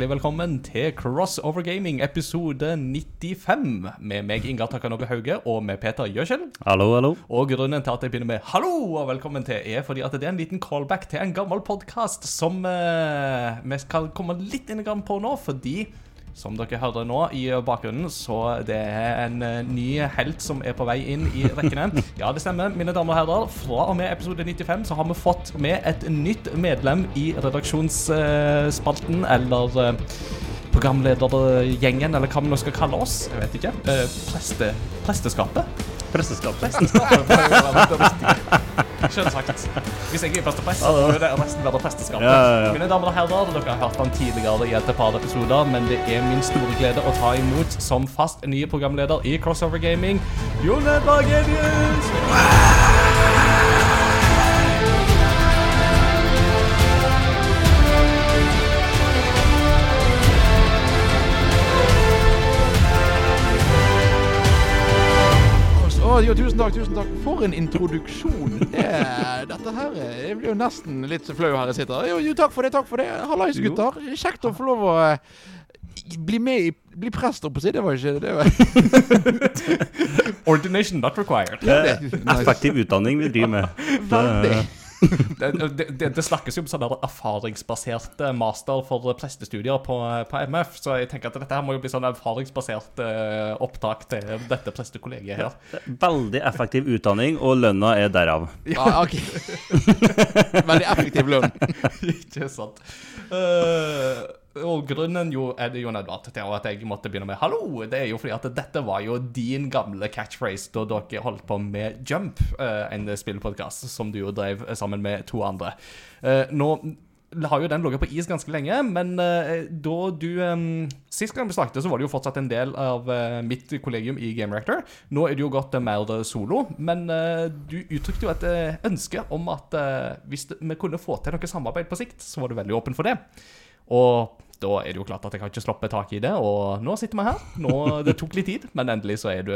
hjertelig velkommen til Crossover Gaming episode 95 med meg, Ingar Takanobbe Hauge, og med Peter Gjøkjell. Hallo, hallo. Og grunnen til at jeg begynner med 'hallo' og velkommen til, er fordi at det er en liten callback til en gammel podkast som eh, vi skal komme litt inn på nå, fordi som dere hører nå i bakgrunnen, så det er en eh, ny helt som er på vei inn i rekkene. Ja, det stemmer, mine damer og herrer. Fra og med episode 95 så har vi fått med et nytt medlem i redaksjonsspalten, eller eh, programledergjengen, eller hva vi nå skal kalle oss. Jeg vet ikke. Eh, Preste, presteskapet. Presteskapet. Selvsagt. Hvis jeg er første prest, så bør det nesten være presteskapet. Ja, ja, ja. Mine damer og herrer, dere har hørt han tidligere i et par episoder, men det er min store glede å ta imot som fast nye programleder i Crossover Gaming, Jon Edvard Å, jo, tusen takk, tusen takk. For en introduksjon. Det, dette her eh, Jeg blir jo nesten litt flau her jeg sitter. Jo, jo, takk for det, takk for det. Hallais, gutter. Kjekt å få lov å eh, bli med i Bli prest, holdt på å si. Det var ikke det var, Ordination not required. Det er Effektiv utdanning vi driver med. Veldig. Det, det, det, det snakkes jo om sånn erfaringsbaserte erfaringsbasert master for prestestudier på, på MF, så jeg tenker at dette her må jo bli sånn erfaringsbasert eh, opptak til dette prestekollegiet her. Veldig effektiv utdanning, og lønna er derav. Ja, ok. Veldig effektiv lønn. Ikke sant. Eh, og grunnen jo er det jo Edvard til at jeg måtte begynne med hallo. Det er jo fordi at dette var jo din gamle catchphrase da dere holdt på med Jump, eh, en spillpodkast som du jo drev sammen med to andre. Eh, nå har jo den ligget på is ganske lenge, men eh, da du um, Sist gang vi snakket, så var det jo fortsatt en del av mitt kollegium i Game Reactor. Nå er det jo gått mer solo, men du uttrykte jo et ønske om at hvis vi kunne få til noe samarbeid på sikt, så var du veldig åpen for det. Og da er det jo klart at jeg har ikke sluppet tak i det, og nå sitter vi her. Nå, det tok litt tid, men endelig så er du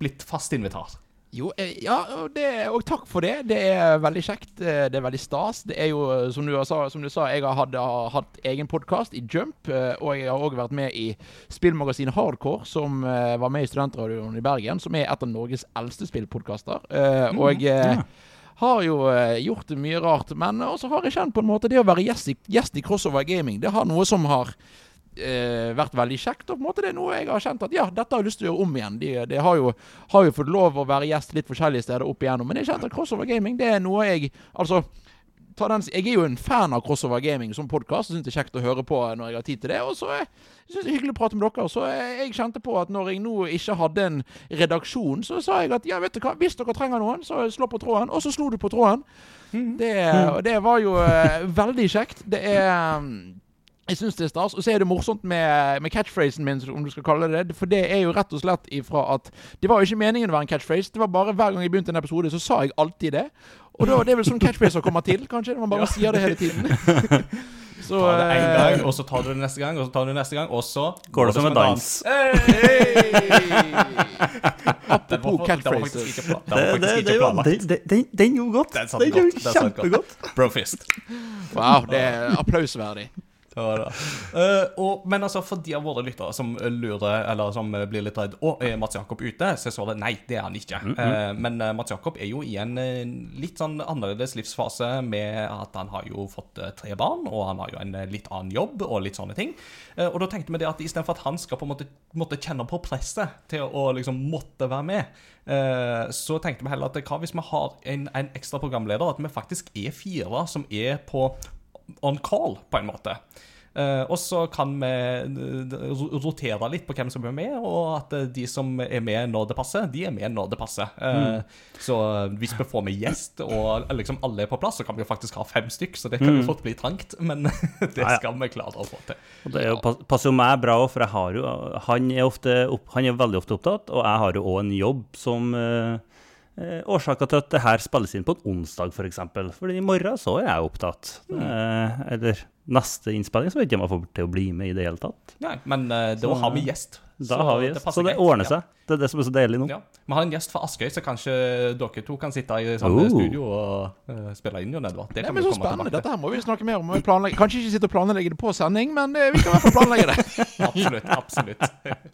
blitt fast invitar. Jo, eh, ja, og, det, og takk for det. Det er veldig kjekt. eh, Det er veldig stas. Det er jo, eh, som du sa, som du sa jeg har hatt, har hatt egen podkast i Jump. Og jeg har òg vært med i spillmagasinet Hardcore, som var med i Studentradioen i Bergen. Som er et av Norges eldste spillpodkaster. Mm, Og jeg har jo eh, gjort mye rart. Men også har jeg kjent på en måte det å være gjest i, gjest i Crossover Gaming. Det har noe som har eh, vært veldig kjekt. Og på en måte det er noe jeg har kjent at ja, dette har jeg lyst til å gjøre om igjen. De, de har, jo, har jo fått lov å være gjest litt forskjellige steder opp igjennom. Men jeg kjente at Crossover Gaming det er noe jeg Altså, jeg er jo en fan av Crossover Gaming som podkast. Syns det er kjekt å høre på når jeg har tid til det. Og så syns synes jeg det er hyggelig å prate med dere. Så eh, jeg kjente på at når jeg nå ikke hadde en redaksjon, så sa jeg at ja, vet du hva, hvis dere trenger noen, så slå på tråden. Og så slo du på tråden. Det, og det var jo eh, veldig kjekt. Det er mm, jeg syns det er stas. Og så er det morsomt med, med catchphrasen min, om du skal kalle det det. For det er jo rett og slett ifra at Det var jo ikke meningen å være en catchphrase. Det var bare hver gang jeg begynte en episode, så sa jeg alltid det. Og da, det er vel sånn catchphraser kommer til, kanskje. Man bare sier det hele tiden. Så Ta det én eh, gang, og så tar du det neste gang, og så tar du det neste gang, og så Går det som en dans. Hey! Apropos catchphrases. den gjorde godt. Den Den gjorde kjempegodt. Brofist. Wow, det er applausverdig. Ja, det. Uh, og, men altså, for de av våre lyttere som lurer, eller som blir litt redd Å, er Mats Jakob ute? Så jeg svarer nei, det er han ikke. Eh, men uh, Mats Jakob er jo i en litt sånn annerledes livsfase med at han har jo fått tre barn, og han har jo en litt annen jobb og litt sånne ting. Og da tenkte vi det at istedenfor at han skal på en måte, måtte kjenne på presset til å liksom måtte være med, så tenkte vi heller at hva hvis vi har en, en ekstra programleder, at vi faktisk er fire som er på on call, på en måte. Uh, og så kan vi eh, rotere litt på hvem som er med, og at eh, de som er med når det passer, de er med når det passer. Eh, Så hvis vi får med gjest, og liksom alle er på plass, så kan vi jo faktisk ha fem stykk, så det kan jo fort bli trangt, men det skal vi klare å få til. Og det er jo, passer jo meg bra òg, for jeg har jo Han er, ofte opp, han er veldig ofte opptatt, og jeg har jo òg en jobb som uh, Årsaker til at det her spilles inn på en onsdag, f.eks. For eksempel. Fordi i morgen så er jeg opptatt. Eh, eller neste innspilling så vet jeg ikke om jeg får til å bli med i det hele tatt. Nei, men eh, da Så- har vi gjest. Da har vi gjest. Så det ordner ordner Ja. seg. Det er det som er så deilig nå. Ja. Vi har en gjest fra Askøy, så kanskje dere to kan sitte i samme Oh. studio og uh, spille inn. Jon Edvard. Det Nei, men vi Så komme spennende. Dette her må vi snakke mer om. Kanskje ikke sitte og planlegge det på sending, men uh, vi kan i hvert fall planlegge det. Absolutt. absolutt.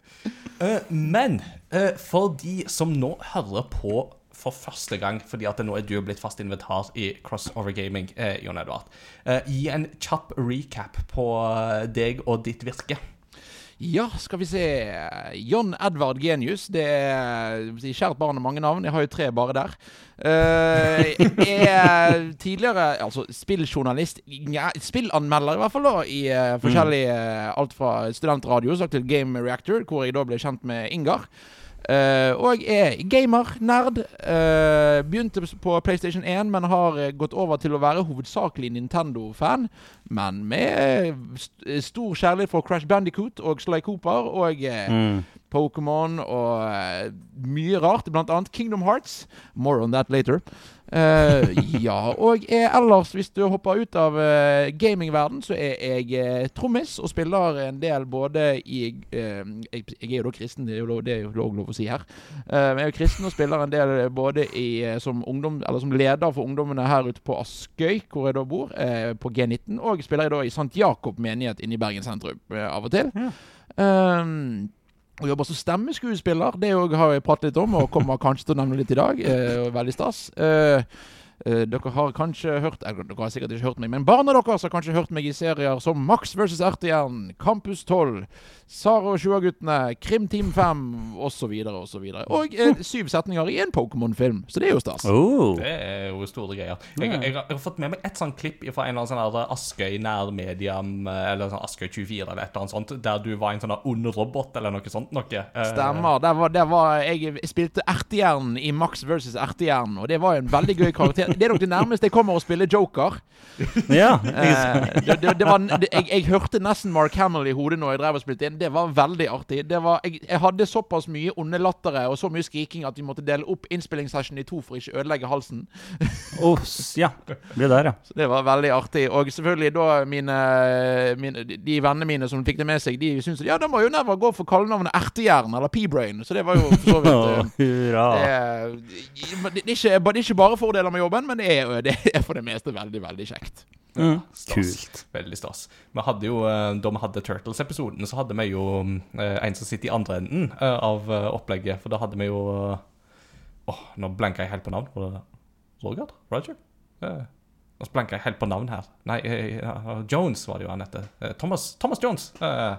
Eh, men eh, for de som nå hører på for første gang, fordi at nå er du blitt fast invitar i Crossover Gaming, eh, Jon Edvard. Eh, gi en kjapp recap på eh, deg og ditt virke. Ja, skal vi se. John Edvard Genius. Det er kjært barn har mange navn. Jeg har jo tre bare der. Uh, er tidligere altså spilljournalist ja, spillanmelder, i hvert fall, da. I uh, forskjellige Alt fra studentradio til Game Reactor, hvor jeg da ble kjent med Ingar. Eh, og er gamer, nerd. Uh, begynte på PlayStation 1, men har eh, gått over til å være hovedsakelig Nintendo-fan. Men med st stor kjærlighet for Crash Bandicoot og Sly Cooper og uh, Mm. Pokémon og eh, mye rart, blant annet Kingdom Hearts. More on that later. Eh, ja, og eh, ellers, hvis du hopper ut av uh, gamingverden, så er jeg uh, trommis og spiller en del både i uh, jeg, jeg er jo da kristen, det er jo lov, det er jo lov, lov å si her. Jeg er jo kristen og spiller en del både i, som, ungdom, eller som leder for ungdommene her ute på Askøy, hvor jeg da bor, på G19. Og spiller jeg da i Sant Jakob menighet inne i Bergen sentrum av og til. Um, og jobber som stemmeskuespiller. Det har jeg pratet litt om, og kommer kanskje til å nevne litt i dag. Eh, veldig stas. Eh, eh, dere har kanskje hørt Eller dere har sikkert ikke hørt meg, men barna deres har kanskje hørt meg i serier som Max vs. Ertejern, Campus 12, Sara og Sjua-guttene, Krim Team 5 osv. osv. Og eh, syv setninger i en Pokémon-film. Så det er jo stas. Oh. Det er jo store greier. Jeg, jeg, har- jeg har fått med meg et sånt klipp fra en eller annen sånn Askøy nærmedium, eh, eller sånn Askøy 24 eller et eller annet sånt, der du var en sånn ond robot eller noe sånt. Noe. Eh, Stemmer. Der var, der var, jeg spilte Ertejern i Max vs. Ertejern, og det var en veldig gøy karakter. Det er nok det nærmeste jeg kommer å spille Joker. Ja. Eh, det, det, det var, det, jeg, jeg hørte nesten Mark Hamill i hodet når jeg drev og spilte inn. Det var veldig artig. Det var, jeg, jeg hadde såpass mye onde lattere og så mye skriking at vi måtte dele opp innspillingssessionen i to for ikke ødelegge halsen. Oh, ja. Det der, ja. Så det var veldig artig. Og selvfølgelig da mine, mine De vennene mine som fikk det med seg, de syntes ja, da må jo Never gå for kallenavnet Ertejern eller P-Brain. Så det var jo for så vidt hurra. det er, det, er ikke, det er ikke bare fordeler med jobben, men det er, det er for det meste veldig, veldig kjekt. Mm. Stas. Kult. Veldig stas. Vi hadde jo, eh, Da vi hadde Turtles-episoden, så hadde vi jo eh, en som sitter i andre enden eh, av opplegget. For da hadde vi jo Åh, nå blanka jeg helt på navn. Var det Roger? Roger? Eh, Nå blanka jeg helt på navn her. Nei, Jones var det jo han het. Thomas, Thomas Jones. Eh,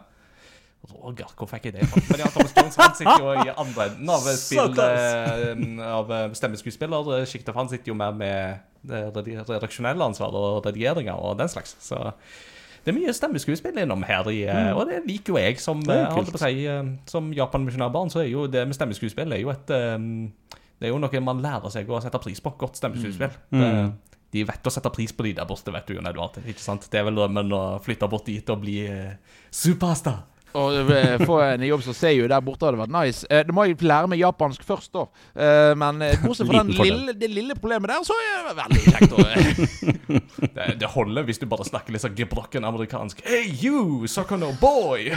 Roger, hvor fikk jeg det fra? Thomas Jones han sitter jo i andre enden av eh, spill eh, Av eh, stemmeskuespillersjiktet. For han sitter jo mer med det redaksjonelle ansvaret og redigeringer og den slags. Så det er mye stemmeskuespill innom her, i, mm. og det liker jo jeg. Som, eh, å si, eh, som Japan-misjonærbarn, så er jo det med stemmeskuespill er jo et eh, Det er jo noe man lærer seg å sette pris på. Godt stemmeskuespill. Mm. Det, de vet å sette pris på de der borte, vet du, Jon Edvard. Ikke sant? Det er vel drømmen å flytte bort dit og bli eh, superstar. Og eh, få en jobb som Seiyu der borte hadde vært nice. Eh, Da må jeg lære meg japansk først, da. Eh, Men eh, bortsett fra lille, det lille problemet der, så er det veldig kjekt. Og, Det, det holder hvis du bare snakker litt sånn gebrokken amerikansk. Hey you, Sokono boy!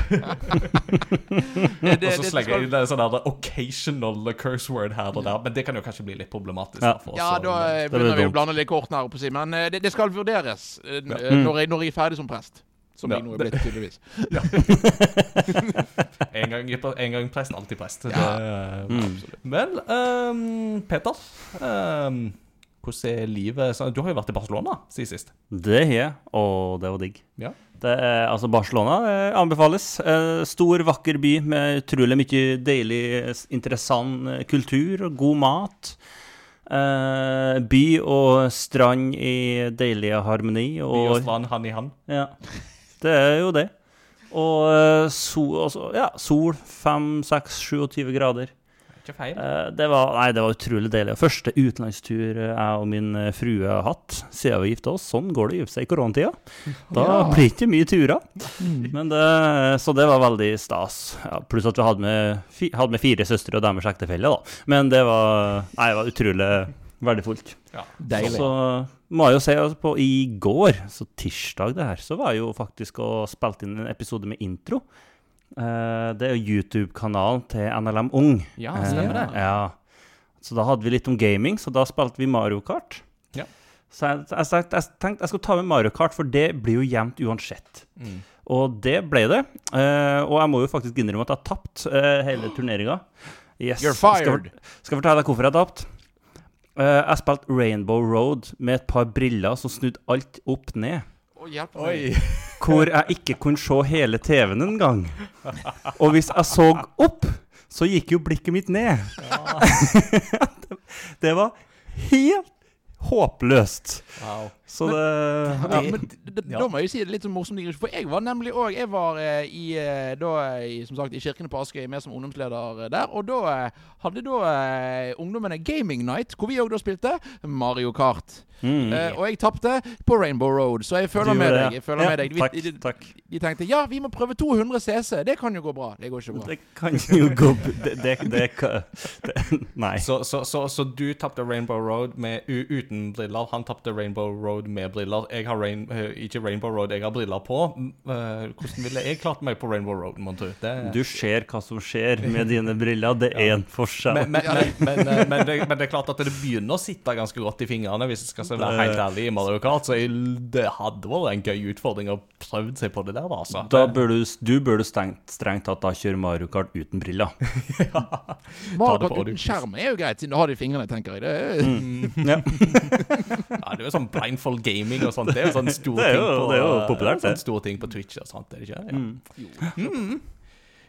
det, og så slenger jeg inn en sånn occasional curse word her og der. Men det kan jo kanskje bli litt problematisk. Ja. for oss Ja, da eh, det begynner vi å blande litt kort her, å men det, det skal vurderes Ja. når, jeg, når jeg er ferdig som prest. Som Ja, jeg nå er blitt, tydeligvis. En gang, en gang prest, alltid prest. Ja. Det, Mm. Vel, um, Peter. um, hvordan er livet Du har jo vært i Barcelona siden sist. Det har jeg, og det var digg. Ja. Det er, altså Barcelona anbefales. Eh, stor, vakker by med utrolig mye deilig, interessant eh, kultur og god mat. Eh, by og strand i deilig harmoni. By og Og, strand, hand i hand. ja, Det er jo det. Og eh, sol, altså, ja, sol 5-6-27 grader. Ikke feil. Eh, Det var, nei, det var utrolig deilig. Første utenlandstur jeg og min eh, frue har hatt siden vi gifta oss. Sånn går det i seg i koronatida. Da Ja. blir det ikke mye turer. Men det, så det var veldig stas. Ja, pluss at vi hadde med, hadde med fire søstre og deres ektefelle. da. Men det var, nei, det var utrolig verdifullt. Deilig. Så må jeg jo si at på i går, så tirsdag det her, så var jeg jo faktisk og spilte inn en episode med intro. Eh, det er jo YouTube-kanalen til NLM Ung. Ja, stemmer det. Eh, ja. Så da hadde vi litt om gaming, så da spilte vi Mario Kart. Ja. Så jeg, jeg, jeg, tenkte jeg skulle ta med Mario Kart, for det blir jo jevnt uansett. Mm. Og det ble det. Eh, og jeg må jo faktisk innrømme at jeg har tapt uh, hele turneringa. Yes. You're fired. Skal, skal fortelle deg hvorfor jeg har tapt. Eh, jeg spilte Rainbow Road med et par briller som snudde alt opp ned. Oh, hjelp meg. Oi. Hvor jeg ikke kunne se hele TV-en engang. Og hvis jeg så opp, så gikk jo blikket mitt ned. Ja. det var helt håpløst. Wow. Så det Ja, men det, Ja. Da må jeg si det litt sånn morsomt, for jeg var nemlig òg Jeg var eh, i, eh, da, i, som sagt, i Kirkene på Askøy med som ungdomsleder eh, der. Og da hadde da eh, ungdommene Gaming Night, hvor vi òg da spilte Mario Kart. Mm. Eh, og jeg tapte på Rainbow Road, så jeg føler med deg. Jeg føler Ja, med deg. takk, Vi, de, takk. de tenkte ja, vi må prøve 200 CC. Det kan jo gå bra. Det går ikke bra. Det kan jo gå Det, det, det, det Nei. Så, så, så, så du tapte Rainbow Road med, u, uten briller. Han tapte Rainbow Road med briller. Jeg har rain, eh, ikke Rainbow Road, jeg har briller på. Mm, eh, hvordan ville jeg klart meg på Rainbow Road, mon tro? Det- Du ser hva som skjer med dine briller. Det er en forskjell. Men, men, men, men, eh, men, det, men det er klart at det begynner å sitte ganske godt i fingrene, hvis jeg skal være helt ærlig, i Mario Kart. Så jeg, det hadde vært en gøy utfordring å prøve seg på det der, altså. Da bør du, du burde strengt, strengt tatt da kjøre Mario Kart uten briller. Mario Kart uten skjerm er jo greit, siden du har det i fingrene, tenker jeg. Det er, Ja. Ja, det er jo sånn blindfold gaming og sånt. Det er jo sånn stor Det er ting på det er jo populært, Sånn det. stor ting på Twitch og sånt, er det ikke? Ja, Mm. Mm.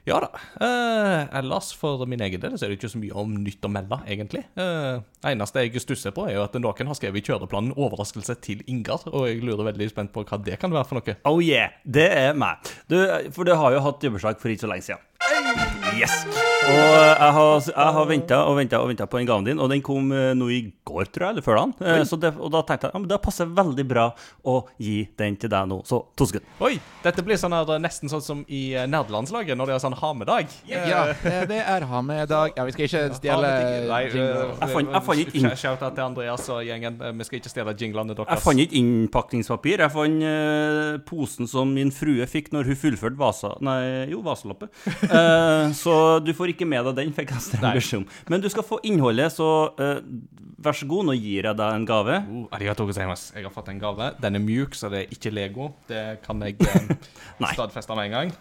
ja da. Eh, ellers for min egen del så er det ikke så mye om nytt å melde, egentlig. Uh, eneste jeg stusser på, er jo at noen har skrevet i kjøreplanen 'overraskelse til Ingar', og jeg lurer veldig spent på hva det kan være for noe. Oh yeah, det er meg. Du, for du har jo hatt jobbeslag for ikke så lenge siden. Yes! Og jeg har, jeg har venta og venta og ventet på den gaven din, og den kom eh, nå i går, tror jeg, eller før dagen. Eh, Så det, og da tenkte jeg ja, men det passer veldig bra å gi den til deg nå. Så to sekunder. Oi, dette blir sånn her, nesten sånn som i eh, nerdelandslaget, når de har sånn ha-med-dag. ja, det er ha med dag Ja, vi skal ikke stjele Nei. Jeg fant- ikke inn- Shout-out til Andreas og gjengen. Eh, Vi skal ikke stjele jinglene deres. Jeg fant ikke innpakningspapir. Jeg fant eh, posen som min frue fikk når hun fullførte Vasa... Nei, jo, Vasaloppet. Eh, så du får ikke med deg den, fikk jeg streng beskjed om. Men du skal få innholdet, så uh, vær så god, nå gir jeg deg en gave. Oh, arigato gozaimasu. Jeg har fått en gave. Den er mjuk, så det er ikke Lego. Det kan jeg um, stadfeste med en gang.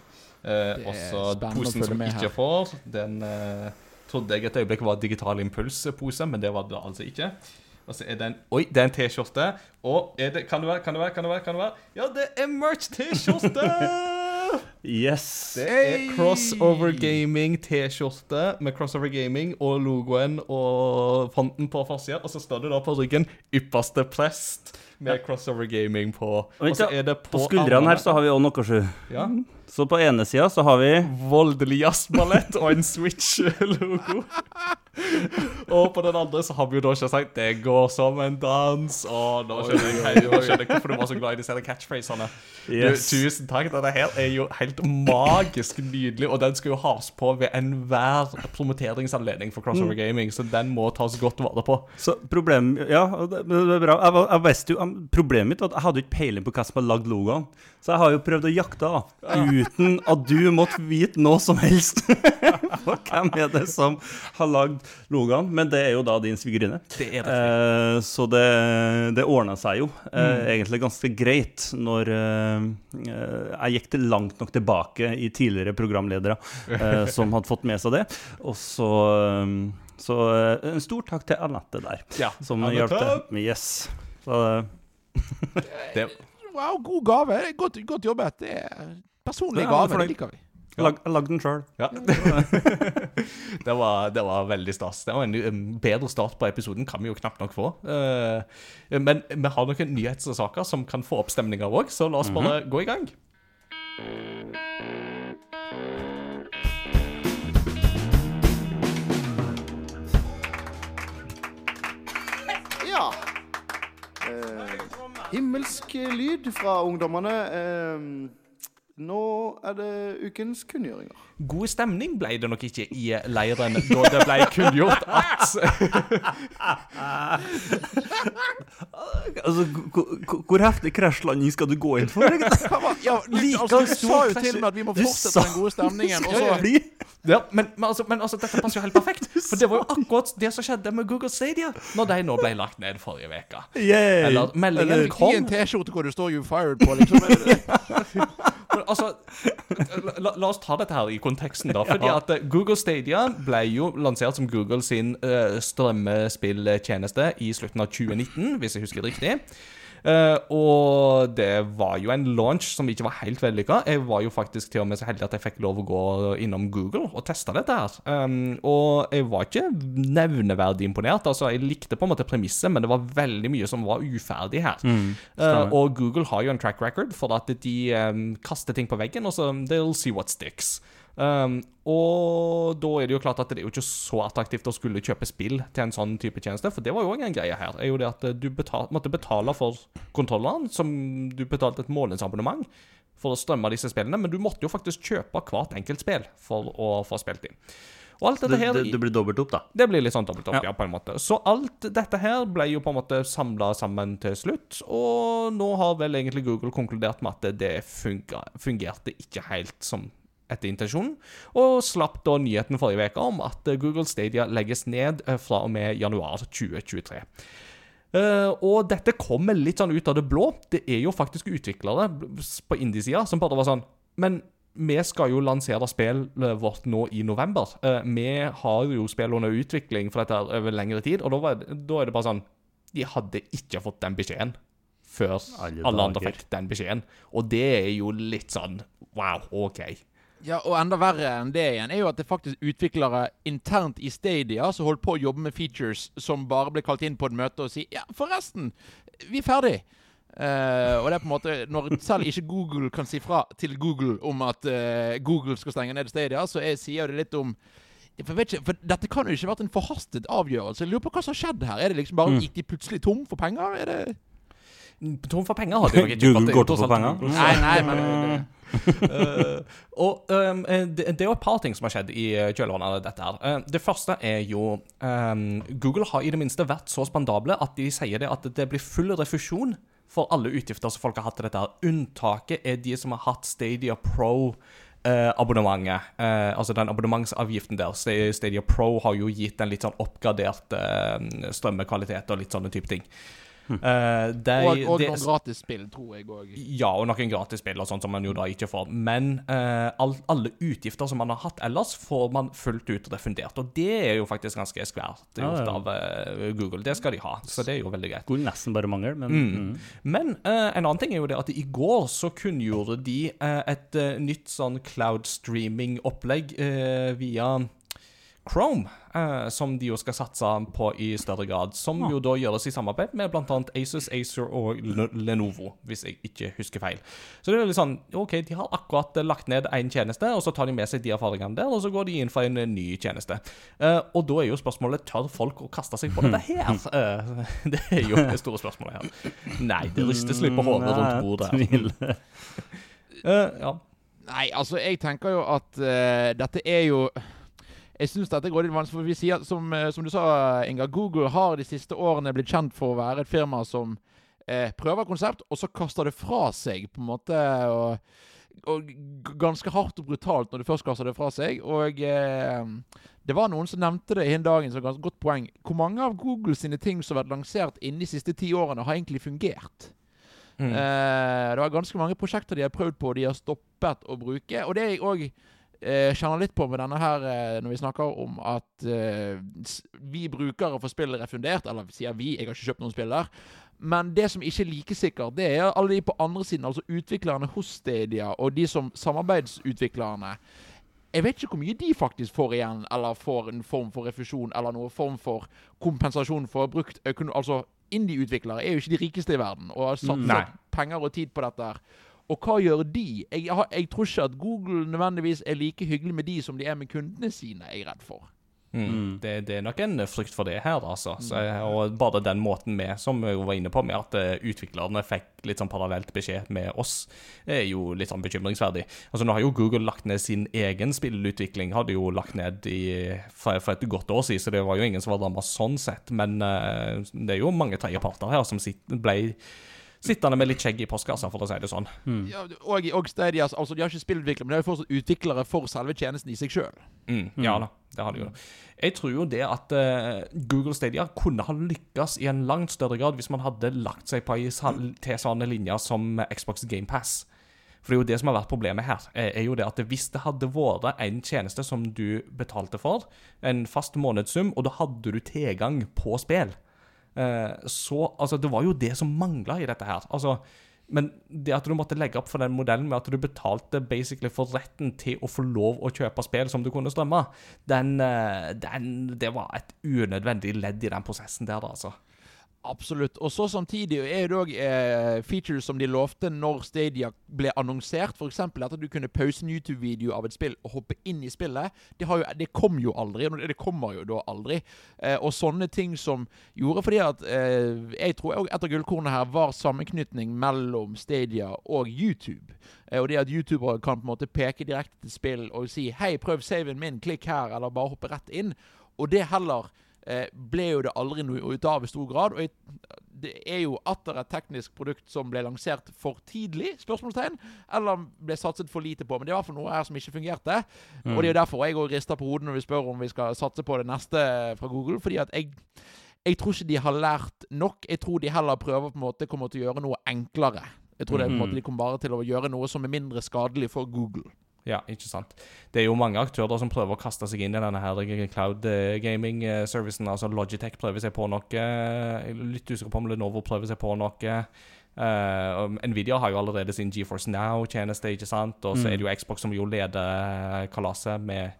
Eh, er og så posen som jeg ikke får, den uh, trodde jeg et øyeblikk var Digital impulspose, men det var det altså ikke. Og så er det en Oi, det er en T-skjorte. Og er det Kan det være? Kan det være? Kan det være? Kan det være? Ja, det er merch-T-skjorte! Yes. Det er Crossover Gaming T-skjorte med Crossover Gaming og logoen og fonten på forsida. Og så står det da på ryggen 'Ypperste prest' med Crossover Gaming på. Og så er det på, På skuldrene her så har vi òg noe, sju. ja, Så på ene sida så har vi Voldelig jazzballett og en Switch-logo. og på den andre så har vi jo da ikke sagt 'Det går som en dans'. Og nå skjønner jeg, hei, nå skjønner jeg hvorfor du var så glad i disse catchphrasene. Yes. Du, tusen takk. Denne her er jo helt magisk nydelig, og den skal jo has på ved enhver promoteringsanledning for Crossover Gaming, så den må tas godt vare på. Så problemet Ja, det, det er bra. Jeg, jeg visste jo, Problemet mitt var at jeg hadde ikke peiling på hva som hadde lagd logoen. Så jeg har jo prøvd å jakte da, uten at du måtte vite noe som helst. Hvem er det som har lagd logoen? Men det er jo da din svigerinne. Det er det. Eh, så det, det ordna seg jo eh, egentlig ganske greit når eh, eh, jeg gikk til langt nok tilbake i tidligere programledere eh, som hadde fått med seg det. Og så eh, Så en stor takk til Anette der, Ja, som hjalp til. Yes. Så, det, Wow, god gave. Godt, godt jobbet. Det er personlig Ja, gave. Det liker vi. Jeg lag, lagde den sjøl. ja. det, var, det var veldig stas. Det var en, en bedre start på episoden kan vi jo knapt nok få. Eh, men vi har noen nyhetssaker som kan få opp stemninga òg, så la oss bare gå i gang. Ja. Eh, himmelsk lyd fra ungdommene. Eh, nå er det ukens kunngjøringer. God stemning ble det nok ikke i leiren da det ble kunngjort at Altså, hvor- heftig krasjlanding skal du gå inn for? Ja, Like altså, du sa jo krasj- til meg at vi må fortsette den gode stemningen. Og så ja, men, men, altså, men altså, dette passer jo helt perfekt. For det var jo akkurat det som skjedde med Google Stadia når de nå ble lagt ned forrige uke. Eller meldingen kom I en T-skjorte hvor det står 'You fired' på, liksom? Men altså, la, la oss ta dette her i konteksten, da. Fordi at eh, Google Stadia ble jo lansert som Google sin uh, strømmespilltjeneste i slutten av 2019, hvis jeg husker riktig. Eh, og det var jo en launch som ikke var helt vellykka. Jeg var jo faktisk til og med så heldig at jeg fikk lov å gå innom Google og teste dette her. Um, og jeg var ikke nevneverdig imponert. Altså, Jeg likte på en måte premisset, men det var veldig mye som var uferdig her. Eh, og Google har jo en track record for at de um, kaster ting på veggen, og så they'll see what sticks. Um, og da er det jo klart at det er jo ikke så attraktivt å skulle kjøpe spill til en sånn type tjeneste, for det var jo òg en greie her. er jo det at Du betal, måtte betale for kontrolleren, som du betalte et månedsabonnement for å strømme disse spillene, men du måtte jo faktisk kjøpe hvert enkelt spill for å få spilt inn. Og alt dette her det, det, det blir dobbelt opp, da. det blir litt sånn dobbelt opp, Ja. ja. på en måte. Så alt dette her ble jo på en måte samla sammen til slutt, og nå har vel egentlig Google konkludert med at det fungerte ikke helt som etter intensjonen, og slapp da nyheten forrige uke om at eh, Google Stadia legges ned eh, fra og med januar 2023. Uh, og dette kommer litt sånn ut av det blå. Det er jo faktisk utviklere på indie-sida som bare var sånn Men vi skal jo lansere spillet vårt nå i november. Uh, vi har jo spill under utvikling for dette over lengre tid, og da, var det, da er det bare sånn De hadde ikke fått den beskjeden før Alle alle, andre fikk den beskjeden. Og det er jo litt sånn Wow, OK. Ja, og enda verre enn det igjen er jo at det faktisk utviklere internt i Stadia som holdt på å jobbe med features som bare ble kalt inn på et møte og si Ja, forresten, vi er ferdig. Uh, og det er på en måte Når selv ikke Google kan si fra til Google om at uh, Google skal stenge ned Stadia, så jeg sier det litt om for, ikke, for Dette kan jo ikke ha vært en forhastet avgjørelse. Jeg lurer på hva som har skjedd her. Er det liksom bare Gikk de plutselig tom for penger? Er det Tom for penger hadde jo ikke Google. Går tom for penger. Nei, nei, men uh, og um, det, det er jo et par ting som har skjedd i kjølvannet av dette. her. uh, det første er jo um, Google har i det minste vært så spandable at de sier det at det blir full refusjon for alle utgifter som folk har hatt til dette. her. Unntaket er de som har hatt Stadia Pro. eh, abonnementet, eh, altså den abonnementsavgiften der. Stadia Pro har jo gitt en litt sånn oppgradert eh, strømmekvalitet og litt sånne type ting. Eh, de, Og, noen gratis spill, tror jeg òg. ja, og noen gratisspill og sånt som man jo da ikke får. Men uh, all, alle utgifter som man har hatt ellers, får man fullt ut refundert. Og det er jo faktisk ganske skvært gjort ah, ja. av uh, Google. Det skal de ha, så det er jo veldig greit. Skulle nesten bare mangle, men mm. Men eh, en annen ting er jo det at i går så kunngjorde de et nytt sånn cloud streaming-opplegg via Chrome, eh, som de jo skal satse på i større grad. Som jo da gjøres i samarbeid med bl.a. Asus, Acer og L Lenovo, hvis jeg ikke husker feil. Så det er litt sånn OK, de har akkurat eh, lagt ned én tjeneste, og så tar de med seg de erfaringene der, og så går de inn for en eh, ny tjeneste. Eh, og da er jo spørsmålet tør folk å kaste seg på dette her? Eh, det er jo det store spørsmålet her. Nei, det ristes litt på hodet rundt bordet. Eh, ja. Nei, altså, jeg tenker jo at uh, dette er jo Jeg syns dette går litt vanskelig, for vi sier, som, eh, som du sa, Inga, Google har de siste årene blitt kjent for å være et firma som eh, prøver konsept, og så kaster det fra seg, på en måte. og og ganske hardt og brutalt når du først kaster det fra seg. Og eh, det var noen som nevnte det en dagen som et ganske godt poeng. Hvor mange av Google sine ting som har vært lansert innen de siste ti årene, har egentlig fungert? Mm. Eh, det var ganske mange prosjekter de har prøvd på de har stoppet å bruke. Og det er jeg òg eh, kjenner litt på med denne her eh, når vi snakker om at eh, vi brukere får spillet refundert, eller sier vi, jeg har ikke kjøpt noen spill der. Men det som ikke er like sikkert, det er alle de på andre siden, altså utviklerne hos Stadia, og de som samarbeidsutviklerne. Jeg vet ikke hvor mye de faktisk får igjen, eller får en form for refusjon, eller noen form for kompensasjon for brukt økonomi... Altså, indie-utviklere er jo ikke de rikeste i verden, og har satt Nei. penger og tid på dette. her. Og hva gjør de? Jeg, har, jeg tror ikke at Google nødvendigvis er like hyggelig med de som de er med kundene sine, er jeg redd for. Mm. Det, det er nok en frykt for det her, altså. Så, og bare den måten vi, som vi var inne på, med at eh, utviklerne fikk litt sånn parallelt beskjed med oss, er jo litt sånn bekymringsverdig. Altså Nå har jo Google lagt ned sin egen spillutvikling, hadde jo lagt ned i, for, for et godt år siden, så det var jo ingen som var ramma sånn sett. Men eh, det er jo mange tredjeparter her som sitter, ble sittende med litt skjegg i postkassa, for å si det sånn. Ja, og, og Stadia, altså De har ikke spillutviklere, men de er jo fortsatt utviklere for selve tjenesten i seg sjøl. Mm, ja da, det har de jo. Jeg tror jo det at uh, Google Stadia kunne ha lykkes i en langt større grad hvis man hadde lagt seg på ei tilsvarende linje som Xbox GamePass. For det er jo det som har vært problemet her. eh, er jo det at Hvis det hadde vært en tjeneste som du betalte for, en fast månedssum, og da hadde du tilgang på spill, så Altså, det var jo det som mangla i dette her. Altså men det at du måtte legge opp for den modellen med at du betalte basically for retten til å få lov å kjøpe spill som du kunne strømme, den, eh, den Det var et unødvendig ledd i den prosessen der, altså. Absolutt. Og så samtidig er det òg eh, features som de lovte når Stadia ble annonsert. F.eks. at du kunne pause en YouTube-video av et spill og hoppe inn i spillet. Det, jo, det kom jo aldri. Det kommer jo da aldri. Eh, og sånne ting som gjorde fordi at eh, Jeg tror et av gullkornene her var sammenknytning mellom Stadia og YouTube. Eh, og det at youtubere kan på en måte peke direkte til spill og si 'Hei, prøv saven min. Klikk her.' Eller bare hoppe rett inn. Og det heller eh, ble jo det aldri noe ut av i stor grad. Og det er jo atter et teknisk produkt som ble lansert for tidlig, spørsmålstegn, eller ble satset for lite på. Men det er i hvert fall noe her som ikke fungerte. Og det er jo derfor jeg òg rister på hodet når vi spør om vi skal satse på det neste fra Google. fordi at jeg jeg tror ikke de har lært nok. Jeg tror de heller prøver på en måte kommer til å gjøre noe enklere. Jeg tror det på en måte de kommer bare til å gjøre noe som er mindre skadelig for Google. Ja, ikke sant. Det er jo mange aktører som prøver å kaste seg inn i denne her cloud eh, gaming-servicen. Altså Logitech prøver seg på noe. Litt usikker på om Lenovo prøver seg på noe. Uh, Nvidia har jo allerede sin GeForce Now-tjeneste, ikke sant. Og så er det jo Xbox som jo leder kalaset med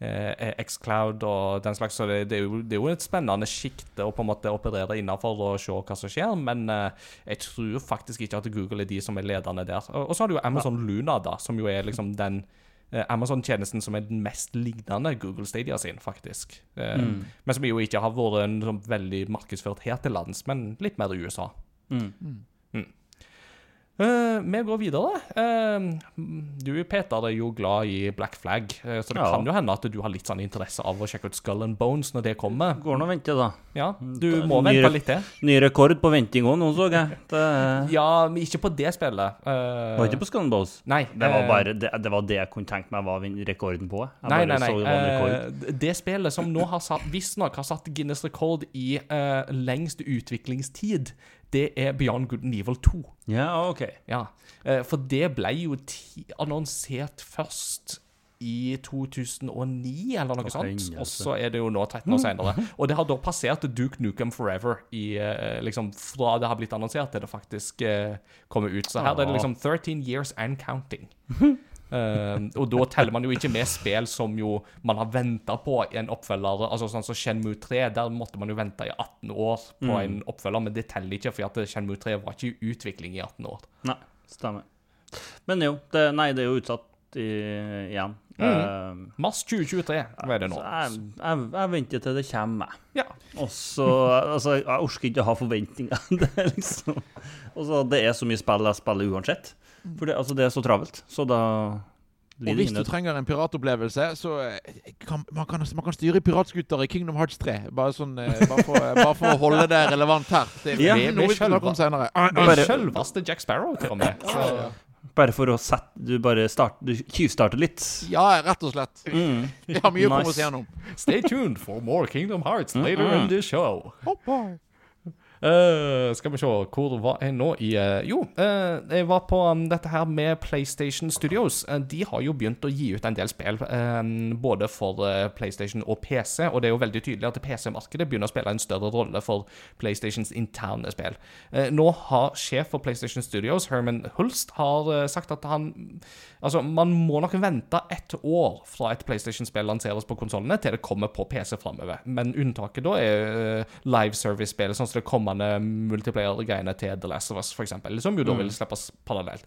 eh, Xcloud og den slags. Så det, det, er jo, det er jo et spennende sjikte å på en måte operere innenfor og se hva som skjer. Men eh, jeg tror faktisk ikke at Google er de som er ledende der. Og, og så har du jo Amazon Luna, da, som jo er liksom den eh, Amazon-tjenesten som er den mest lignende Google Stadia sin, faktisk. Eh, Men som jo ikke har vært en, sånn veldig markedsført her til lands, men litt mer i USA. Mm. Eh, vi går videre. Eh, du, Peter, er jo glad i Black Flag, eh, så det Ja. kan jo hende at du har litt sånn interesse av å sjekke ut Skull and Bones når det kommer. Går nå og venter, da. Ja, Du Da- må ny vente litt til. Ny rekord på venting òg, nå så jeg. Det Ja, men ikke på det spillet. Uh... var ikke på Skull & Bones? Nei. Det var eh, bare det, det var det jeg kunne tenkt meg var rekorden på. Jeg Nei, nei, nei. det. Eh, det spillet som nå har satt, visstnok har satt Guinness rekord i uh, lengst utviklingstid, det er Beyond Good and Evil 2. Ja, OK. Ja, eh, for det ble jo annonsert først i 2009, eller noe sånt. Og så er det jo nå 13 år senere. Og det har da passert Duke Nukem Forever i, eh, liksom, fra det har blitt annonsert til det faktisk eh, kommer ut. Så her er det liksom 13 years and counting. Eh, og da teller man jo ikke med spill som jo man har venta på i en oppfølger. Altså sånn som Shenmue 3, der måtte man jo vente i 18 år på en oppfølger, men det teller ikke, for at Shenmue 3 var ikke i utvikling i 18 år. Nei, stemmer. Men jo, det, nei, det er jo utsatt i, igjen. Eh, Mars 2023 hva er det nå. Altså, jeg, jeg, jeg venter til det kommer. jeg. Ja. Og så Altså, jeg orker ikke å ha forventninger. Det liksom Og så det er så mye spill jeg spiller uansett. For det, altså, det er så travelt. Så da Og hvis du trenger en piratopplevelse, så eh, kan man, kan, man kan styre piratskuter i Kingdom Hearts 3. Bare, sånn, eh, bare, for, bare for å holde det relevant her. Det er Ja, Det er selveste Jack Sparrow, til og med. Så, Bare for å sette Du bare start, du tyvstarter litt. Ja, rett og slett. Mm. Vi har mye å komme Nice. oss gjennom. stay tuned for more Kingdom Hearts later Mm-mm. in the show. Oh. Eh, skal vi se, hvor var jeg nå i uh, Jo, uh, jeg var på um, dette her med PlayStation Studios. De har jo begynt å gi ut en del spill, både for PlayStation og PC. Og det er jo veldig tydelig at PC-markedet begynner å spille en større rolle for PlayStations interne spill. Nå har sjef for PlayStation Studios, Herman Hulst, har sagt at han Altså, man må nok vente ett år fra et PlayStation-spill lanseres på konsollene, til det kommer på PC framover. Men unntaket da er eh, live service-spill, sånn som det kommende multiplayer-greiene til The Last of Us, f.eks., som jo da vil slippes parallelt.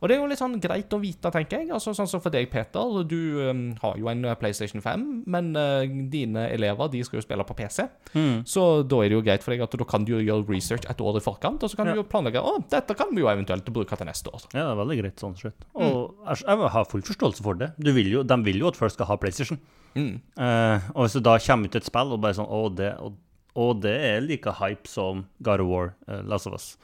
Og det er jo litt sånn greit å vite, tenker jeg. Altså, sånn som for deg, Peter. Du um, har jo en eh, PlayStation 5, men uh, dine elever de skal jo spille på PC. Mm. Så da er det jo greit for deg at da kan du jo gjøre research et år i forkant, og så kan Ja. du jo planlegge å, dette kan vi jo eventuelt bruke til neste år. Ja, det er veldig greit sånn sett. Og jeg, jeg har full forståelse for det. Du vil jo, de vil jo at folk skal ha PlayStation. Mm. Uh, og hvis det da kommer ut et spill og bare sånn Å, det, og, og det er like hype som God of War, uh, Last of Us,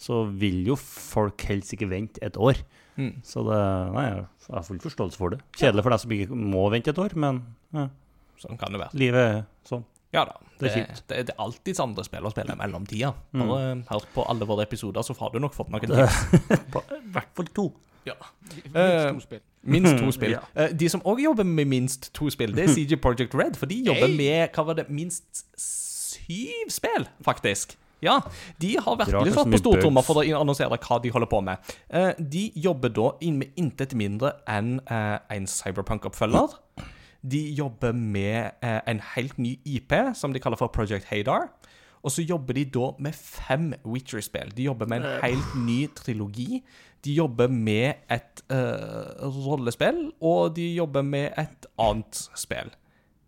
så vil jo folk helst ikke vente et år. Mm. Så det Nei, jeg har full forståelse for det. Kjedelig for deg som ikke må vente et år, men ja, Sånn kan det være. livet er sånn. Ja da. Det Det, er det, fint. det, er alltids andre spill å spille i mellomtida. Mm. Bare eh, hør på alle våre episoder, så har du nok fått noen tips. I hvert fall to. Ja. Minst Eh, to spill. Minst to spill. Ja. Eh, De som òg jobber med minst to spill, det er CG Project Red. For de jobber Hey! med hva var det, minst syv spill, faktisk. Ja, De har virkelig det er så slått på stortromma for å annonsere hva de holder på med. Eh, De jobber da inn med intet mindre enn eh, en Cyberpunk-oppfølger. De jobber med eh, en helt ny IP som de kaller for Project Hadar. Og så jobber de da med fem Witcher-spill. De jobber med en helt ny trilogi. De jobber med et uh, rollespill, og de jobber med et annet spill.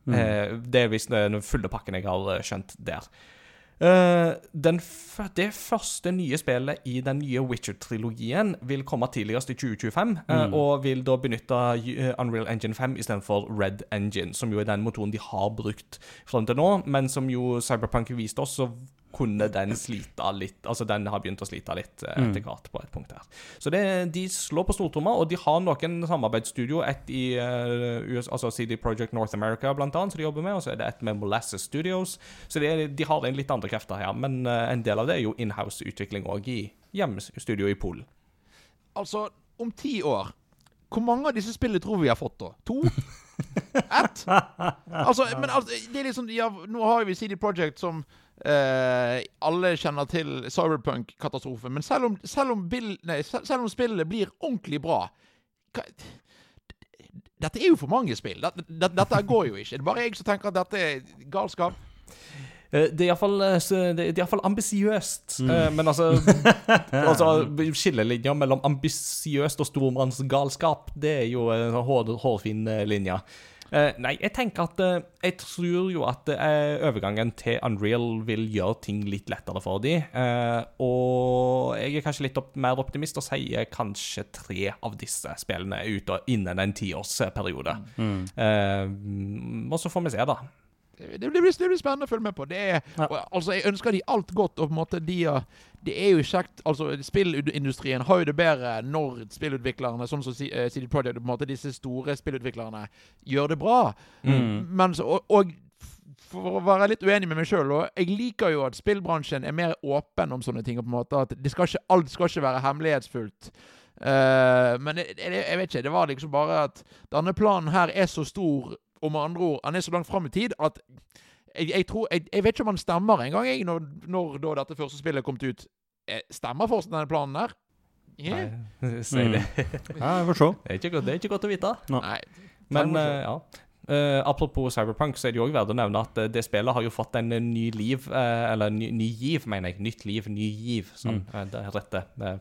Eh, det er visst den fulle pakken jeg har skjønt der. Den, f- det første nye spillet i den nye Witcher-trilogien vil komme tidligst i 2025, eh, og vil da benytte eh, Unreal Engine 5 istedenfor Red Engine, som jo er den motoren de har brukt frem til nå, men som jo Cyberpunk viste oss, så kunne den slite litt Altså, den har begynt å slite litt eh, etter hvert på et punkt her. Så det, de slår på stortromma, og de har noen samarbeidsstudio. Et i eh, US, altså CD Project North America, blant annet, som de jobber med, og så er det et med Molasses Studios. Så det, de har inn litt andre krefter her, men eh, en del av det er jo inhouse-utvikling òg i hjemmestudio i Polen. Altså, om ti år Hvor mange av disse spillene tror vi har fått, da? To? Ett? Altså, men altså, det er liksom ja, Nå har vi CD Projekt som eh, alle kjenner til Cyberpunk-katastrofen. Men selv om, selv, om Bill, nei, selv, selv om spillet blir ordentlig bra hva, Dette er jo for mange spill. Dette, dette, dette går jo ikke. Det er bare jeg som tenker at dette er galskap. Eh, Det er iallfall det er i hvert fall ambisiøst. Mm. Men altså, altså Skillelinja mellom ambisiøst og stormannsgalskap, det er jo en sånn hår, hårfin eh, linje. Eh, nei, jeg tenker at eh, Jeg tror jo at eh, overgangen til Unreal vil gjøre ting litt lettere for dem. Eh, og jeg er kanskje litt opp, mer optimist og sier kanskje tre av disse spillene er ute innen en tiårsperiode. Eh, og så får vi se, da. Det, blir, det blir spennende å følge med på. Det er, Ja. og, altså, Jeg ønsker de alt godt. og på en måte de Det er jo kjekt altså Spillindustrien har jo det bedre når spillutviklerne, sånn som eh, CD Projekt, på en måte disse store spillutviklerne, gjør det bra. Mm. Men og, og for å være litt uenig med meg sjøl, jeg liker jo at spillbransjen er mer åpen om sånne ting. på en måte At det skal ikke, alt skal ikke være hemmelighetsfullt. Uh, men jeg, jeg, jeg vet ikke. Det var liksom bare at denne planen her er så stor, og med andre ord, han er så langt fram i tid, at jeg, jeg tror jeg, jeg vet ikke om han stemmer engang, jeg, når, når da dette første spillet er kommet ut. Eh, Stemmer fortsatt denne planen her? Yeah. Nei, si det. Ja, jeg får se. Det er ikke godt, det er ikke godt å vite. Nei. Men eh, ja. Uh, apropos Cyberpunk, så er det jo også verdt å nevne at uh, det spillet har jo fått en ny liv uh, Eller ny, ny giv, mener jeg. Nytt liv, ny giv. Sånn, eh, det er rette. eh,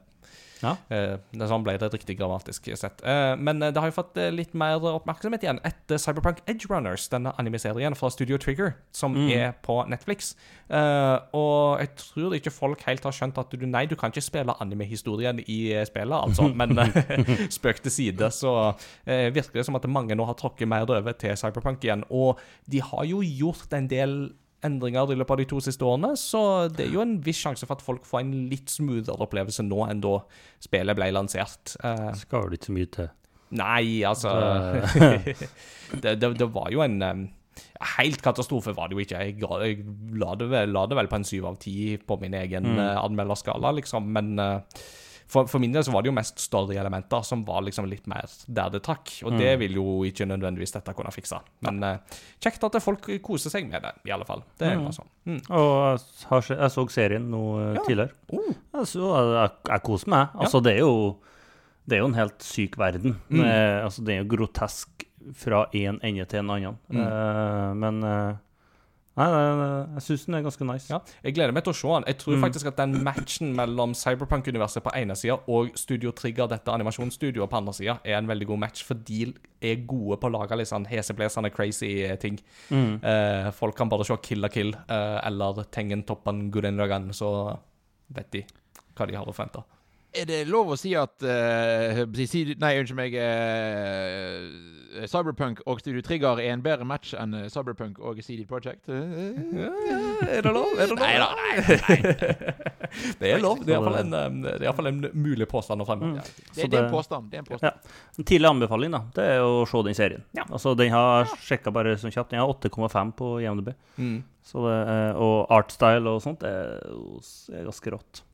Ja. eh, er sånn ble det riktig grammatisk sett. Eh, men eh, det har jo fått litt mer oppmerksomhet igjen etter Cyberpunk Edge Runners, denne anime-serien fra Studio Trigger, som Mm. er på Netflix. Eh, og jeg tror ikke folk helt har skjønt at du Nei, du kan ikke spille anime-historien i spillet, altså. Men spøk til side, så virker det som at mange nå har tråkket mer over til Cyberpunk igjen. Og de har jo gjort en del endringer i løpet av de to siste årene, så det er jo en viss sjanse for at folk får en litt smoothere opplevelse nå enn da spillet ble lansert. Uh, Skal vel ikke så mye til. nei, altså det, det, det var jo en um, Helt katastrofe var det jo ikke. Jeg, jeg la, det vel, la det vel på en syv av ti på min egen Mm. uh, anmelderskala, liksom. Men eh, for, for min del så var det jo mest story-elementer som var liksom litt mer der det trakk. Og det vil jo ikke nødvendigvis dette kunne fikse. Men uh, kjekt at folk koser seg med det, i alle fall. Det er Mm. sånn. Mm. Og jeg, jeg så serien nå eh, Ja. tidligere. Uh. Jeg, så, jeg, jeg koser meg. Altså, det er jo Det er jo en helt syk verden. Mm. Det, altså, det er jo grotesk fra én ende til en annen. Mm. Eh, men eh, Nei, nei, jeg syns den er ganske nice. Ja, jeg gleder meg til å se den. Jeg tror Mm. faktisk at den matchen mellom Cyberpunk-universet på ene sida og Studio Trigger, dette animasjonsstudioet, på andre sida, er en veldig god match, for de er gode på å lage litt sånn heseblesende crazy ting. Mm. Eh, folk kan bare se Kill la Kill eh, eller Tengen Toppan Gurren Lagann, så vet de hva de har å forvente. Er det lov å si at si- Nei, unnskyld meg. Uh, Cyberpunk og Studio Trigger er en bedre match enn eh, Cyberpunk og CD Projekt? er det lov? Er det lov? Nei da, nei, nei. Det er lov. Det er iallfall en, det er i hvert fall en mulig påstand å fremme. Mm. Det, Så det er en påstand. Det er en påstand. En tidlig anbefaling da, det er å se den serien. Ja. Altså, Den har sjekka bare sånn kjapt. Den har 8,5 på IMDb. Mm. Så det, og artstyle og sånt er, er ganske rått.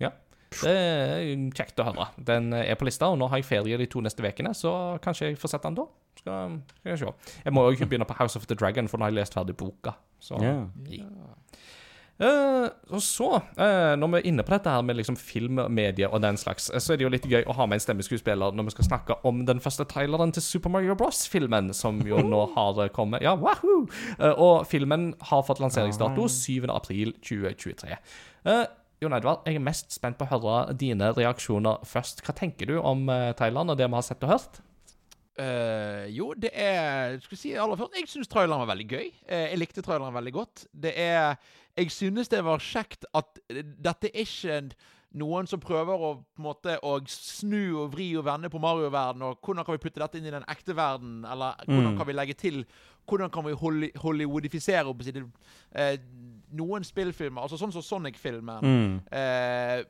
Det er kjekt å høre. Den er på lista, og nå har jeg ferie de to neste ukene, så kanskje jeg får sett den da. Skal, skal jeg se. Jeg må jo begynne på House of the Dragon, for nå har jeg lest ferdig boka. Så. Ja. Uh, og så, uh, når vi er inne på dette her med liksom film, medie og den slags, eh, så er det jo litt gøy å ha med en stemmeskuespiller når vi skal snakke om den første traileren til Super Mario Bros.-filmen, som jo nå har kommet. Ja, wahoo! Eh, og filmen har fått lanseringsdato 7. april 2023. Eh, Jon Edvard, jeg er mest spent på å høre dine reaksjoner først. Hva tenker du om Thailand og det vi har sett og hørt? Uh, jo, det er Skal vi si aller først Jeg syns traileren var veldig gøy. Uh, jeg likte traileren veldig godt. Det er Jeg synes det var kjekt at eh, dette er ikke noen som prøver å måte å snu og vri og vende på Mario-verden, og hvordan kan vi putte dette inn i den ekte verden, eller hvordan Mm. kan vi legge til Hvordan kan vi holly- hollywoodifisere opp, si det, eh, noen spillfilmer, altså sånn som Sonic-filmen Mm. eh,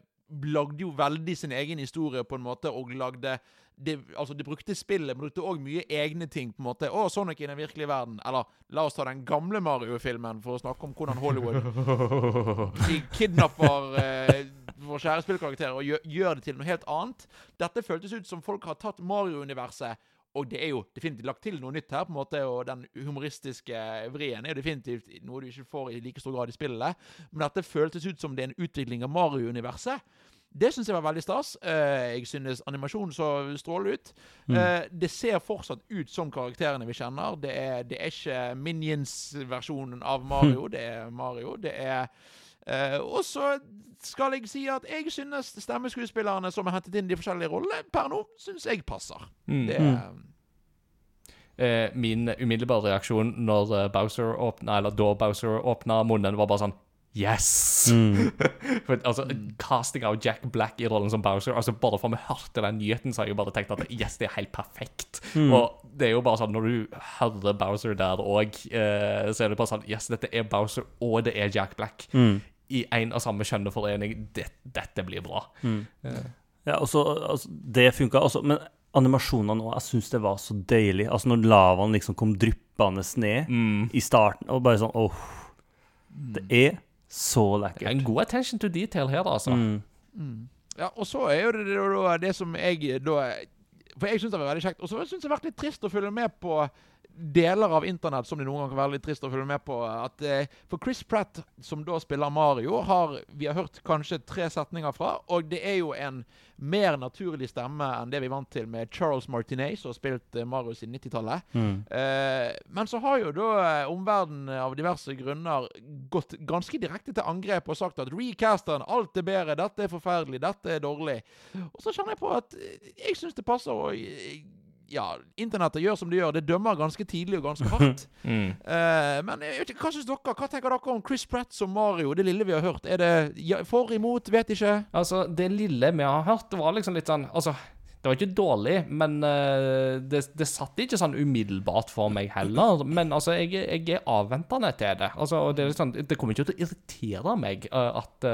lagde jo veldig sin egen historie på en måte, og lagde det, altså de brukte spillet, men brukte òg mye egne ting. på en måte. Å, Sonic i den virkelige verden. Eller la oss ta den gamle Mario-filmen for å snakke om hvordan Hollywood De kidnapper eh, vår kjære spillkarakter og gjør, gjør det til noe helt annet. Dette føltes ut som folk har tatt Mario-universet og det er jo definitivt lagt til noe nytt her, på en måte, og den humoristiske vrien er jo definitivt noe du ikke får i like stor grad i spillet. Men dette føltes ut som det er en utvikling av Mario-universet. Det syns jeg var veldig stas. Eh, jeg synes animasjonen så strålende ut. Mm. det ser fortsatt ut som karakterene vi kjenner. Det er, det er ikke Minions-versjonen av Mario. Det er Mario. Det er eh, Og så skal jeg si at jeg synes stemmeskuespillerne som er hentet inn de forskjellige rollene, per nå synes jeg passer. Mm. Det er Eh, min umiddelbare reaksjon når eh, Bowser åpna, eller da Bowser åpna munnen, var bare sånn Yes! Mm. For, altså, Casting av Jack Black i rollen som Bowser altså Bare for vi hørte den nyheten, så har jeg jo bare tenkt at yes, det er helt perfekt. Mm. Og det er jo bare sånn når du hører Bowser der òg, eh, så er det bare sånn Yes, dette er Bowser, og det er Jack Black. Mm. I én og samme kjønneforening. Det, dette blir bra. Ja, og så, altså, det funka også, men animasjonene nå, jeg syns det var så deilig. Altså når lavaen liksom kom dryppende ned Mm. i starten, og bare sånn åh Det er så Det er lekkert. en god attention to detail her, altså. Mm. Ja, og så er jo det det, det, det som jeg da For jeg syns det var veldig kjekt. Og så syns jeg det har vært litt trist å følge med på deler av internett som det noen ganger kan være litt trist å følge med på. At, eh, for Chris Pratt, som da spiller Mario, har vi har hørt kanskje tre setninger fra. Og det er jo en mer naturlig stemme enn det vi vant til med Charles Martinet, som har spilt eh, Mario siden 90-tallet. Mm. Eh, men så har jo da eh, omverdenen av diverse grunner gått ganske direkte til angrep og sagt at recasteren, alt er bedre, dette er forferdelig, dette er dårlig. Og så kjenner jeg på at eh, jeg syns det passer å Ja, internettet gjør som det gjør. Det dømmer ganske tidlig og ganske hardt. Mm. uh, men jeg vet ikke, hva syns dere? Hva tenker dere om Chris Pratt som Mario? Det lille vi har hørt. Er det ja, for, imot? Vet ikke. Altså, det lille vi har hørt, det var liksom litt sånn Altså, det var ikke dårlig, men uh, det, det satt ikke sånn umiddelbart for meg heller. Men altså, jeg, jeg er avventende til det. Altså, og det, er litt sånn, det kommer ikke til å irritere meg uh, at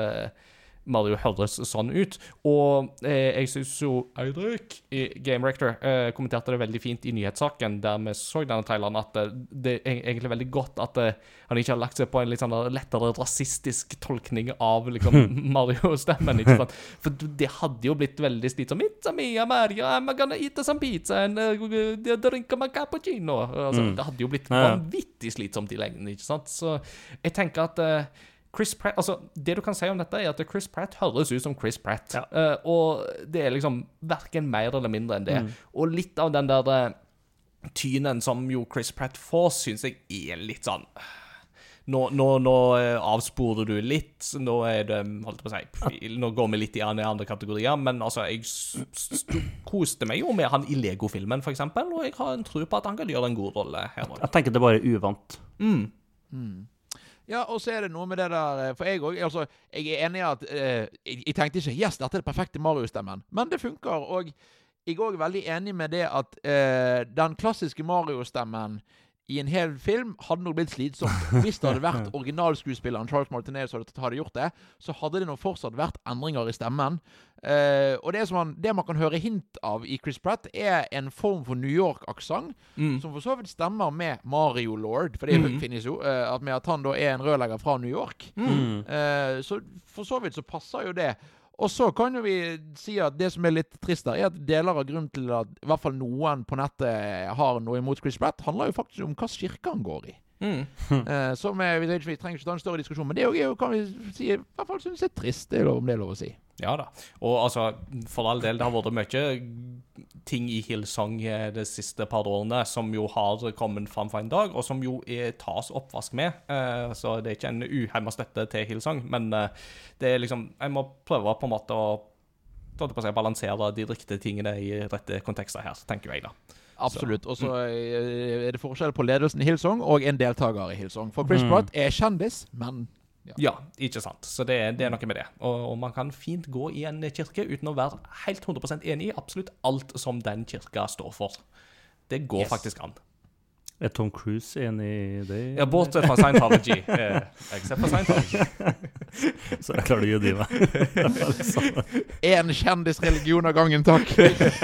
Mario høres sånn ut. Og eh, jeg syns jo Eirik i Game Rector eh, kommenterte det veldig fint i nyhetssaken der vi så denne traileren, at eh, det er egentlig veldig godt at eh, han ikke har lagt seg på en litt sånn lettere rasistisk tolkning av liksom Mario-stemmen. ikke sant? For det hadde jo blitt veldig slitsomt. It's a me, Mario, I'm gonna eat some pizza and uh, drink my cappuccino. Altså, Mm. Det hadde jo blitt vanvittig slitsomt i lengden, ikke sant? Så jeg tenker at eh, Chris Pratt, altså Det du kan si om dette, er at Chris Pratt høres ut som Chris Pratt. Ja. Uh, og det er liksom verken mer eller mindre enn det. Mm. Og litt av den der uh, tynen som jo Chris Pratt får, syns jeg er litt sånn nå, nå, nå eh, avsporer du litt. Nå er det holdt på å si Nå går vi litt i andre, kategorier, men altså, jeg koste meg jo med han i Lego-filmen, eksempel, og jeg har en tro på at han kan gjøre en god rolle her. Jeg tenker det er bare uvant. Ja, og så er det noe med det der eh, For jeg òg altså, Jeg er enig i at eh, jeg, tenkte ikke Yes, dette er den perfekte Mario-stemmen. Men det funker. Og jeg er òg veldig enig med det at eh, den klassiske Mario-stemmen i en hel film hadde nok blitt slitsomt. Hvis det hadde vært originalskuespilleren Charles Martinez som hadde- gjort det, så hadde det nå fortsatt vært endringer i stemmen. Uh, og det, som man, det man kan høre hint av i Chris Pratt, er en form for New York-aksent, som for så vidt stemmer med Mario Lord, for det finnes jo, uh, at med at han da er en rørlegger fra New York. Eh, så for så vidt så passer jo det. Og så kan jo vi si at det som er litt trist der, er at deler av grunnen til at i hvert fall noen på nettet har noe imot Chris Pratt, handler jo faktisk om hva kirke han går i. Mm. uh, som er, vi, vi trenger ikke ta en større diskusjon, men det er jo, kan vi si, i hvert fall synes jeg er trist, det er lov, om det er lov å si. Ja da. Og altså, for all del, det har vært mye ting i Hillsong eh, de siste par årene som jo har kommet fram for en dag, og som jo er, tas oppvask med. Eh, så det er ikke en uhemma støtte til Hillsong, men eh, det er liksom Jeg må prøve på en måte å å si, balansere de riktige tingene i rette kontekster her, tenker jeg, da. Absolutt. Og så mm. er det forskjell på ledelsen i Hillsong og en deltaker i Hillsong. For Chris Pratt er kjendis, men Ja, ikke sant. Så det, det er noe med det. Og, og man kan fint gå i en kirke uten å være helt 100% enig i absolutt alt som den kirka står for. Det går Yes. faktisk an. Er Tom Cruise enig i det? Ja, bortsett fra Scientology. Eh, except for Scientology. Så jeg klarer å gi meg. én kjendisreligion av gangen, takk.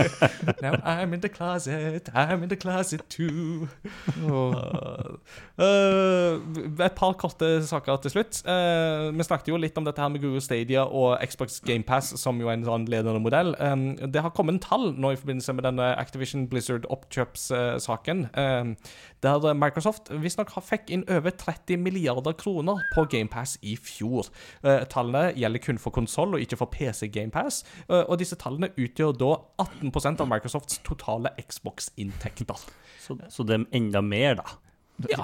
Now I'm in the closet, I'm in the closet too. Uh, uh, et par korte saker til slutt. Uh, vi snakket jo litt om dette her med Google Stadia og Xbox GamePass som jo er en sånn ledende modell. Um, det har kommet en tall nå i forbindelse med denne Activision Blizzard oppkjøpssaken, um, der Microsoft visstnok har fikk inn over 30 milliarder kroner på GamePass i fjor. Uh, tallene gjelder kun for konsoll og ikke for PC GamePass, uh, og disse tallene utgjør da 18% av Microsofts totale Xbox-inntekter. Så, så det er enda mer, da. Ja.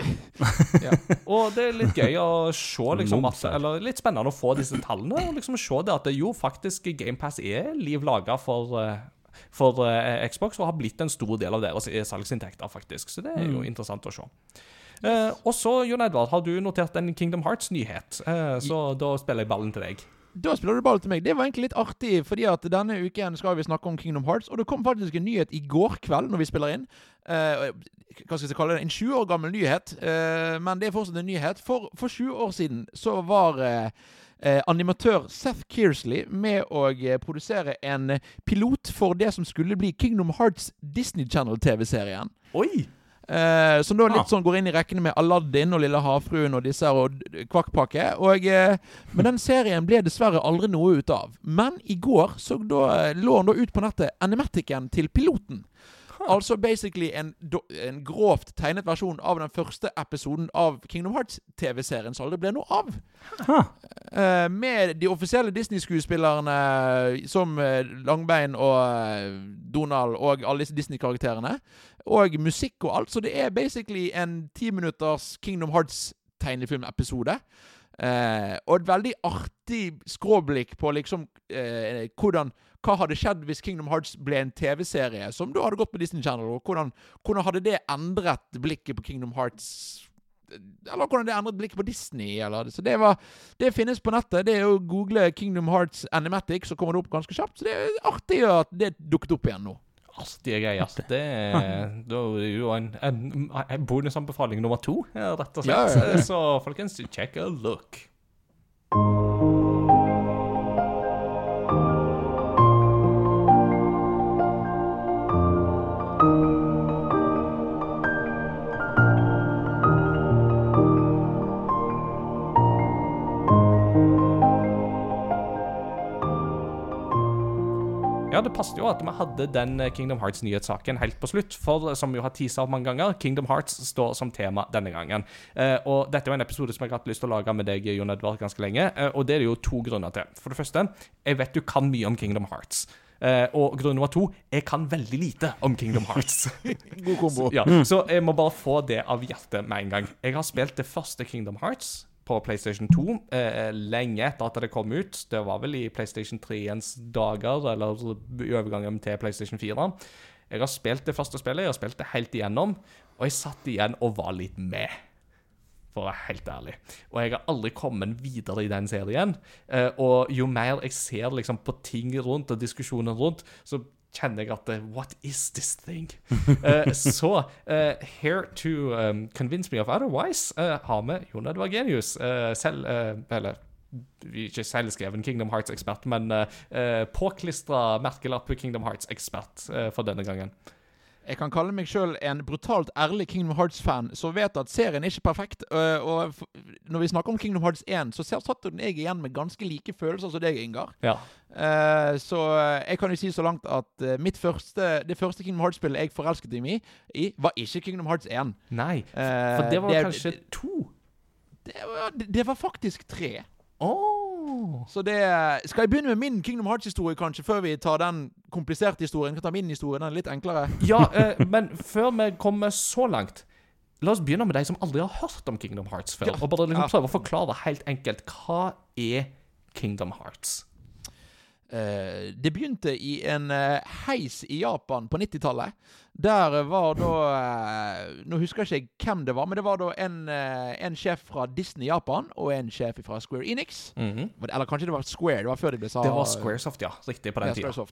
Og det er litt gøy å se, liksom, at, eller litt spennende å få disse tallene, og liksom se det at jo faktisk GamePass er liv laga for, eh, for eh, Xbox, og har blitt en stor del av deres salgsinntekter, faktisk. Så det er jo interessant å se. Eh, og så, Jon Edvard, har du notert en Kingdom Hearts-nyhet, eh, så da spiller jeg ballen til deg. Da spiller du ballen til meg. Det var egentlig litt artig, fordi at denne uken skal vi snakke om Kingdom Hearts, og det kom faktisk en nyhet i går kveld når vi spiller inn. Eh, hva skal jeg kalle det? En 20 år gammel nyhet, eh, men det er fortsatt en nyhet. For, for 20 år siden så var eh, eh, animatør Seth Kearsley med å eh, produsere en pilot for det som skulle bli Kingdom Hearts Disney Channel-TV-serien. Oi! Eh, som da litt Ah. sånn går inn i rekkene med Aladdin og Lille havfruen og disse her og Kvakkpakke. Og, eh, men den serien ble dessverre aldri noe ut av. Men i går så da, eh, lå han da ut på nettet animaticen til piloten. Altså basically en, en grovt tegnet versjon av den første episoden av Kingdom Hearts-TV-serien som aldri ble noe av. Uh, med de offisielle Disney-skuespillerne som eh, Langbein og eh, Donald og alle disse Disney-karakterene. Og musikk og alt. Så det er basically en ti minutters Kingdom Hearts-tegnefilmepisode. Uh, og et veldig artig skråblikk på liksom uh, hvordan hva hadde skjedd hvis Kingdom Hearts ble en TV-serie som da hadde gått på Disney Channel? Og hvordan, hvordan hadde det endret blikket på Kingdom Hearts? Eller hvordan det endret blikket på Disney? Eller, så det, var, det finnes på nettet. Det er å google Kingdom Hearts Animatic, så kommer det opp ganske kjapt. Så det er artig at det dukket opp igjen nå. Artige greier. Det er da er det jo en, en, en bonusanbefaling nummer to, rett og slett. Ja, ja, ja. Så folkens, check a look. Det passet jo at vi hadde den eh, Kingdom Hearts-nyhetssaken helt på slutt. For som vi har teasa mange ganger, Kingdom Hearts står som tema denne gangen. Eh, og dette var en episode som jeg har hatt lyst til å lage med deg, Jon Edvard, ganske lenge. Eh, og det er det jo to grunner til. For det første, jeg vet du kan mye om Kingdom Hearts. Eh, og grunn nummer to jeg kan veldig lite om Kingdom Hearts. God kombo. ja, Så jeg må bare få det av hjertet med en gang. Jeg har spilt det første Kingdom Hearts på PlayStation 2 eh, lenge etter at det kom ut. Det var vel i PlayStation 3-ens dager, eller i overgangen til PlayStation 4. Jeg har spilt det første spillet, jeg har spilt det helt igjennom, og jeg satt igjen og var litt med. For å være helt ærlig. Og jeg har aldri kommet videre i den serien. Eh, og jo mer jeg ser liksom på ting rundt og diskusjoner rundt, så kjenner jeg at eh, What is this thing? uh, så uh, Here to um, convince me of otherwise uh, har vi Jon Edvard Genius. selv Eller ikke selvskreven Kingdom Hearts-ekspert, men uh, påklistra merkelapp Kingdom Hearts-ekspert for denne gangen. Jeg kan kalle meg sjøl en brutalt ærlig Kingdom Hearts-fan, som vet at serien er ikke perfekt. øh, og når vi snakker om Kingdom Hearts 1, så satt den jeg igjen med ganske like følelser som deg, Ingar. Ja. Eh, så øh, jeg kan jo si så langt at øh, mitt første, det første Kingdom Hearts-spillet jeg forelsket meg i, var ikke Kingdom Hearts 1. Nei, Eh, for det var det- kanskje to. Det var, det, det var faktisk tre. Så det Skal jeg begynne med min Kingdom Hearts-historie, kanskje, før vi tar den kompliserte historien? Kan ta min historie, den er litt enklere. Ja, eh, men før vi kommer så langt La oss begynne med de som aldri har hørt om Kingdom Hearts før. Ja. Og bare liksom prøve å forklare helt enkelt hva er Kingdom Hearts. Eh, det begynte i en eh, heis i Japan på 90-tallet. Der var da eh, Nå husker jeg ikke hvem det var, men det var da en, en sjef fra Disney Japan og en sjef fra Square Enix. Mhm. Eller kanskje det var Square. Det var før de ble sa Det var Squaresoft, ja. Riktig på den ja, tida.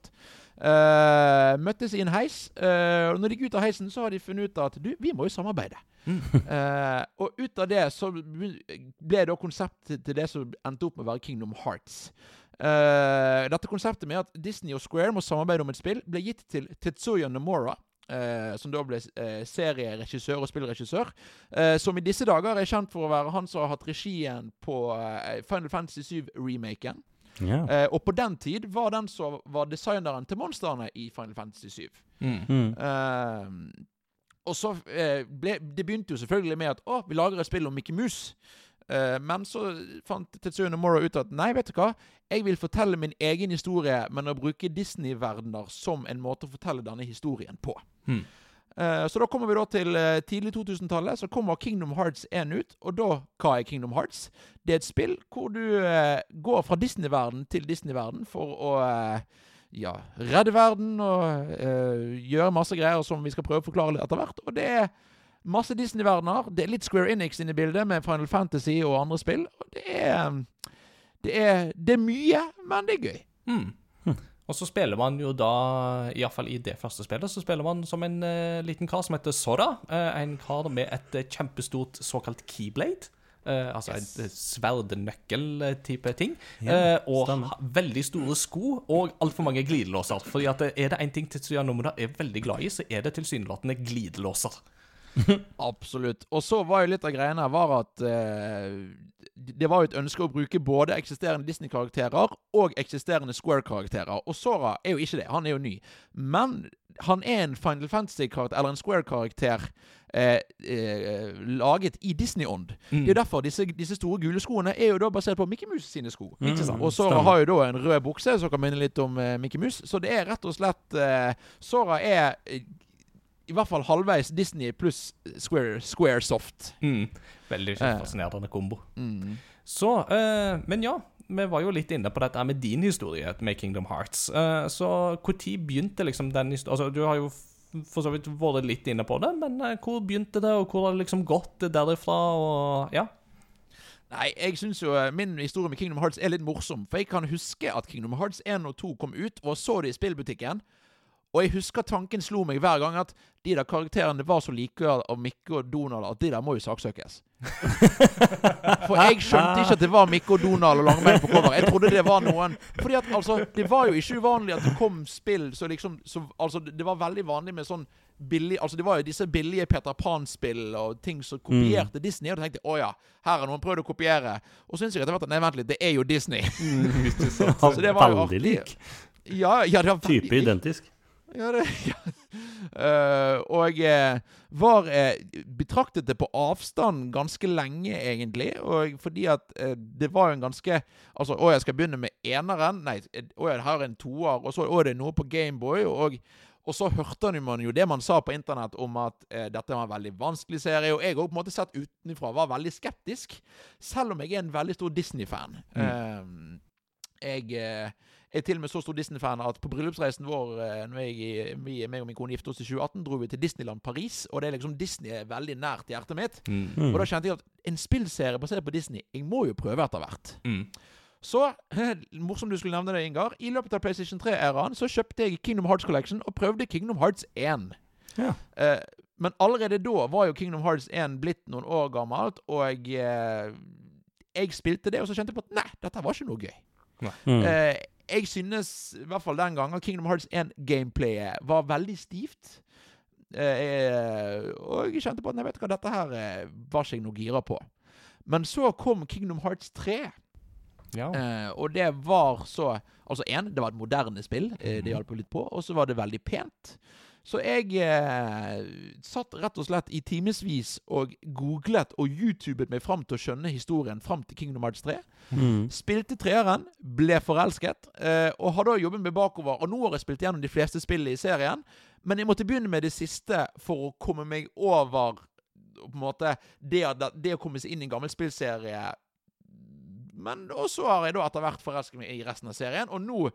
Eh, møttes i en heis. eh, og når de gikk ut av heisen, så har de funnet ut at du, vi må jo samarbeide. Eh, og ut av det så ble da konseptet til det som endte opp med å være Kingdom Hearts. Eh, dette konseptet med at Disney og Square må samarbeide om et spill, ble gitt til Tetsuya Nomura. Uh, som da ble uh, serieregissør og spillregissør. eh, som i disse dager er kjent for å være han som har hatt regien på eh, Final Fantasy 7-remaken. Ja. Eh, og på den tid var den som var designeren til monstrene i Final Fantasy 7. Mm. Mm. Eh, og så eh, ble Det begynte jo selvfølgelig med at å, vi lager et spill om Mickey Mouse. Eh, men så fant Tetsuya Nomura ut at nei, vet du hva, jeg vil fortelle min egen historie, men å bruke Disney-verdener som en måte å fortelle denne historien på. Hmm. Eh, så da kommer vi da til eh, tidlig 2000-tallet. Så kommer Kingdom Hearts 1 ut. Og da, hva er Kingdom Hearts? Det er et spill hvor du går fra Disney-verden til Disney-verden for å ja, redde verden og gjøre masse greier som vi skal prøve å forklare etter hvert. Og det er masse Disney-verdener. Det er litt Square Enix inne i bildet med Final Fantasy og andre spill. Og det er Det er, det er mye, men det er gøy. Mm. Og så spiller man jo da, iallfall i det første spillet, så spiller man som en uh, liten kar som heter Sora. Uh, en kar med et uh, kjempestort såkalt keyblade. Altså Yes. en sverdnøkkel-type ting. Ja, Eh, og ha, veldig store sko og altfor mange glidelåser. Fordi at er det én ting Tetsuya Nomura er veldig glad i, så er det tilsynelatende glidelåser. Absolutt. Og så var jo litt av greiene var at eh, det var jo et ønske å bruke både eksisterende Disney-karakterer og eksisterende Square-karakterer. Og Sora er jo ikke det. Han er jo ny. Men han er en Final Fantasy-karakter, eller en Square-karakter, eh, eh, laget i Disney-ånd. Mm. Det er jo derfor disse, disse store gule skoene er jo da basert på Mickey Mouse sine sko. Mm? Og Sora har jo da en rød bukse som kan minne litt om eh, Mickey Mouse. Så det er rett og slett eh, Sora er eh, i hvert fall halvveis Disney pluss Square, Squaresoft. Mm. Veldig Eh. fascinerende kombo. Mm. Så, uh, men ja, vi var jo litt inne på dette med din historie med Kingdom Hearts. Uh, så når begynte liksom den historien Altså, du har jo for så vidt vært litt inne på det, men uh, hvor begynte det, og hvor har det liksom gått derifra, og ja? Nei, jeg syns jo min historie med Kingdom Hearts er litt morsom. For jeg kan huske at Kingdom Hearts 1 og 2 kom ut, og så det i spillbutikken. Og jeg husker tanken slo meg hver gang at de der karakterene var så like av Mikke og Donald at de der må jo saksøkes. For jeg skjønte ikke at det var Mikke og Donald og Langbein på cover. Jeg trodde det var noen Fordi at altså, det var jo ikke uvanlig at det kom spill så liksom så, Altså, det var veldig vanlig med sånn billig Altså, det var jo disse billige Peter Pan-spill og ting som kopierte Disney, og da tenkte jeg å ja, her har noen prøvd å kopiere. Og så syns jeg etter hvert at nei, vent litt, det er jo Disney. Så det var jo artig. lik. Ja, ja, det var veldig Type identisk. Ja, det, ja. Uh, og jeg var uh, betraktet det på avstand ganske lenge, egentlig. Og fordi at uh, det var jo en ganske Altså, å, jeg skal begynne med eneren. Nei, eh, å, jeg har en toer. Og så å, det er noe på Gameboy. Og, og så hørte man jo det man sa på internett om at eh, dette var en veldig vanskelig serie. Og jeg òg, på en måte sett utenfra, var veldig skeptisk. Selv om jeg er en veldig stor Disney-fan. Eh, jeg eh, er til og med så stor Disney-fan at på bryllupsreisen vår eh, når jeg, vi, meg og min kone giftet oss i 2018, dro vi til Disneyland Paris. Og det er liksom Disney er veldig nært hjertet mitt. Mm. Og da kjente jeg at en spillserie basert på Disney Jeg må jo prøve etter hvert. Mm. Så, morsomt du skulle nevne det, Ingar. I løpet av PlayStation 3-æraen så kjøpte jeg Kingdom Hearts Collection og prøvde Kingdom Hearts 1. Ja. Eh, men allerede da var jo Kingdom Hearts 1 blitt noen år gammelt, og eh, jeg spilte det, og så kjente jeg på at nei, dette var ikke noe gøy. Mm. Eh, jeg synes, i hvert fall den gangen, Kingdom Hearts 1-gameplayet var veldig stivt. Eh, og jeg kjente på at nei, vet hva, dette her eh, var ikke jeg noe gira på. Men så kom Kingdom Hearts 3. Ja. Eh, og det var så Altså én, det var et moderne spill. Eh, det hjalp jo litt på. Og så var det veldig pent. Så jeg eh, satt rett og slett i timevis og googlet og youtubet meg fram til å skjønne historien fram til Kingdom Hearts 3. Mm. Spilte treeren, ble forelsket, eh, og har da jobbet meg bakover. Og nå har jeg spilt gjennom de fleste spillene i serien, men jeg måtte begynne med det siste for å komme meg over på en måte det, det å komme seg inn i en gammel spillserie. Men også har jeg da etter hvert forelsket meg i resten av serien, og nå,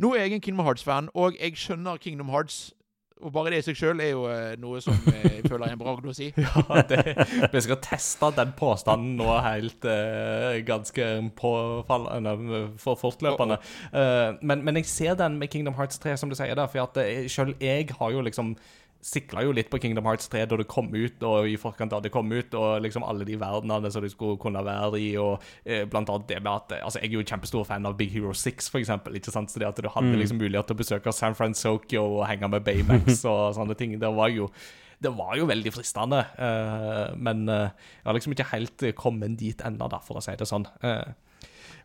nå er jeg en Kingdom Hearts-fan, og jeg skjønner Kingdom Hearts. Og bare det i seg sjøl er jo eh, noe som eh, jeg føler er en bragd å si. Ja, det, vi skal teste den påstanden nå helt uh, ganske påfallende for fortløpende. Uh, men, men jeg ser den med Kingdom Hearts 3, som du sier der, for at selv jeg har jo liksom sikla jo litt på Kingdom Hearts 3 da det kom ut, og i forkant av det kom ut, og liksom alle de verdenene som det skulle kunne være i, og eh, blant annet det med at eh, Altså, jeg er jo kjempestor fan av Big Hero 6, for eksempel, ikke sant, så det at du hadde liksom mulighet til å besøke San Francisco og henge med Baymax og sånne ting, det var jo det var jo veldig fristende, eh, men eh, jeg har liksom ikke helt eh, kommet dit ennå, for å si det sånn. Eh,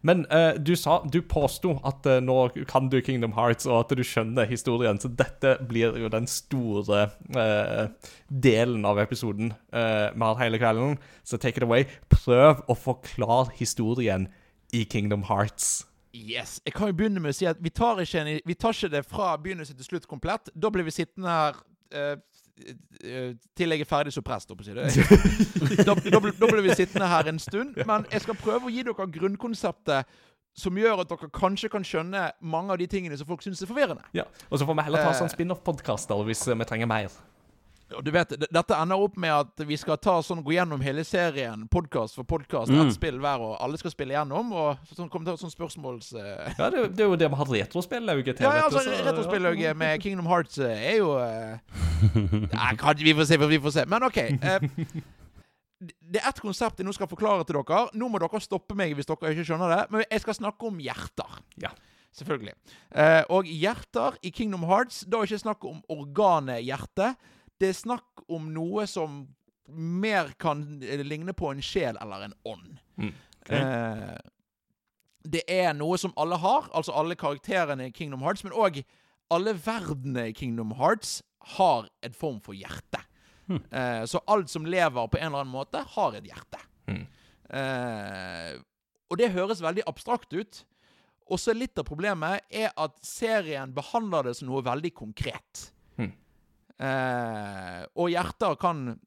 men uh, du sa, du påsto at uh, nå kan du Kingdom Hearts, og at du skjønner historien, så dette blir jo den store uh, delen av episoden vi har hele kvelden. Så take it away. Prøv å forklare historien i Kingdom Hearts. Yes. Jeg kan jo begynne med å si at vi tar ikke, vi tar ikke det fra begynnelse til slutt komplett. Da blir vi sittende her til jeg er ferdig som prest, holdt jeg da, da, blir- da blir vi sittende her en stund. Men jeg skal prøve å gi dere grunnkonseptet som gjør at dere kanskje kan skjønne mange av de tingene som folk syns er forvirrende. Ja. Og så får vi heller ta Eh. sånn spin-off-podkaster hvis eh, vi trenger mer. Og du vet, Dette ender opp med at vi skal ta sånn, gå gjennom hele serien, podkast for podkast, Mm. ett spill hver, og alle skal spille gjennom. Og så sånn, kommer det til sånn spørsmåls... eh, Ja, det, det er jo det vi har retrospillauget til. Ja, ja, altså, så- Retrospillauget med Kingdom Hearts eh, er jo eh, Nei, vi får se, vi får se. Men OK. eh, det er ett konsept jeg nå skal forklare til dere. Nå må dere stoppe meg hvis dere ikke skjønner det. Men jeg skal snakke om hjerter. Ja. Selvfølgelig. Og hjerter i Kingdom Hearts Da er det ikke snakk om organet hjerte. Det er snakk om noe som mer kan eh, ligne på en sjel eller en ånd. Mm. Eh, det er noe som alle har, altså alle karakterene i Kingdom Hearts, men òg alle verdenene i Kingdom Hearts har en form for hjerte. Eh, så alt som lever på en eller annen måte, har et hjerte. Mm. Eh, og det høres veldig abstrakt ut. Og så litt av problemet er at serien behandler det som noe veldig konkret. Eh, og hjerter kan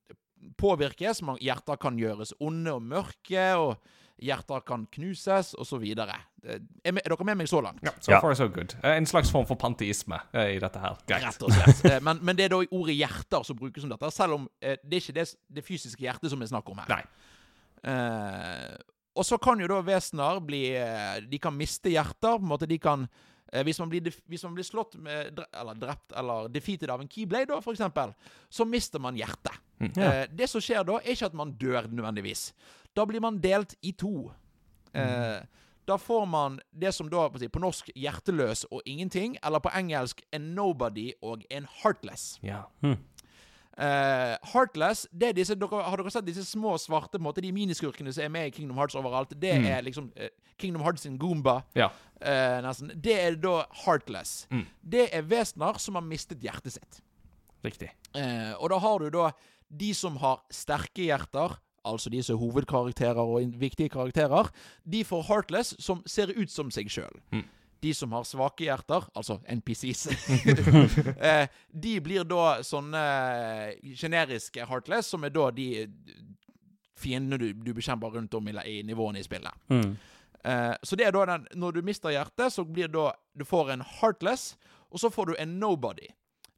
påvirkes. Hjerter kan gjøres onde og mørke, og hjerter kan knuses, osv. Er, er er dere med meg så langt? Ja, so far so good. Eh, En slags form for panteisme eh, i dette her. Greit. Rett og slett. Eh, Men, men det er da ordet hjerter som brukes om dette, selv om eh, det er ikke det, det fysiske hjertet som er snakk om her. Nei. Eh, og så kan jo da vesener bli eh, De kan miste hjerter. på en måte de kan eh, hvis, man blir, hvis man blir slått med, eller drept eller defeated av en keyblade, da, for eksempel, så mister man hjertet. Eh, det som skjer da, er ikke at man dør nødvendigvis. Da blir man delt i to. Eh, da får man det som da på, norsk 'hjerteløs' og 'ingenting', eller på engelsk 'a nobody' og 'en heartless'. Ja. Eh, Heartless det er disse, dere, Har dere sett disse små svarte på en måte, De miniskurkene som er med i Kingdom Hearts overalt? Det er liksom uh, Kingdom Hearts sin Goomba. ja. eh, nesten. Det er da Heartless. Mm. Det er vesener som har mistet hjertet sitt. Riktig. Og da har du da de som har sterke hjerter, altså de som er hovedkarakterer og viktige karakterer, de får Heartless, som ser ut som seg sjøl. Mm. De som har svake hjerter, altså NPCs, eh, de blir da sånne generiske Heartless, som er da de fiendene du, du bekjemper rundt om i, i nivåene i spillet. Mm. Eh, så det er da den Når du mister hjertet, så blir da Du får en Heartless, og så får du en Nobody.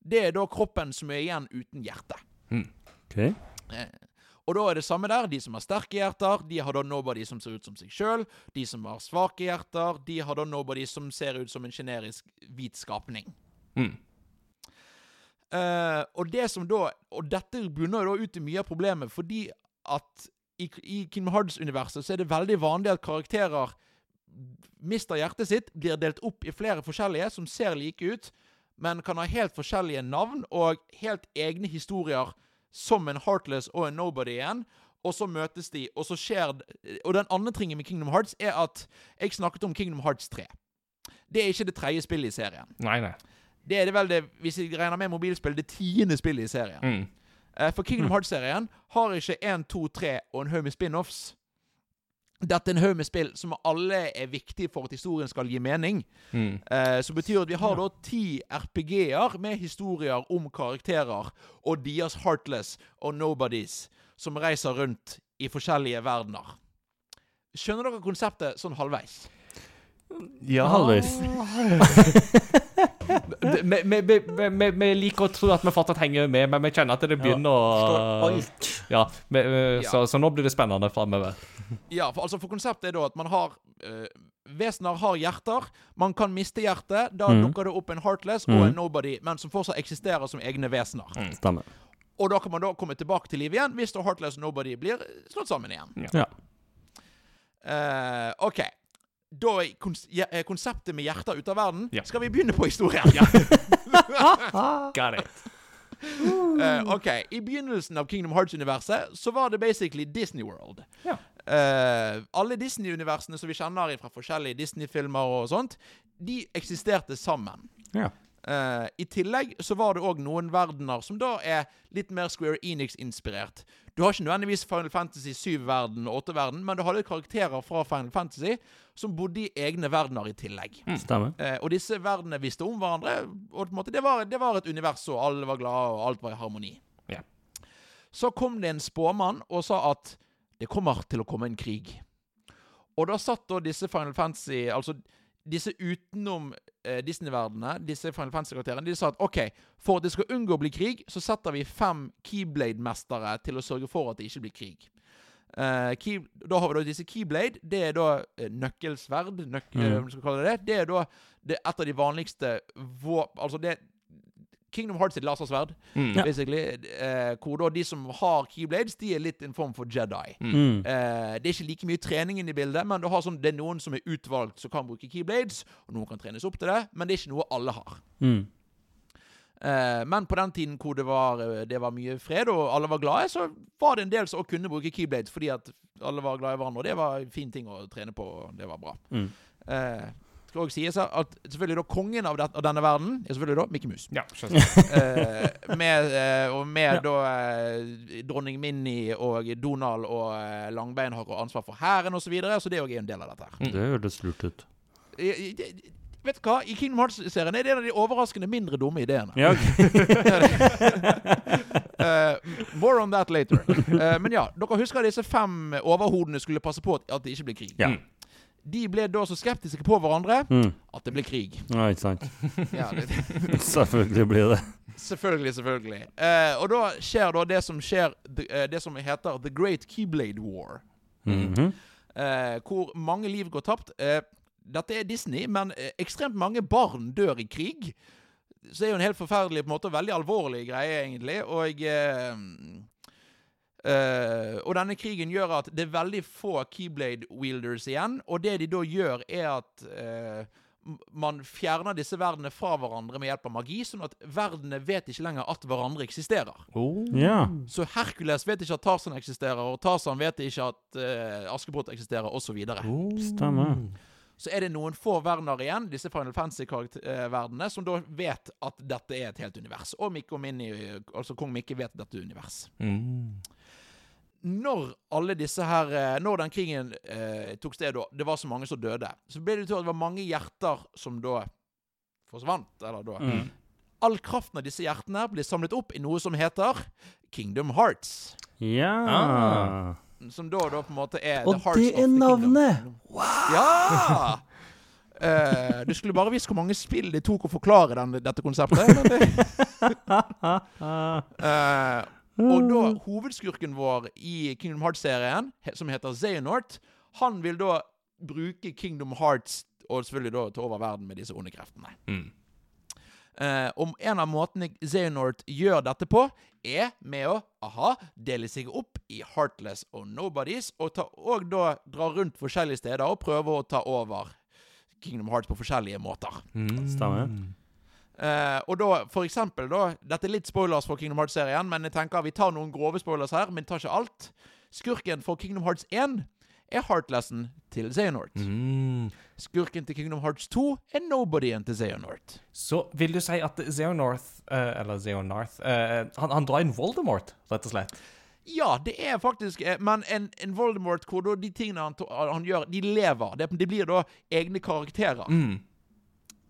Det er da kroppen som er igjen uten hjerte. OK. Eh, og da er det samme der. De som har sterke hjerter, de har da Nobody som ser ut som seg sjøl. De som har svake hjerter, de har da Nobody som ser ut som en generisk hvit skapning. Mm. Uh, og det som da Og dette bunner jo da ut i mye av problemet, fordi at i, i Kingdom Hearts-universet så er det veldig vanlig at karakterer mister hjertet sitt, blir delt opp i flere forskjellige som ser like ut, men kan ha helt forskjellige navn og helt egne historier som en Heartless og en Nobody igjen. Og så møtes de, og så skjer Og den andre tingen med Kingdom Hearts er at jeg snakket om Kingdom Hearts 3. Det er ikke det tredje spillet i serien. Nei, nei. Det er det vel det, hvis jeg regner med mobilspill, det tiende spillet i serien. Mm. Eh, For Kingdom Hearts-serien har ikke 1, 2, 3 og en haug med spin-offs. Dette er en haug med spill som alle er viktige for at historien skal gi mening. Mm. Eh, Så betyr at vi har da ti RPG-er med historier om karakterer og deres Heartless og Nobodies som reiser rundt i forskjellige verdener. Skjønner dere konseptet sånn halvveis? Ja Halvveis. Vi- vi- vi- vi- vi- Vi liker å tro at vi fortsatt henger med, men vi kjenner at det begynner å Ja, eh, Ja. Så, så nå blir det spennende framover. Ja, for, altså for konseptet er da at man har eh, Vesener har hjerter. Man kan miste hjertet. Da mm. dukker det opp en Heartless mm. og en Nobody, men som fortsatt eksisterer som egne vesener. Stemmer. Og da kan man da komme tilbake til liv igjen hvis da Heartless og Nobody blir slått sammen igjen. Ja. Eh, OK. Da er kons ja, eh, konseptet med hjerter ute av verden. Ja. Skal vi begynne på historien? Got it. Uh, OK. I begynnelsen av Kingdom Hearts-universet så var det basically Disney World. Ja. Uh, alle Disney-universene som vi kjenner fra forskjellige Disney-filmer og sånt, de eksisterte sammen. Ja. Eh, I tillegg så var det òg noen verdener som da er litt mer Square Enix-inspirert. Du har ikke nødvendigvis Final Fantasy 7-verden og 8-verden, men du hadde karakterer fra Final Fantasy som bodde i egne verdener i tillegg. Mm, uh, og disse verdenene visste om hverandre, og måte, det, var, det var et univers, og alle var glade, og alt var i harmoni. Yeah. Så kom det en spåmann og sa at det kommer til å komme en krig. Og da satt da disse Final Fantasy Altså disse utenom eh, Disney-verdenene, disse Final Fantasy-karakterene, de sa at OK, for at det skal unngå å bli krig, så setter vi fem Keyblade-mestere til å sørge for at det ikke blir krig. Eh, key, da har vi da disse Keyblade. Det er da eh, nøkkelsverd. Nøk, Mm. eh, det det. Er da det et av de vanligste våp... Altså det Kingdom Hearts sitt lasersverd, Mm. basically. Eh, hvor da de som har Keyblades, de er litt en form for Jedi. Mm. Eh, det er ikke like mye trening inne i bildet, men du har sånn, det er noen som er utvalgt som kan bruke Keyblades, og noen kan trenes opp til det, men det er ikke noe alle har. Mm. Eh, men på den tiden hvor det var, eh, det var mye fred, og alle var glade, så var det en del som kunne bruke Keyblades fordi at alle var glade i hverandre, og det var en fin ting å trene på, og det var bra. Mm. Skal også sies at selvfølgelig da kongen av, det, av denne verden er selvfølgelig da Mickey Mouse. Ja. Eh, med, uh, og med da eh, dronning Minnie og Donald og Langbein har ansvar for hæren osv., så, videre, så det òg er en del av dette. her. Det høres lurt ut. I- i- i- Vet du hva? I Kingdom Hearts-serien er det en av de overraskende mindre dumme ideene. Ja. Eh, more on that later. Uh, men ja, dere husker disse fem overhodene skulle passe på at, at det ikke blir krig. Ja. De ble da så skeptiske på hverandre Mm. at det ble krig. ja, ikke sant. Ja, det, Selvfølgelig blir det. selvfølgelig, selvfølgelig. Eh, og da skjer da det som skjer eh, Det som heter The Great Keyblade War. Mhm. eh, hvor mange liv går tapt. Eh, dette er Disney, men eh, ekstremt mange barn dør i krig. Så det er jo en helt forferdelig på en måte, veldig alvorlig greie, egentlig. Og eh, eh, Og denne krigen gjør at det er veldig få Keyblade wielders igjen. Og det de da gjør, er at uh, man fjerner disse verdenene fra hverandre med hjelp av magi, sånn at verdenene vet ikke lenger at hverandre eksisterer. Oh. Yeah. Så Hercules vet ikke at Tarzan eksisterer, og Tarzan vet ikke at uh, Askepott eksisterer, osv. Stemmer. så er det noen få verdener igjen, disse Final Fantasy-verdenene, som da vet at dette er et helt univers. Og Mikke og Minnie, altså kong Mikke, vet at dette er univers. Mm. Når alle disse her eh, Når den krigen eh, tok sted, da, det var så mange som døde, så ble det til at det var mange hjerter som da forsvant. Eller da Mm. All kraften av disse hjertene ble samlet opp i noe som heter Kingdom Hearts. Ja. Ah. Som da, da på en måte er Og the det er navnet! Wow! Ja! Uh, du skulle bare visst hvor mange spill det tok å forklare den, dette konseptet. Men det, Eh, og da hovedskurken vår i Kingdom Hearts-serien, som heter Xehanort, han vil da bruke Kingdom Hearts og selvfølgelig da ta over verden med disse onde kreftene. Mm. Uh, om en av måtene Xehanort gjør dette på, er med å aha, dele seg opp i Heartless og Nobodies, og, ta, og da dra rundt forskjellige steder og prøve å ta over Kingdom Hearts på forskjellige måter. Mm. Stemmer. Eh, og da, for eksempel, da Dette er litt spoilers for Kingdom Hearts-serien, men jeg tenker vi tar noen grove spoilers her, men tar ikke alt. Skurken for Kingdom Hearts 1 er Heartlessen til Xehanort. Mm. Skurken til Kingdom Hearts 2 er Nobodyen til Xehanort. Så vil du si at Xeonorth, uh, eller Xeonorth, uh, han, han drar inn Voldemort, rett og slett? Ja, det er faktisk eh, Men en, en Voldemort hvor de tingene han, han gjør, de lever. Det, de blir da egne karakterer. Mm.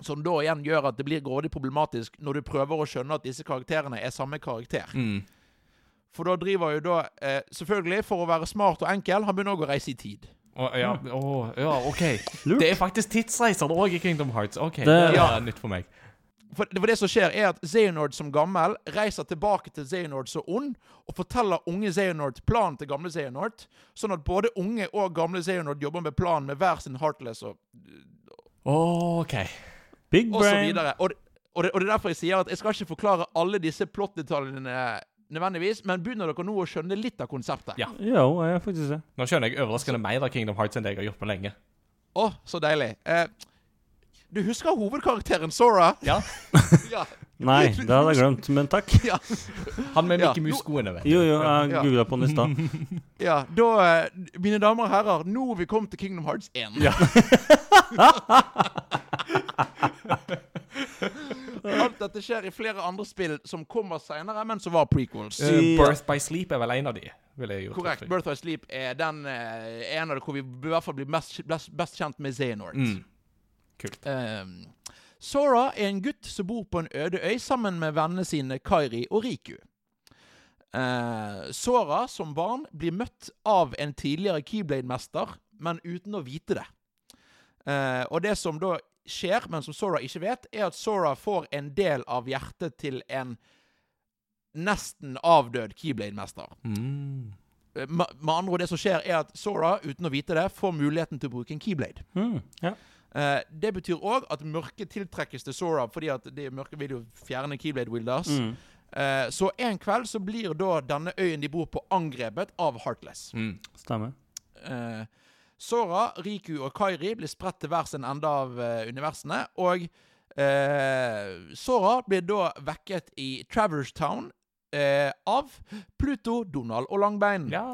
Som da igjen gjør at det blir grådig problematisk når du prøver å skjønne at disse karakterene er samme karakter. Mm. For da driver jo da eh, Selvfølgelig, for å være smart og enkel, han begynner også å reise i tid. Oh, ja, Oh, ja, OK. Lurt. Det er faktisk tidsreiser òg i Kingdom Hearts. OK, det, Det- er nytt for meg. For, for det som skjer, er at Xehanort som gammel reiser tilbake til Xehanort som ond, og forteller unge Xehanort planen til gamle Xehanort, sånn at både unge og gamle Xehanort jobber med planen med hver sin Heartless og, OK. Big og så videre. Og, det- og, det, og det er derfor jeg sier at jeg skal ikke forklare alle disse plottdetaljene nødvendigvis, men begynner dere nå å skjønne litt av konseptet? Ja. Jo, jeg faktisk det. Nå skjønner jeg overraskende mer av Kingdom Hearts enn det jeg har gjort på lenge. Å, så deilig. Eh, du husker hovedkarakteren Sora? Ja. ja. Nei, det hadde jeg glemt, men takk. ja. Han med Ja. Mickey Mouse-skoene, vet du. Jo, jo, jeg Ja. googla på den i stad. Ja, da, eh, mine damer og herrer, nå har vi kommet til Kingdom Hearts 1. Ja. Alt dette skjer i flere andre spill som kommer seinere, men som var prequels. Uh, Birth by Sleep er vel en av de, vil jeg. Korrekt. Birth by Sleep er den uh, en av de hvor vi i hvert fall blir mest, best, best kjent med Xehanort. Mm. Kult. Um, Sora er en gutt som bor på en øde øy sammen med vennene sine Kairi og Riku. Uh, Sora som barn blir møtt av en tidligere Keyblade-mester, men uten å vite det. Uh, og det som da skjer, men som Sora ikke vet, er at Sora får en del av hjertet til en nesten avdød Keyblade-mester. Mm. Med med andre ord, det som skjer, er at Sora, uten å vite det, får muligheten til å bruke en Keyblade. Mm, ja. Uh, det betyr òg at mørket tiltrekkes til Sora, fordi at det mørke vil jo fjerne Keyblade Wilders. Mm. Uh, så en kveld så blir da denne øyen de bor på, angrepet av Heartless. Mm. Stemmer. Eh, Sora, Riku og Kairi blir spredt til hver sin ende av eh, universene. Og eh, Sora blir da vekket i Travers Town eh, av Pluto, Donald og Langbein. Ja.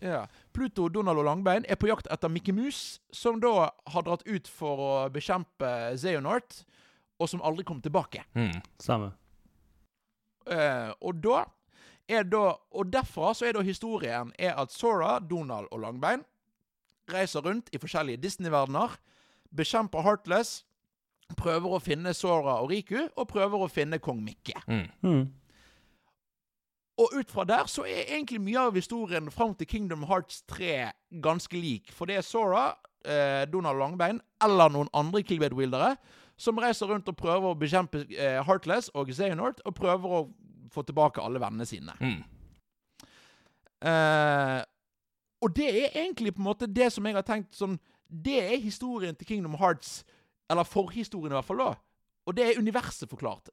Ja. Pluto, Donald og Langbein er på jakt etter Mickey Mouse, som da har dratt ut for å bekjempe Xehanort, og som aldri kom tilbake. Mm. samme. Eh, og da er da Og derfra så er da historien er at Sora, Donald og Langbein reiser rundt i forskjellige Disney-verdener, bekjemper Heartless, prøver å finne Sora og Riku, og prøver å finne kong Mikke. Mm. Mm. Og ut fra der så er egentlig mye av historien fram til Kingdom Hearts 3 ganske lik. For det er Sora, eh, Donald Langbein eller noen andre Kilbed-wildere som reiser rundt og prøver å bekjempe eh, Heartless og Xehanort, og prøver å få tilbake alle vennene sine. Mm. Eh, og det er egentlig på en måte det som jeg har tenkt sånn Det er historien til Kingdom Hearts, eller forhistorien i hvert fall, da. Og det er universet forklart.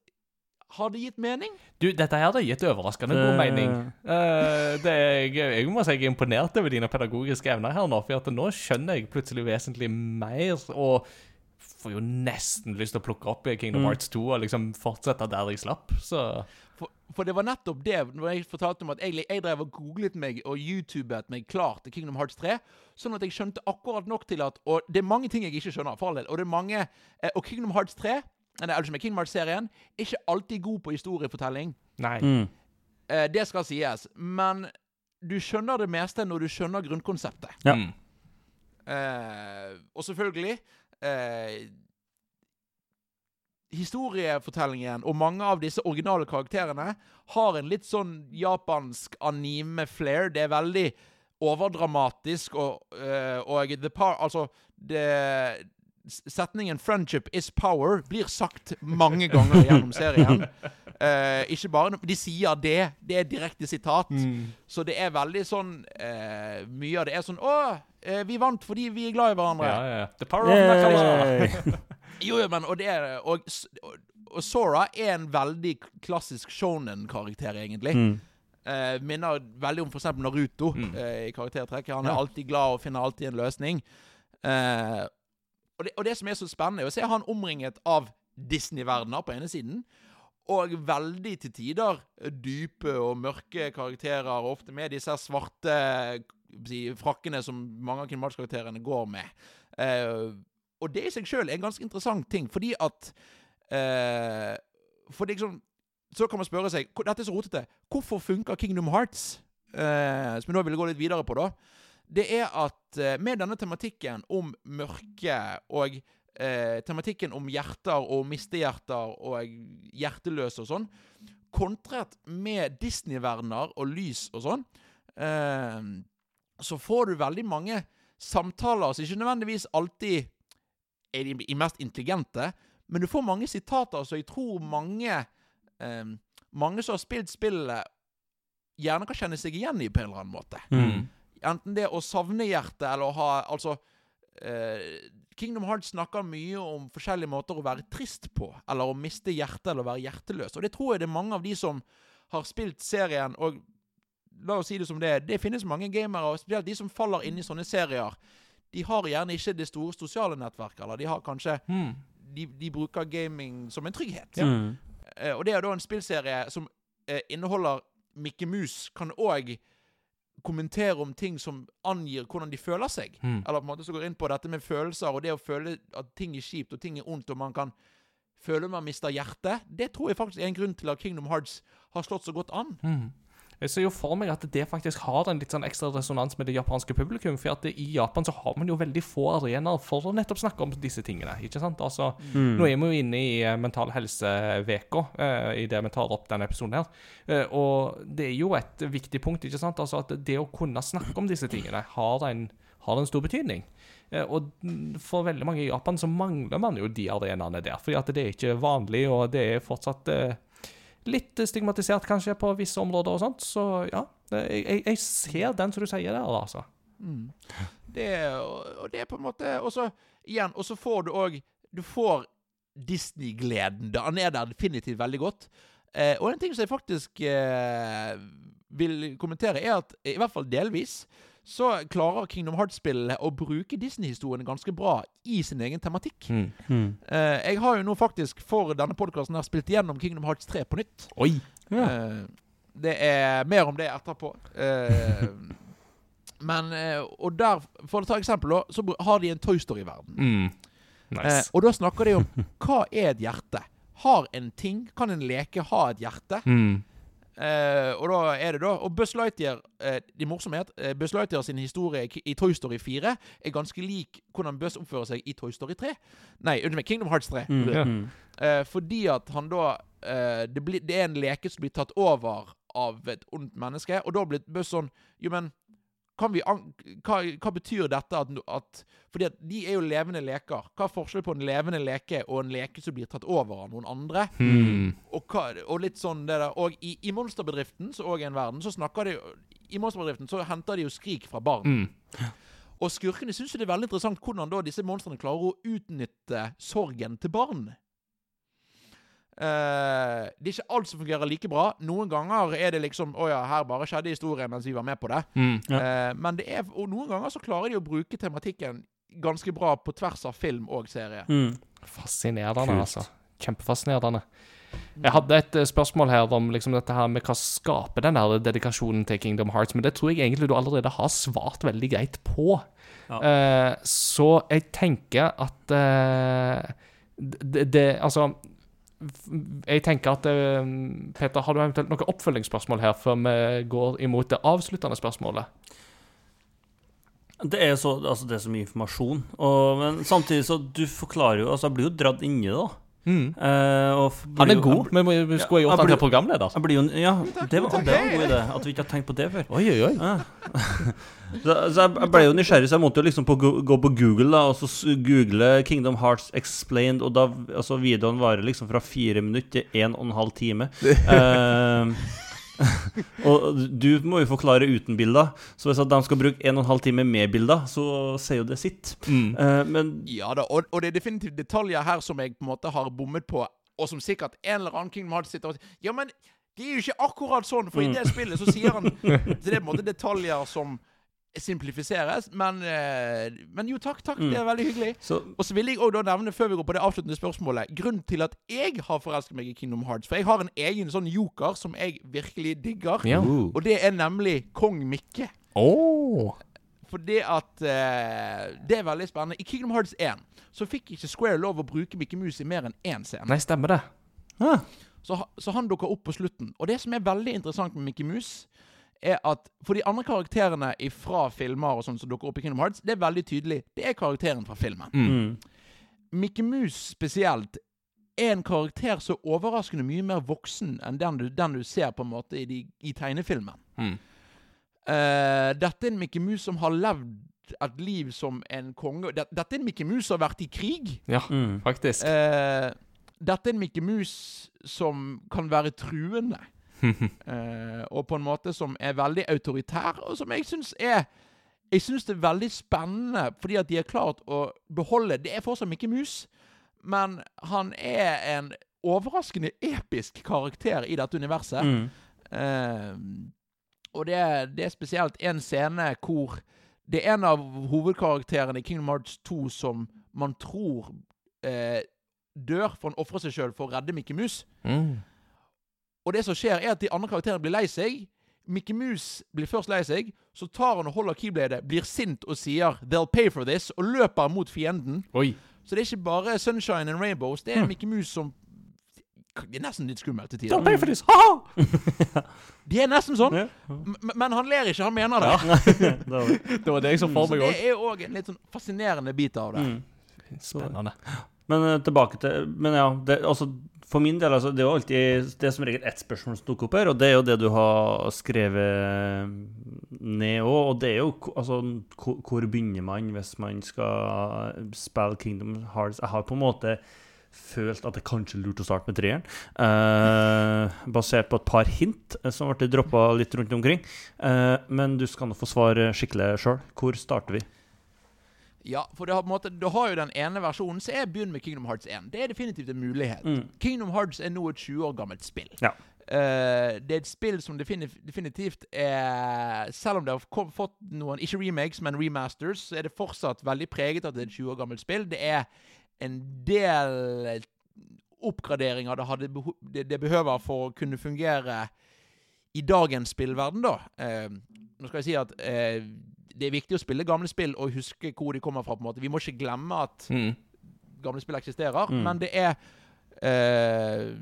Har det gitt mening? Du, dette her hadde gitt overraskende god mening. Uh, det er, jeg, jeg må si jeg er imponert over dine pedagogiske evner her nå, for at nå skjønner jeg plutselig vesentlig mer, og får jo nesten lyst til å plukke opp i Kingdom Mm. Hearts 2 og liksom fortsette der jeg slapp, så For, For det var nettopp det når jeg fortalte om at jeg, jeg drev og googlet meg og youtubet meg klar til Kingdom Hearts 3, sånn at jeg skjønte akkurat nok til at Og det er mange ting jeg ikke skjønner, for all del. Og det er mange eh, Og Kingdom Hearts 3, eller altså med Kingdom Hearts-serien, er ikke alltid god på historiefortelling. Nei. Mm. Eh, det skal sies. Men du skjønner det meste når du skjønner grunnkonseptet. Ja. Mm. Eh, og selvfølgelig eh, Historiefortellingen og mange av disse originale karakterene har en litt sånn japansk anime-flair. Det er veldig overdramatisk og, uh, og the par, Altså det, Setningen 'friendship is power' blir sagt mange ganger gjennom serien. Uh, ikke bare De sier det. Det er direkte sitat. Så det er veldig sånn uh, Mye av det er sånn 'Å, vi vant fordi vi er glad i hverandre'. Ja, ja. The power of. Yay. Jo, jo, men og det er Og, og, og Sora er en veldig klassisk shonen-karakter, egentlig. Mm. Eh, minner veldig om f.eks. Naruto eh, i karaktertrekket. Han er Ja. alltid glad og finner alltid en løsning. Eh, og, det, og det som er så spennende, er å se han omringet av Disney-verdener på ene siden, og veldig til tider dype og mørke karakterer, ofte med disse svarte si, frakkene som mange av Kingdom Hearts-karakterene går med. Eh, og det i seg sjøl er en ganske interessant ting, fordi at eh, For liksom Så kan man spørre seg Dette er så rotete. Hvorfor funker Kingdom Hearts? Eh, som vi nå vil gå litt videre på, da. Det er at eh, med denne tematikken om mørke og eh, tematikken om hjerter og mistehjerter og hjerteløse og sånn, kontret med Disney-verdener og lys og sånn, eh, så får du veldig mange samtaler som ikke nødvendigvis alltid er de de mest intelligente, men du får mange sitater så jeg tror mange eh, Mange som har spilt spillet, gjerne kan kjenne seg igjen i på en eller annen måte. Mm. Enten det å savne hjertet, eller å ha Altså eh, Kingdom Hearts snakker mye om forskjellige måter å være trist på, eller å miste hjertet, eller å være hjerteløs. Og det tror jeg det er mange av de som har spilt serien, og la oss si det som det er, det finnes mange gamere, og spesielt de som faller inn i sånne serier. De har gjerne ikke det store sosiale nettverket, eller de har kanskje Mm. De, de bruker gaming som en trygghet. Mm. Uh, og det er da en spillserie som uh, inneholder Mikke Mus, kan òg kommentere om ting som angir hvordan de føler seg. Mm. Eller på en måte som går inn på dette med følelser, og det å føle at ting er kjipt og ting er ondt, og man kan føle man mister hjertet. Det tror jeg faktisk er en grunn til at Kingdom Hearts har slått så godt an. Mm. Jeg ser jo for meg at det faktisk har en litt sånn ekstra resonans med det japanske publikum. For at det, i Japan så har man jo veldig få arenaer for å nettopp snakke om disse tingene. ikke sant? Altså, Mm. Nå er vi jo inne i eh, Mental helse-veka uh, i det vi tar opp denne episoden her. Uh, og det er jo et viktig punkt, ikke sant? Altså at det å kunne snakke om disse tingene har en, har en stor betydning. Og for veldig mange i Japan så mangler man jo de arenaene der. Fordi at det er ikke vanlig, og det er fortsatt litt stigmatisert kanskje på visse områder og sånt. Så ja, jeg, jeg, ser den som du sier der, altså. Mm. Det, og det er på en måte Og så igjen, og så får du òg Du får Disney-gleden. Han er der definitivt veldig godt. Eh, og en ting som jeg faktisk eh, vil kommentere, er at i hvert fall delvis så klarer Kingdom Hearts-spillene å bruke Disney-historiene ganske bra i sin egen tematikk. Mm. Eh, jeg har jo nå faktisk for denne podkasten spilt igjennom Kingdom Hearts 3 på nytt. Oi! Ja. Eh, det er mer om det etterpå. Eh, men eh, Og der, for å ta eksempel, så har de en Toy Story-verden. Mm. Eh, Nice. og da snakker de om hva er et hjerte? Har en ting, kan en leke ha et hjerte? Mm. Eh, og da er det da Og Buzz Lightyear eh, Det morsomhet eh, Buzz Lightyear sin historie i- Toy Story 4 er ganske lik hvordan Buzz oppfører seg i Toy Story 3. Nei, unnskyld meg, Kingdom Hearts 3. Mm. Ja. Mm. Eh, fordi at han da eh, det, blir- det er en leke som blir tatt over av et ondt menneske, og da blir Buzz sånn Jo, men kan vi hva, hva betyr dette at, at Fordi at de er jo levende leker. Hva er forskjellen på en levende leke og en leke som blir tatt over av noen andre? Hmm. Og, hva, og litt sånn det der Og i, i Monsterbedriften, som òg er en verden, så snakker de I Monsterbedriften så henter de jo skrik fra barn. Mm. Og skurkene syns det er veldig interessant hvordan da disse monstrene klarer å utnytte sorgen til barn. Eh, det er ikke alt som fungerer like bra. Noen ganger er det liksom Å ja, her bare skjedde historien mens vi var med på det. Mm. Ja. uh, men det er, og noen ganger så klarer de å bruke tematikken ganske bra på tvers av film og serie. Mm. Fascinerende, Kult. altså. Kjempefascinerende. Jeg hadde et eh, spørsmål her om liksom dette her med hva skaper den her dedikasjonen til Kingdom Hearts, men det tror jeg egentlig du allerede har svart veldig greit på. Ja. Uh, så jeg tenker at det, det Altså Jeg tenker at eh, Peter, har du eventuelt noen oppfølgingsspørsmål her før vi går imot det avsluttende spørsmålet? Det er, så, altså, det er så mye informasjon. Og, men samtidig så du forklarer jo Altså, jeg blir jo dratt inni det, da. Eh, og Han er god. Vi, vi skulle ha Ja, gjort han til programleder. Jo Ja, det var, det var en god idé. At vi ikke har tenkt på det før. Oi, oi, oi. Ja. Så, så jeg, ble jo nysgjerrig, så jeg måtte jo liksom på, gå på Google da og så google Kingdom Hearts Explained. Og da Altså, videoen varer liksom fra fire minutter til en og en halv time. Eh, og du må jo forklare uten bilder. Så hvis de skal bruke en og en halv time med bilder, så sier jo det sitt. Mm. Uh, men Ja da, og, og det er definitivt detaljer her som jeg på en måte har bommet på, og som sikkert en eller annen Kingdom Hearts sitter og sier Ja, men det er jo ikke akkurat sånn, for i det spillet så sier han Så det er på en måte detaljer som simplifiseres, men, eh, men jo, takk, takk. Det er veldig hyggelig. så Og så vil jeg også da nevne, før vi går på det avsluttende spørsmålet, grunnen til at jeg har forelsket meg i Kingdom Hearts. For jeg har en egen sånn joker som jeg virkelig digger. Ja. Og det er nemlig Kong Mikke. Åh. Fordi at eh, Det er veldig spennende. I Kingdom Hearts 1 så fikk ikke Square lov å bruke Mickey Mouse i mer enn én scene. Nei, stemmer det. ah, Så, så han dukker opp på slutten. Og det som er veldig interessant med Mickey Mouse, er at for de andre karakterene fra filmer og sånn som dukker opp i Kingdom Hearts, det er veldig tydelig. Det er karakteren fra filmen. mm. Mickey Mouse spesielt er en karakter så overraskende mye mer voksen enn den du, den du ser på en måte i, de, i tegnefilmen. Mm. Uh, dette er en Mickey Mouse som har levd et liv som en konge. Dette, dette er en Mickey Mouse som har vært i krig. Ja, Mm. faktisk. Uh, dette er en Mickey Mouse som kan være truende. Eh, og på en måte som er veldig autoritær, og som jeg syns er Jeg synes det er veldig spennende, fordi at de har klart å beholde Det er fortsatt Mickey Mouse, men han er en overraskende episk karakter i dette universet. Mm. Eh, og det det er spesielt en scene hvor det er en av hovedkarakterene i Kingdom Hearts 2 som man tror eh, dør, for han ofrer seg sjøl for å redde Mickey Mouse. Mm. Og det som skjer, er at de andre karakterene blir lei seg. Mickey Mouse blir først lei seg, så tar han og holder keybladet, blir sint og sier 'They'll pay for this', og løper mot fienden. Oi. Så det er ikke bare Sunshine and Rainbows. Det er Mickey Mouse som Det er nesten litt skummelt til tider. 'They'll pay for this! Ha-ha! De er nesten sånn. Yeah. Men han ler ikke, han mener det. Det var det. Det var det jeg så for meg det òg. er òg en litt sånn fascinerende bit av det. Mm. Spennende. Men eh, tilbake til Men ja, det, altså, for min del altså, Det er jo alltid Det er som regel ett spørsmål som dukker opp her, og det er jo det du har skrevet ned òg. Og det er jo altså, hvor, begynner man hvis man skal spille Kingdom Hearts? Jeg har på en måte følt at det kanskje er lurt å starte med treeren. eh, basert på et par hint som ble droppa litt rundt omkring. Eh, men du skal nå få svare skikkelig sjøl. Hvor starter vi? Ja, for det har, måte, du har jo den ene versjonen, så jeg begynner med Kingdom Hearts 1. Det er definitivt en mulighet. Mm. Kingdom Hearts er nå et 20 år gammelt spill. Ja. Uh, det er et spill som definitivt, er Selv om det har fått noen ikke remakes, men remasters, så er det fortsatt veldig preget av at det er et 20 år gammelt spill. Det er en del oppgraderinger det, hadde det, det behøver for å kunne fungere i dagens spillverden, da. Uh, nå skal jeg si at eh, det er viktig å spille gamle spill og huske hvor de kommer fra. på en måte. Vi må ikke glemme at Mm. gamle spill eksisterer, Mm. men det er Uh,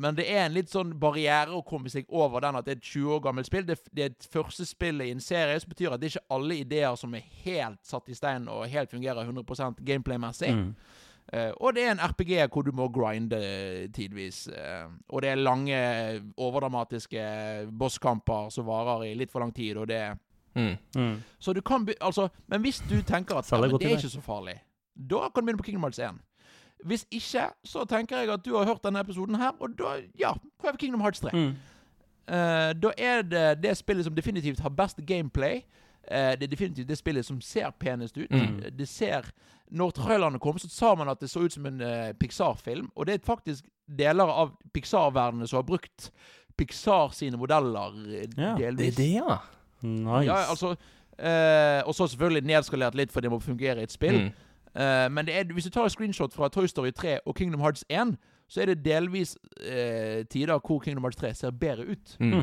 Men det er en litt sånn barriere å komme seg over den at det er et 20 år gammelt spill. Det, det er et første spillet i en serie, som betyr at det er ikke alle ideer som er helt satt i stein og helt fungerer 100 gameplay-messig. Mm. Uh, og det er en RPG hvor du må grinde tidvis. Uh, og det er lange, overdramatiske bosskamper som varer i litt for lang tid, og det er Mm. Mm. så du kan altså, Men hvis du tenker at ja, det er ikke så farlig, da kan du begynne på Kingdom Hearts 1. Hvis ikke, så tenker jeg at du har hørt denne episoden her, og da ja, prøv Kingdom Hearts 3. Mm. Uh, da er det det spillet som definitivt har best gameplay. Uh, det er definitivt det spillet som ser penest ut. Mm. Det ser Når trailerne kom, så sa man at det så ut som en uh, Pixar-film. Og det er faktisk deler av Pixar-verdenen som har brukt Pixar sine modeller Ja, Det er det, ja. Nice. Ja, altså eh, Og så selvfølgelig nedskalert litt, for det må fungere i et spill. Mm. Eh, men det er, hvis du tar et screenshot fra Toy Story 3 og Kingdom Hearts 1, så er det delvis eh, tider hvor Kingdom Hearts 3 ser bedre ut. Mm.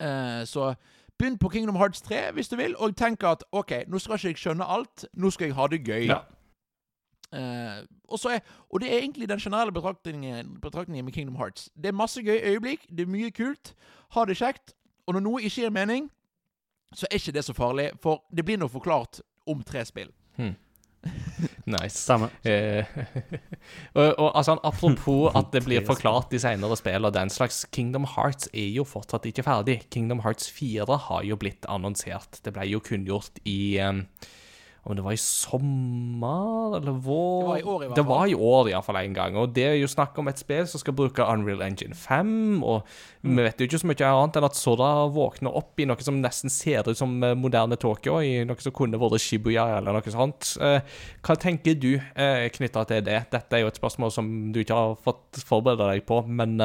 Eh, så begynn på Kingdom Hearts 3 hvis du vil, og tenk at OK, nå skal ikke jeg skjønne alt, nå skal jeg ha det gøy. Ja. Uh, og, så er, og det er egentlig den generelle betraktningen, betraktningen med Kingdom Hearts. Det er masse gøy øyeblikk, det er mye kult, ha det kjekt. Og når noe ikke gir mening, så er ikke det så farlig, for det blir nå forklart om tre spill. Nice. Samme. Eh, og, og altså, Apropos at det blir forklart i senere spill og den slags, Kingdom Hearts er jo fortsatt ikke ferdig. Kingdom Hearts 4 har jo blitt annonsert. Det ble jo kunngjort i eh, om det var i sommer eller vår Det var i år i hvert Det fall. var i år iallfall en gang. Og det er jo snakk om et spill som skal bruke Unreal Engine 5. Og Mm. vi vet jo ikke så mye annet enn at Soda våkner opp i noe som nesten ser ut som eh, moderne Tokyo, i noe som kunne vært Shibuya eller noe sånt. Eh, hva tenker du eh, knytta til det? Dette er jo et spørsmål som du ikke har fått forberede deg på, men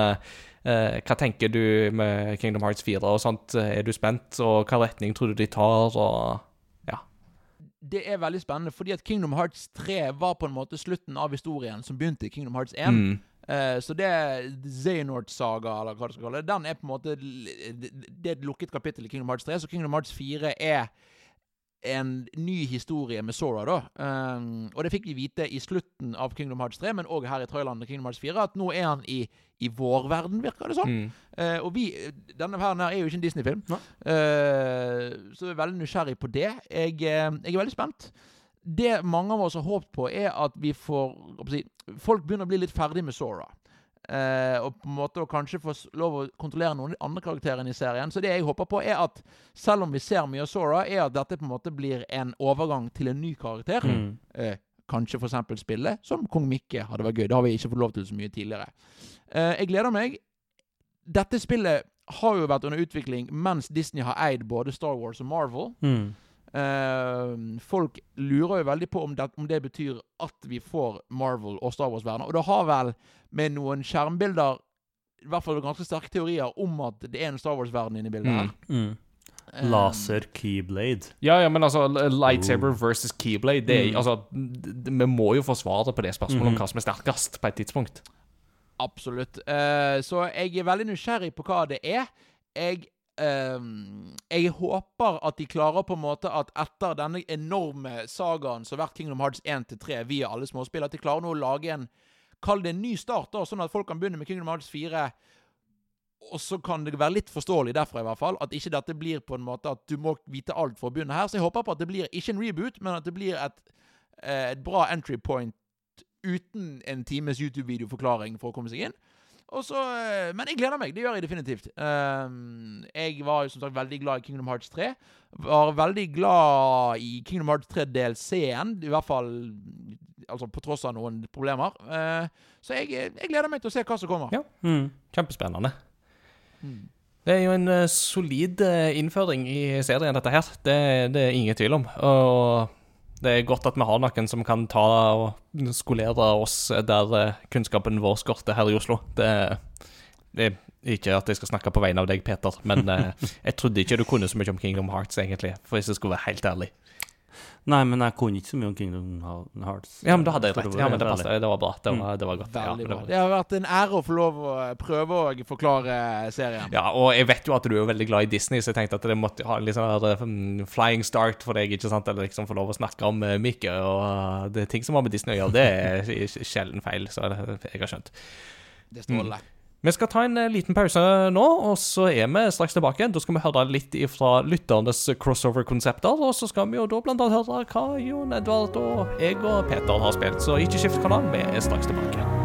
hva tenker du med Kingdom Hearts 4 og sånt? Er du spent, og hva retning tror du de tar? og... Det er veldig spennende, fordi at Kingdom Hearts 3 var på en måte slutten av historien som begynte i Kingdom Hearts 1. Mm. Uh, så det Xehanort-saga, eller hva du skal kalle det, den er på en måte Det er et lukket kapittel i Kingdom Hearts 3, så Kingdom Hearts 4 er en ny historie med Sora, da. Um, og det fikk vi vite i slutten av Kingdom Hearts 3, men òg her i traileren til Kingdom Hearts 4, at nå er han i, i vår verden, virker det som. Mm. Uh, og vi, denne verden her er jo ikke en Disney-film. Eh, så jeg er veldig nysgjerrig på det. Jeg, uh, jeg er veldig spent. Det mange av oss har håpet på, er at vi får si, Folk begynner å bli litt ferdig med Sora. Eh, og på en måte kanskje få lov å kontrollere noen av de andre karakterene i serien. Så det jeg håper på, er at selv om vi ser mye av Sora, er at dette på en måte blir en overgang til en ny karakter. Mm. Eh, kanskje f.eks. spille som Kong Mikke hadde vært gøy. Det har vi ikke fått lov til så mye tidligere. Eh, jeg gleder meg. Dette spillet har jo vært under utvikling mens Disney har eid både Star Wars og Marvel. Mm. Eh, folk lurer jo veldig på om det, om det betyr at vi får Marvel og Star Wars-verdener. Og det har vel med noen skjermbilder i hvert fall ganske sterke teorier om at det er en Star Wars-verden inne i bildet her. Mm. Eh, Laser Keyblade. Ja, ja, men altså, lightsaber versus keyblade det Mm. altså, Vi må jo få svaret på det spørsmålet om Mhm. hva som er sterkest, på et tidspunkt. Absolutt. Uh, så jeg er veldig nysgjerrig på hva det er. Jeg, jeg håper at de klarer på en måte at etter denne enorme sagaen som har vært Kingdom Hearts 1-3 via alle småspill, at de klarer nå å lage en Kall det en ny start, da, sånn at folk kan begynne med Kingdom Hearts 4. Og så kan det være litt forståelig derfra, i hvert fall. At ikke dette blir på en måte at du må vite alt for å begynne her. Så jeg håper på at det blir ikke en reboot, men at det blir et, eh, et bra entry point uten en times YouTube-videoforklaring for å komme seg inn. Og så, eh, men jeg gleder meg. Det gjør jeg definitivt. Um, jeg var jo som sagt veldig glad i Kingdom Hearts 3. Var veldig glad i Kingdom Hearts 3 DLC-en. I hvert fall altså på tross av noen problemer. Eh, så jeg, jeg gleder meg til å se hva som kommer. Ja. Mm. Kjempespennende. Mm. Det er jo en eh, solid innføring i serien, dette her. Det, det er ingen tvil om. Og det er godt at vi har noen som kan ta og skolere oss der eh, kunnskapen vår skorter her i Oslo. Det, det er ikke at jeg skal snakke på vegne av deg, Peter, men eh, jeg trodde ikke du kunne så mye om Kingdom Hearts, egentlig, for hvis jeg skulle være helt ærlig. Nei, men jeg kunne ikke så mye om Kingdom Hearts. Ja, men da hadde jeg rett. Ja, men det passet. Det var bra. Det var, det var godt. Ja, det var- Det har vært en ære å få lov å prøve å forklare serien. Ja, og jeg vet jo at du er veldig glad i Disney, så jeg tenkte at det måtte ha litt sånn mm, flying start for deg, ikke sant? Eller liksom få lov å snakke om uh, Mikke, og uh, det er ting som har med Disney å gjøre, det er sjelden feil, så jeg har skjønt. Det stråler. strålende. Vi skal ta en eh, liten pause nå, og så er vi straks tilbake. Da skal vi høre litt fra lytternes crossover-konsepter, og så skal vi jo da blant annet høre hva Jon Edvard og jeg og Peter har spilt. Så ikke skift kanal, vi er straks tilbake.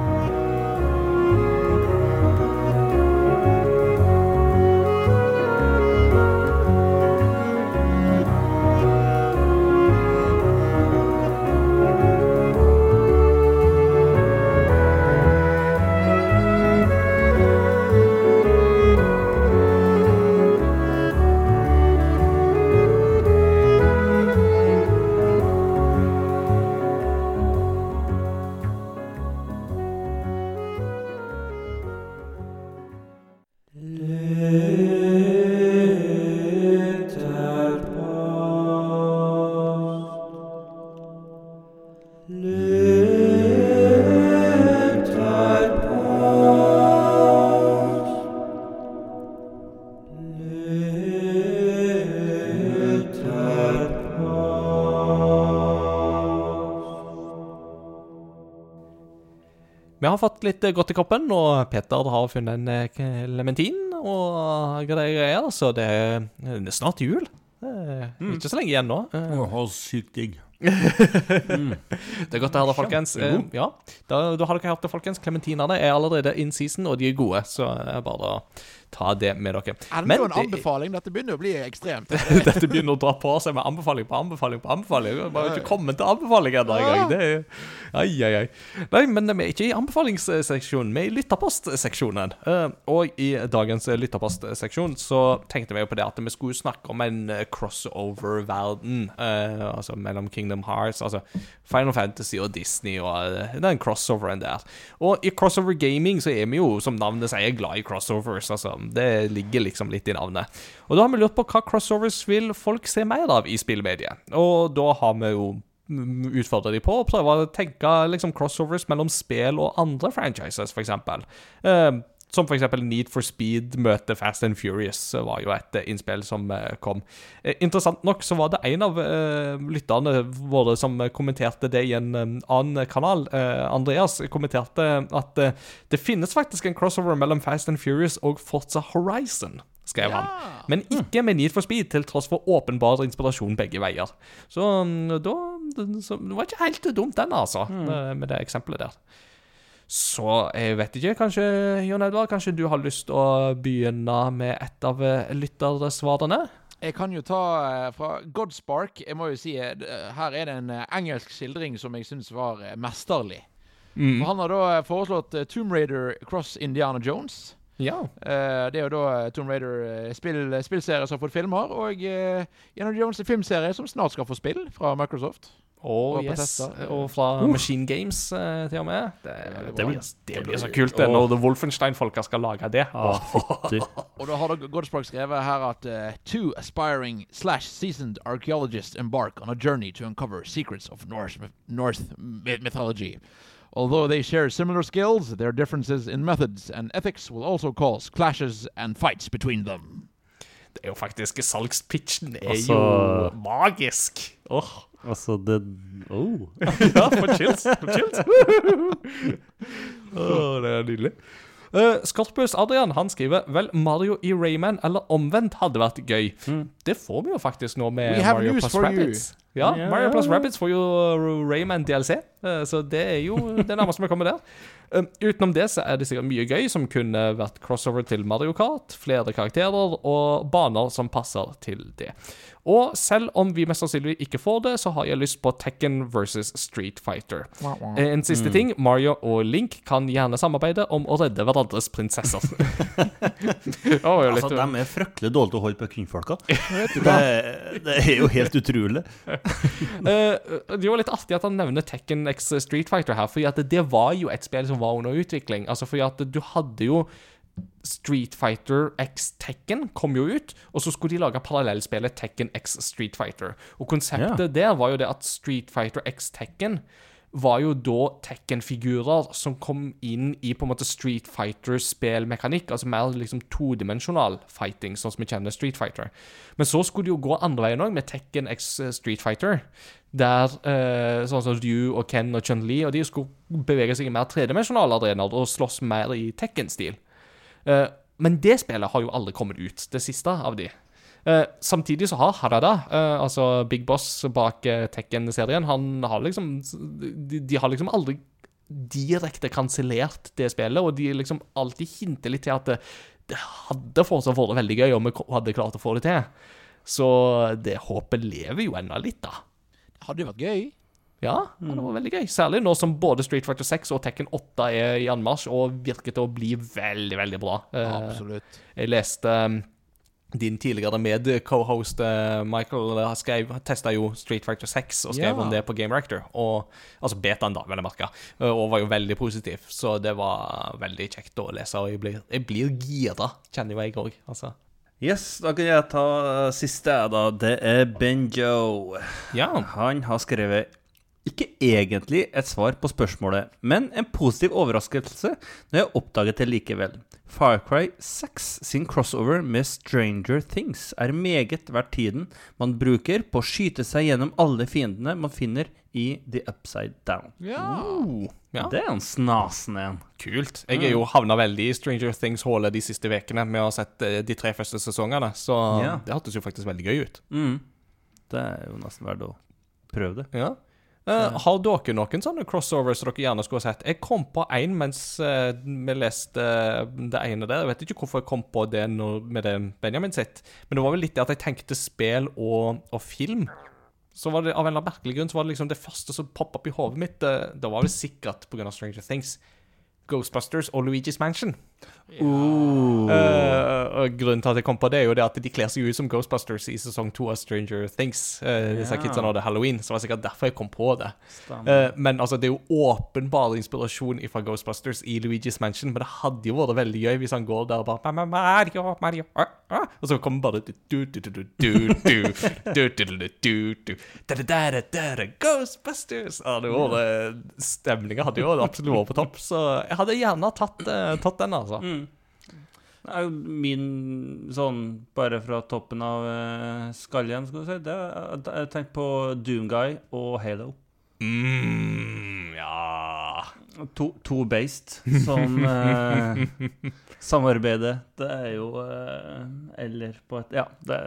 Har fått litt eh, godt i kroppen, og Peter har funnet en lementin og greier, så det er, det er snart jul. Det er Ikke så lenge igjen nå. Eh, sykt digg. Det er godt å høre det, folkens. Eh, ja, da, da har dere hørt det, folkens. Klementinene er allerede in season, og de er gode, så er bare å ta det med dere. Er det jo en anbefaling. Dette begynner å bli ekstremt. Dette begynner å dra på seg med anbefaling på anbefaling på anbefaling. Vi har bare ikke kommet til anbefaling ennå engang. Det er Ai, ai, ai. Nei, men vi er ikke i anbefalingsseksjonen, vi er i lytterpostseksjonen. Eh, Og i dagens lytterpostseksjon så tenkte vi jo på det at vi skulle snakke om en eh, crossover-verden. eh, Altså mellom Kingdom Hearts, altså Final Fantasy og Disney og den crossoveren der. Og i crossover gaming så er vi jo, som navnet sier, glad i crossovers. Altså, det ligger liksom litt i navnet. Og da har vi lurt på hva crossovers vil folk se mer av i spillmediet. Og da har vi jo utfordra de på å prøve å tenke liksom crossovers mellom spill og andre franchises, for eksempel. Som eksempel Need for Speed møter Fast and Furious eh, var jo et eh, innspill som eh, kom. Interessant nok så var det en av lytterne våre som kommenterte det i en annen kanal. Andreas kommenterte at det finnes faktisk en crossover mellom Fast and Furious og Forza Horizon. Skrev han. Men ikke med Need for Speed, til tross for åpenbar inspirasjon begge veier. Så mm, da så, Det var ikke helt dumt, den, altså, med, med det eksempelet der. Så jeg vet ikke, kanskje Jon Edvard, kanskje du har lyst til å begynne med et av eh, lyttersvarene? Jeg kan jo ta eh, fra Godspark. Jeg må jo si eh, her er det en engelsk skildring som jeg syns var mesterlig. Mm. Han har da foreslått Tomb Raider Cross Indiana Jones. Ja. Det er jo da Tomb Raider eh, spill, spillserie som har fått filmer, og Indiana Jones er filmserie som snart skal få spill fra Microsoft. Og Og yes, og fra Machine Games eh, til og med. Det, det, blir, det blir så kult, det, når Wolfenstein-folka skal lage det. Ah. Og da har Godspark skrevet her at uh, two aspiring slash seasoned archaeologists embark on a journey to uncover secrets of Norse, Norse mythology. Although they share similar skills, their differences in methods and ethics will also cause clashes and fights between them. Det er jo faktisk Salgspitchen er Altså- jo magisk. Åh, Altså, det Oh. Ja, for chills. For chills. oh, det er nydelig. Uh, Skorpus Adrian han skriver Vel, Mario i Rayman eller omvendt hadde vært gøy. Det får vi jo faktisk nå med Mario plus Rabbits. Rabbids. Ja, yeah. Mario plus Rabbids får jo Rayman DLC, så det er jo det nærmeste vi kommer der. Um, utenom det så er det sikkert mye gøy som kunne vært crossover til Mario Kart, flere karakterer og baner som passer til det. Og selv om vi mest sannsynlig ikke får det, så har jeg lyst på Tekken versus Street Fighter. Eh, En siste ting, Mario og Link kan gjerne samarbeide om å redde hverandres prinsesser. litt Altså, de er fryktelig dårlige til å holde på kvinnfolka. Det, det er jo helt utrolig. Eh, det var litt artig at han nevner Tekken X Street Fighter her, fordi at det var jo et spill som var under utvikling. Altså fordi at du hadde jo Street Fighter X Tekken kom jo ut, og så skulle de lage parallellspillet Tekken X Street Fighter. Og konseptet der var jo det at Street Fighter X Tekken var jo da Tekken-figurer som kom inn i på en måte Street Fighter-spillmekanikk, altså mer liksom todimensjonal fighting, sånn som vi kjenner Street Fighter. Men så skulle det jo gå andre veien òg, med Tekken X Street Fighter. Der eh, sånn som Ryu og Ken og Chun-Li og de skulle bevege seg i mer tredimensjonale arenaer og slåss mer i Tekken-stil. Eh, men det spillet har jo aldri kommet ut, det siste av de. Eh, samtidig så har Harada, eh, altså Big Boss bak eh, Tekken-serien, han har liksom de, de har liksom aldri direkte kansellert det spillet, og de liksom alltid hinter litt til at det, det hadde fortsatt vært veldig gøy om vi hadde klart å få det til. Så det håpet lever jo ennå litt, da. Hadde jo vært gøy. Ja, det var veldig gøy. Særlig nå som både Street Fighter 6 og Tekken 8 er i anmarsj og virker til å bli veldig, veldig bra. Eh, Absolutt. jeg leste um, din tidligere med-co-host uh, Michael skrev, testa jo Street Fighter 6 og skrev Ja. om det på Game Reactor. Og, altså betaen, da, vel å merke. Og var jo veldig positiv. Så det var veldig kjekt å lese. Og jeg blir, jeg blir gira, kjenner jo jeg òg. Altså. Yes, da kan jeg ta uh, siste, da. Det er Benjo. Ja. Han har skrevet Ikke egentlig et svar på spørsmålet, men en positiv overraskelse når jeg oppdaget det likevel. Far Cry 6 sin crossover med Stranger Things er meget verdt tiden man bruker på å skyte seg gjennom alle fiendene man finner i The Upside Down. Ja. Oh, ja. Det er en snasen en. Kult. Jeg er jo havna veldig i Stranger Things-hullet de siste ukene med å ha sett eh, de tre første sesongene, så Ja. det hørtes jo faktisk veldig gøy ut. Mm. Det er jo nesten verdt å prøve det. Ja. Eh, har dere noen sånne crossovers dere gjerne skulle sett? Jeg kom på én mens uh, vi leste eh, det ene der. Jeg vet ikke hvorfor jeg kom på det når, med det Benjamin sitt, men det var vel litt det at jeg tenkte spill og, og film. Så var det Av en eller annen merkelig grunn så var det liksom det første som poppa opp i hodet mitt. eh, Det var vel sikkert pga. Stranger Things. Ghostbusters og Luigi's Mansion. Ja. Uh, og grunnen til at jeg kom på det, er jo det at de kler seg ut som Ghostbusters i sesong to av Stranger Things. Uh, disse ja. kidsa hadde halloween, så var det sikkert derfor jeg kom på det. Uh, men altså, det er jo åpenbar inspirasjon fra Ghostbusters i Luigi's Mansion, men det hadde jo vært veldig gøy hvis han går der og bare Mario, Mario, ah, ah, Og så kommer bare Ghostbusters! Ah, Stemninga hadde jo absolutt vært på topp, så jeg hadde gjerne tatt, tatt den. da altså. Mm. Det er jo min sånn bare fra toppen av uh, skallen, skal du si. Det er, jeg tenker på Doomguy og Halo. Mm, ja To, to based som eh, samarbeider. Det er jo eh, Eller på et Ja, det,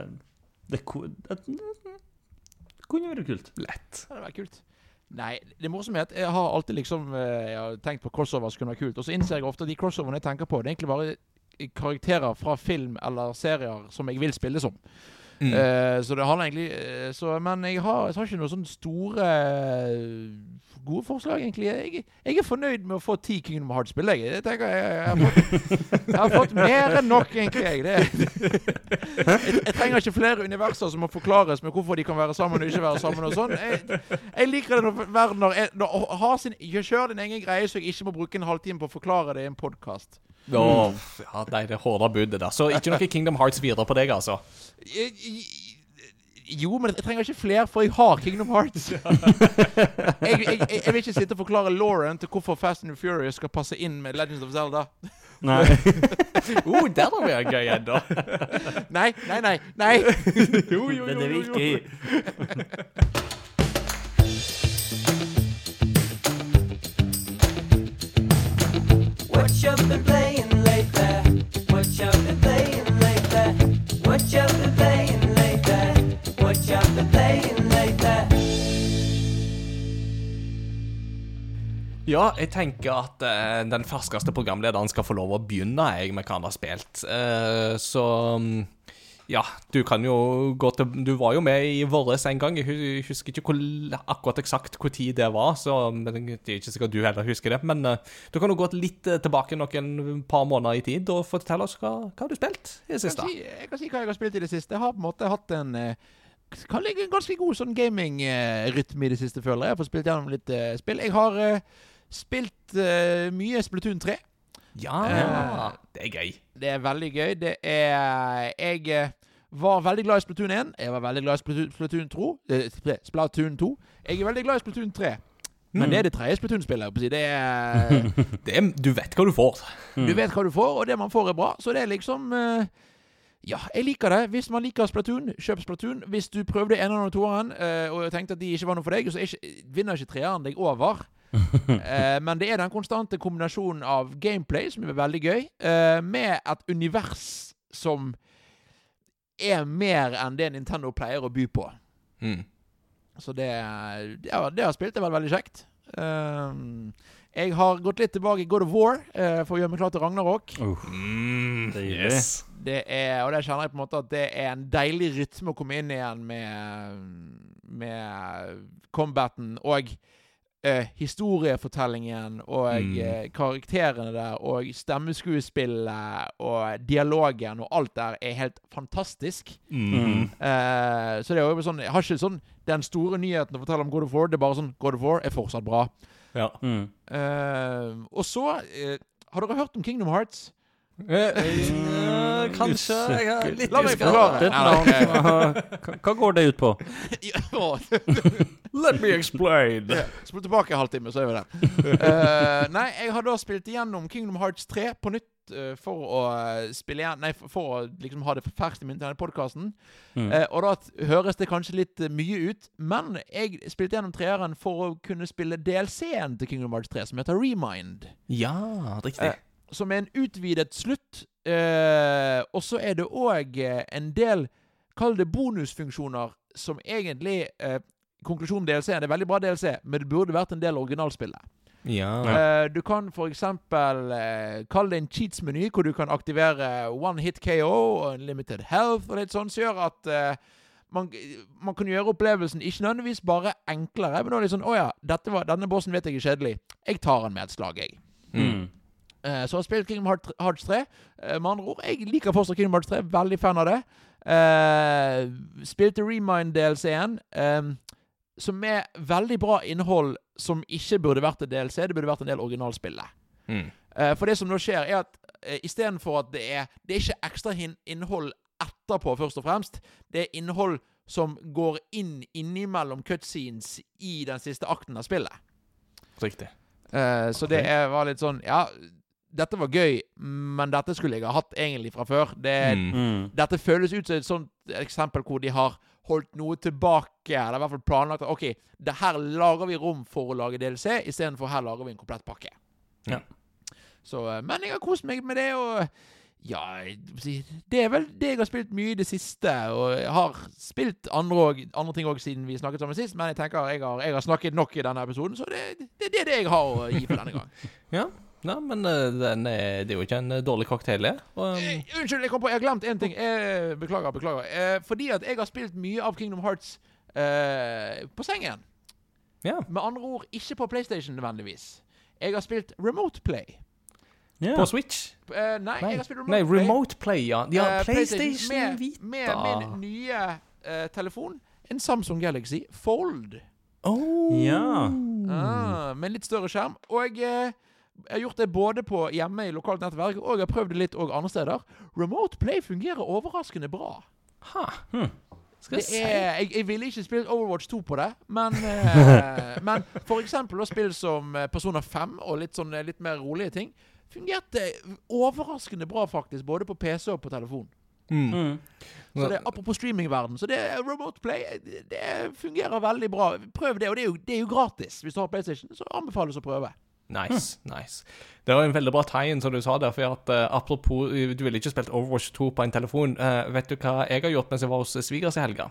det, det, det kunne vært kult. Lett. Det hadde vært kult. Nei, det morsomme er at jeg har alltid liksom eh, Jeg har tenkt på crossovers kunne være kult. Og så innser jeg ofte at de crossoverne jeg tenker på, det er egentlig bare karakterer fra film eller serier som jeg vil spille som. Mm. Eh, så det handler egentlig eh, så, Men jeg har, jeg har ikke noen sånne store eh, gode forslag, egentlig. Jeg, jeg er fornøyd med å få ti Kingdom Hearts-spill. Jeg, tenker jeg, jeg, har fått, jeg har fått mer enn nok, egentlig. Jeg, det, jeg, trenger ikke flere universer som må forklares med hvorfor de kan være sammen og ikke være sammen. og sånn Jeg, liker det når verden har, når, sin, Kjør din egen greie, så jeg ikke må bruke en halvtime på å forklare det i en podkast. Åh, ja, nei, det er hårda budet der. Så ikke noe Kingdom Hearts videre på deg, altså? Jo, men jeg trenger ikke flere, for jeg har Kingdom Hearts. jeg, jeg, jeg, jeg vil ikke sitte og forklare Lauren til hvorfor Fast and Furious skal passe inn med Legends of Zelda. Nei. oh, der har vi en gøy ennå. Nei, nei, nei. nei. jo, jo, Det er det vi ikke. What you been playing Ja, jeg tenker at uh, den ferskeste programlederen skal få lov å begynne jeg med hva han har spilt. Uh, så um, ja, du kan jo gå til Du var jo med i Våres en gang. Jeg husker ikke hvor, akkurat eksakt tid det var, så men det er ikke sikkert du heller husker det. Men uh, du kan jo gå litt tilbake noen par måneder i tid og fortelle oss hva, hva har du spilt i det Jeg siste. kan, si, jeg kan si hva jeg har spilt i det siste. Jeg har på en måte hatt en kan ligge en ganske god sånn gaming-rytme i det siste, føler jeg. Jeg fått spilt gjennom litt uh, spill. Jeg har eh, spilt uh, mye Splatoon 3. Ja, Uh, det er gøy. Det er veldig gøy. Det er Jeg eh, var veldig glad i Splatoon 1. Jeg var veldig glad i Splatoon, Splatoon 2. eh, Splatoon 2. Jeg er veldig glad i Splatoon 3. Men Mm. det er det tredje Splatoon-spillet. Det Det er, du vet hva du får. Du vet hva du får, og det man får, er bra. Så det er liksom Ja, jeg liker det. Hvis man liker Splatoon, kjøp Splatoon. Hvis du prøvde eneren og toeren uh, og tenkte at de ikke var noe for deg, så ikke, vinner ikke treeren deg over. Eh, men det er den konstante kombinasjonen av gameplay, som er veldig gøy, eh, med et univers som er mer enn det Nintendo pleier å by på. Mm. Så det, det, har, det har spilt er vel veldig kjekt. Um, jeg har gått litt tilbake i God of War uh, for å gjøre meg klar til Ragnarok. Mm, Deilig. yes. Det er, og det kjenner jeg på en måte at det er en deilig rytme å komme inn igjen med, med combaten og eh, historiefortellingen og Mm. eh, karakterene der og stemmeskuespillet og dialogen og alt der er helt fantastisk. Mm. Eh, så det er jo sånn Jeg har ikke sånn den store nyheten å fortelle om God of War. Det er bare sånn God of War er fortsatt bra. Ja. Mm. Eh, og så eh, Har dere hørt om Kingdom Hearts? Eh, eh, kanskje jeg er litt La meg forklare. Hva, går det ut på? Let me explain. Ja, Spol tilbake en halvtime, så er vi der. Eh, nei, jeg har da spilt igjennom Kingdom Hearts 3 på nytt eh, for å eh, spille igjen Nei, for, for å liksom ha det ferskt i minnet til denne podkasten. Mm. og da høres det kanskje litt eh, mye ut, men jeg spilte gjennom treeren for å kunne spille DLC-en til Kingdom Hearts 3, som heter Remind. Ja, riktig. Eh, som er en utvidet slutt. Eh, og så er det òg en del, kall det bonusfunksjoner, som egentlig eh, Konklusjonen DLC er veldig bra DLC, men det burde vært en del av originalspillet. Ja. Eh, du kan for eksempel eh, kalle det en cheats-meny, hvor du kan aktivere one hit KO og unlimited health og litt sånn, som gjør at eh, man, man kan gjøre opplevelsen ikke nødvendigvis bare enklere, men også litt sånn Å ja, dette var, denne bossen vet jeg er kjedelig. Jeg tar den med et slag, jeg. Mm. Eh, så har jeg spilt Kingdom Heart- Hearts 3. Eh, med andre ord, jeg liker fortsatt Kingdom Hearts 3. Veldig fan av det. Eh, spilte Remind-DLC-en, som er veldig bra innhold som ikke burde vært en DLC. Det burde vært en del originalspillet. Mm. For det som nå skjer, er at uh, istedenfor at det er Det er ikke ekstra innhold etterpå, først og fremst. Det er innhold som går inn innimellom cutscenes i den siste akten av spillet. Riktig. Eh, så det er, var litt sånn Ja, dette var gøy, men dette skulle jeg ha hatt egentlig fra før. Det, Mm. Mm. Dette føles ut som et sånt eksempel hvor de har holdt noe tilbake. Eller i hvert fall planlagt OK, det her lager vi rom for å lage DLC, istedenfor her lager vi en komplett pakke. Ja. Så, eh, men jeg har kost meg med det, og ja Det er vel det jeg har spilt mye i det siste. Og jeg har spilt andre, og, andre ting òg siden vi snakket sammen sist, men jeg tenker jeg har, jeg har snakket nok i denne episoden, så det, det, det er det jeg har å gi for denne gang. Ja. Nei, men eh, den er, det er jo ikke en eh, dårlig cocktail, det. Og, um, Eh, unnskyld, jeg kom på, jeg har glemt én ting. Jeg, beklager, beklager. Eh, fordi at jeg har spilt mye av Kingdom Hearts eh, på sengen. ja. Med andre ord ikke på PlayStation nødvendigvis. Jeg har spilt Remote Play. Ja. På Switch? Eh, nei, Nei, jeg har spilt Remote Nei, Play. Remote Play, ja. ja Eh, PlayStation med, Vita. med min nye eh, telefon. En Samsung Galaxy Fold. Oh. Ja. Ah, med en litt større skjerm. Og eh, jeg har gjort det både på hjemme i lokalt nettverk, og jeg har prøvd det litt også andre steder. Remote Play fungerer overraskende bra. Ha. Hm. Skal jeg Det si er, jeg, jeg ville ikke spilt Overwatch 2 på det, men, eh, men for eksempel å spille som Personer Persona 5 og litt, sånn, eh, litt mer rolige ting, fungerte overraskende bra faktisk, både på PC og på telefon. mm. Mm. Så det, Apropos streamingverden, så det Remote Play det, det fungerer veldig bra. Prøv det, og det er, jo, det er jo gratis. Hvis du har PlayStation, så anbefales å prøve. Nice, nice. Det var en veldig bra tie-in, som du sa der. For at, uh, apropos eh, Du ville ikke spilt Overwatch 2 på en telefon. Uh, vet du hva jeg har gjort mens jeg var hos svigers i helga?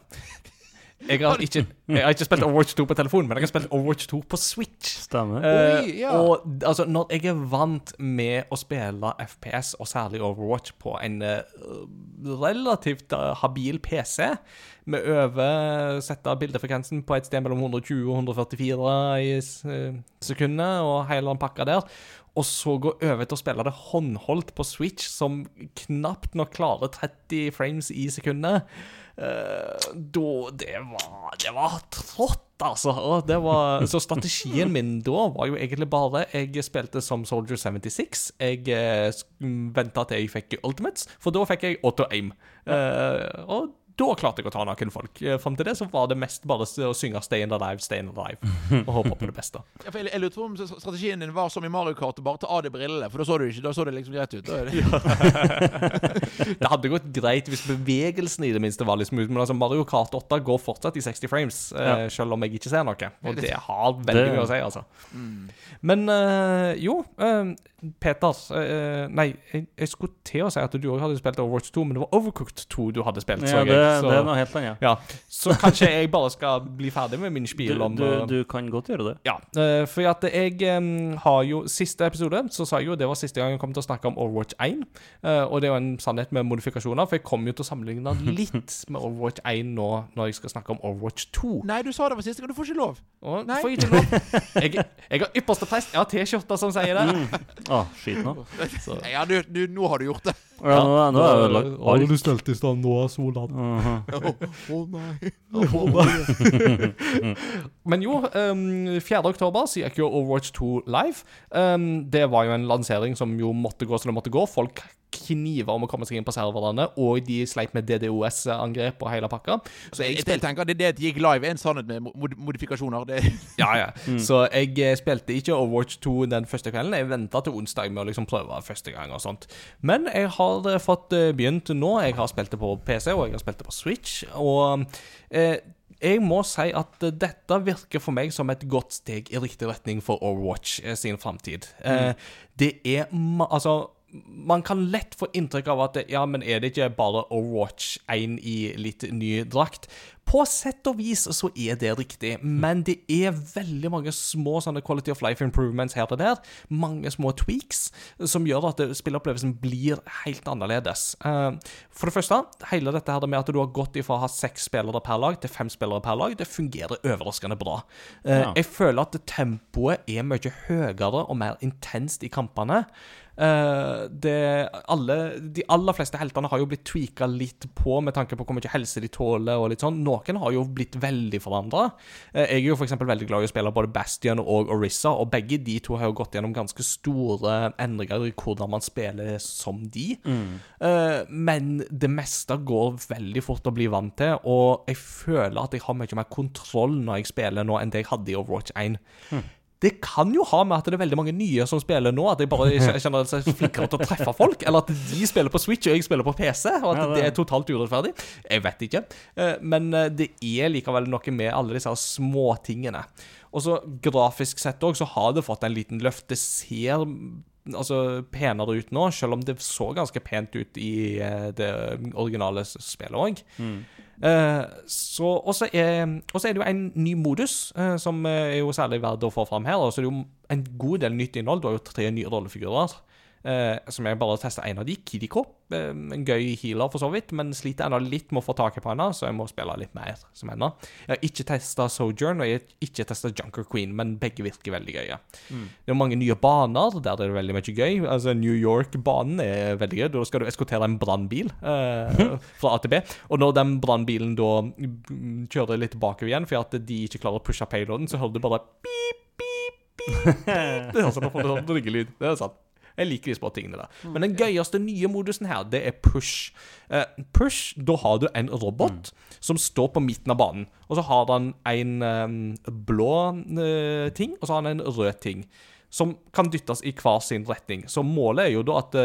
Jeg har, ikke, jeg har ikke spilt Overwatch 2 på telefon, men jeg har spilt Overwatch 2 på Switch. Stemmer. Eh, Oi, ja. Og altså, når jeg er vant med å spille FPS, og særlig Overwatch, på en eh, relativt eh, habil PC, med over sette bildefrekvensen på et sted mellom 120 og 144 i eh, sekundet, og hele den pakka der, og så gå over til å spille det håndholdt på Switch, som knapt nok klarer 30 frames i sekundet, da Det var, det var trått, altså. Var, så strategien min da var jo egentlig bare Jeg spilte som Soldier 76. Jeg eh, venta til jeg fikk Ultimates, for da fikk jeg auto-aim. Eh, og da klarte jeg å ta noen folk. Eh, Fram til det så var det mest bare å synge 'Stay in the live', stay in the live', og håpe på det beste. Ja, for jeg, jeg lurte på om strategien din var som i Mario Kart, bare ta av deg brillene, for da så du ikke, da så det liksom greit ut. Da er det. Det hadde gått greit hvis bevegelsen i det minste var litt smooth, men altså Mario Kart 8 går fortsatt i 60 frames, ja. selv om jeg ikke ser noe. Og det har veldig Det- mye å si, altså. Men øh, jo, eh, Peter eh, Nei, jeg, jeg skulle til å si at du òg hadde spilt Overwatch 2, men det var Overcooked 2 du hadde spilt. så Ja, det, jeg, så, det er noe helt annet. ja. så kanskje jeg bare skal bli ferdig med min spiel om du, du, du kan godt gjøre det. ja, eh, for at jeg um, har jo Siste episode så sa jeg jo det var siste gang jeg kom til å snakke om Overwatch 1. eh, og det er jo en sannhet med modifikasjoner, for jeg kommer jo til å sammenligne litt med Overwatch 1 nå når jeg skal snakke om Overwatch 2. Nei, du sa det var siste gang. Du får ikke lov. Og Nei. får jeg ikke lov. Jeg, jeg har ypperste prest. Jeg har T-skjorta som sier det. Å, skit nå. Ja, du, du, nå har du gjort det. Ja, nå, nå er det lagt Har du stelt i stand nå, Solan? nei. Men jo, um, 4. oktober så gikk jo Overwatch 2 live. Um, det var jo en lansering som jo måtte gå som det måtte gå. Folk kniver om å komme seg inn på serverne, og de sleit med DDoS-angrep og hele pakka. Så jeg Jeg, spilte tenker det, det at det gikk live, er en sannhet med mod modifikasjoner. Det, Ja, ja. Så jeg eh, spilte ikke Overwatch 2 den første kvelden. Jeg venta til onsdag med å liksom prøve første gang. og sånt Men jeg har eh, fått eh, begynt nå. Jeg har spilt det på PC, og jeg har spilt det på Switch. Og eh, jeg må si at dette virker for meg som et godt steg i riktig retning for Overwatch sin framtid. Eh, det er ma Altså man kan lett få inntrykk av at ja, men er det ikke bare Overwatch 1 i litt ny drakt? På sett og vis så er det riktig, men det er veldig mange små sånne quality of life improvements her og der. Mange små tweaks som gjør at spilleopplevelsen blir helt annerledes. Eh, For det første, hele dette her med at du har gått ifra å ha seks spillere per lag til fem spillere per lag, det fungerer overraskende bra. Eh, Ja. Jeg føler at tempoet er mye høyere og mer intenst i kampene. Eh, det, alle, de aller fleste heltene har jo blitt tweaka litt på med tanke på hvor mye helse de tåler. og litt sånn. Noen har jo blitt veldig forandra. jeg er jo for veldig glad i å spille både Bastion og Orissa, og begge de to har jo gått gjennom ganske store endringer i hvordan man spiller som de. Eh, men det meste går veldig fort å bli vant til, og jeg føler at jeg har mye mer kontroll når jeg spiller nå, enn det jeg hadde i Overwatch 1. Det kan jo ha med at det er veldig mange nye som spiller nå, at jeg bare kj- kjenner at jeg flikker til å treffe folk, eller at de spiller på Switch og jeg spiller på PC, og at det- er totalt urettferdig. Jeg vet ikke. Eh, Men eh, det er likevel noe med alle disse småtingene. Og så grafisk sett òg, så har det fått en liten løft. Det ser altså penere ut nå, selv om det så ganske pent ut i eh, det originale spillet òg. Og så er, er det jo en ny modus, eh, som eh, er jo særlig verdt å få fram her. Og så er det jo en god del nytt innhold. Du har jo tre nye rollefigurer. Eh, som jeg bare testa en av de, Kidiko. Uh, en gøy healer, for så vidt, men sliter ennå litt med å få tak på henne, så jeg må spille litt mer som henne. Jeg har ikke testa Sojourn, og jeg har ikke testa Junker Queen, men begge virker veldig gøye. Det er mange nye baner, der er det veldig mye gøy. Altså, New York-banen er veldig gøy. Da skal du eskortere en brannbil uh, fra A til B. Og når den brannbilen da mm, kjører litt bakover igjen, fordi at de ikke klarer å pushe payloaden, så hører du bare pip, pip, pip. Det er sånn, får du sånn ringelyd. Det er sant. Jeg liker de små tingene der. Men den gøyeste nye modusen her, det er push. Uh, push, da har du en robot som står på midten av banen. Og så har han en um, blå uh, ting, og så har han en rød ting. Som kan dyttes i hver sin retning. Så målet er jo da at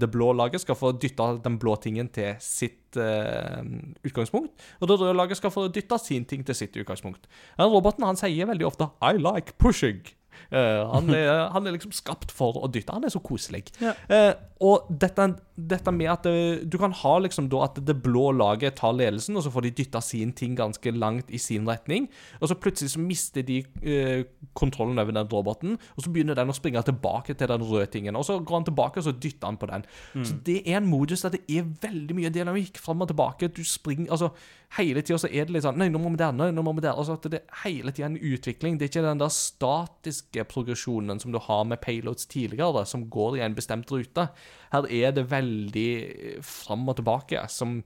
det blå laget skal få dytta den blå tingen til sitt uh, utgangspunkt. Og det røde laget skal få dytta sin ting til sitt utgangspunkt. Den roboten han sier veldig ofte 'I like pushing'. Eh, han, er, han er liksom skapt for å dytte. Han er så koselig. Ja. Eh, og dette, dette med at det, du kan ha liksom da at det blå laget tar ledelsen, og så får de dytta sin ting ganske langt i sin retning, og så plutselig så mister de eh, kontrollen over den roboten, og så begynner den å springe tilbake til den røde tingen, og så går han tilbake, og så dytter han på den. Så det er en modus der det er veldig mye dynamikk fram og tilbake. Du springer altså Hele tida så er det litt sånn Nei, nå må vi der, nei, nå må vi der. Altså at det er hele tida en utvikling. Det er ikke den der statiske progresjonen som du har med payloads tidligere, som går i en bestemt rute. Her er det veldig fram og tilbake, som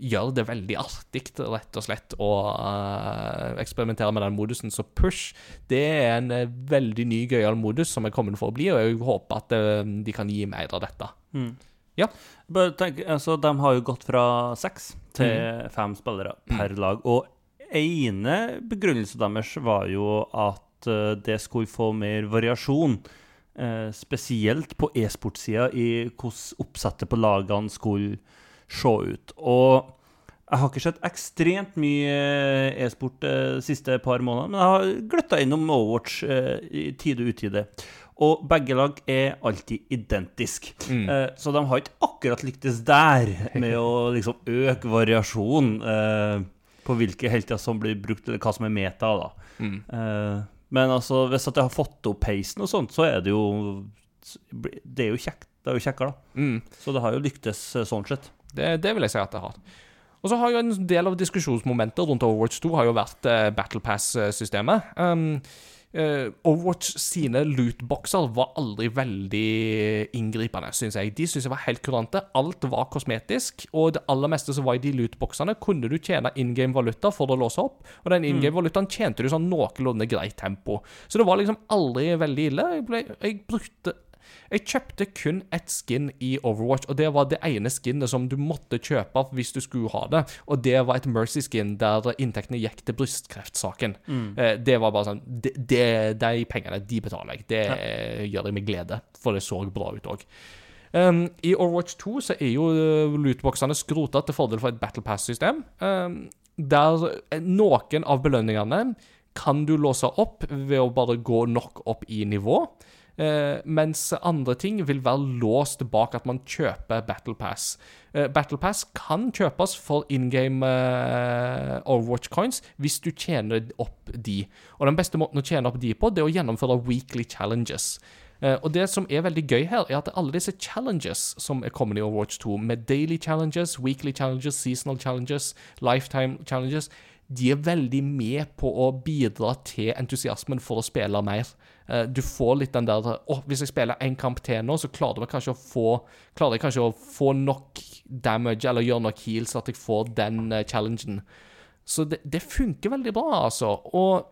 gjør det veldig artig, rett og slett, å uh, eksperimentere med den modusen. Så push, det er en uh, veldig ny, gøyal modus som er kommet for å bli, og jeg håper at uh, de kan gi mer av dette. Bare tenk, altså, de har jo gått fra seks til Mm. fem spillere per lag. Og ene begrunnelsen deres var jo at eh, det skulle få mer variasjon. Eh, spesielt på e-sportsida i hvordan oppsettet på lagene skulle se ut. Og jeg har ikke sett ekstremt mye e-sport eh, de siste par månedene, men jeg har gløtta innom Overwatch eh, i tide og utide. Og begge lag er alltid identiske. Eh, så de har ikke akkurat lyktes der med å liksom øke variasjonen eh, på hvilke helter som blir brukt, eller hva som er meta. da. Eh, men altså, hvis at jeg har fått opp peisen og sånt, så er det jo Det er jo kjekt. Det er jo kjekkere, da. Mm. Så det har jo lyktes eh, sånn sett. Det, det vil jeg si at det har. Og så har jo en del av diskusjonsmomenter rundt Overwatch 2 har jo vært eh, Battle Pass-systemet. Um, Overwatch sine lootboxer var aldri veldig inngripende, syns jeg. De syns jeg var helt kurante. Alt var kosmetisk, og det aller meste som var i de lootboxene, kunne du tjene in game valuta for å låse opp, og den in game valutaen tjente du sånn noenlunde greit tempo. Så det var liksom aldri veldig ille. Jeg, ble, jeg brukte Jeg kjøpte kun ett skin i Overwatch, og det var det ene skinnet som du måtte kjøpe hvis du skulle ha det. Og det var et Mercy-skin der inntektene gikk til brystkreftsaken. Mm. det var bare sånn det, det, De pengene, de betaler jeg. Det gjør jeg med glede, for det så bra ut òg. Um, I Overwatch 2 så er jo uh, lootboxene skrota til fordel for et Battle Pass-system. Um, der eh, noen av belønningene kan du låse opp ved å bare gå nok opp i nivå. Eh, mens andre ting vil være låst bak at man kjøper Battle Pass. Eh, Battle Pass kan kjøpes for in game eh, Overwatch coins hvis du tjener opp de. Og den beste måten å tjene opp de på, det er å gjennomføre weekly challenges. Og det som er veldig gøy her, er at alle disse challenges som er kommet i Overwatch 2, med daily challenges, weekly challenges, seasonal challenges, lifetime challenges, de er veldig med på å bidra til entusiasmen for å spille mer. Eh, Du får litt den der Å, hvis jeg spiller én kamp til nå, så klarer jeg kanskje å få Klarer jeg kanskje å få nok damage eller gjøre nok heals at jeg får den eh, challengen. Så det, det funker veldig bra, altså. Og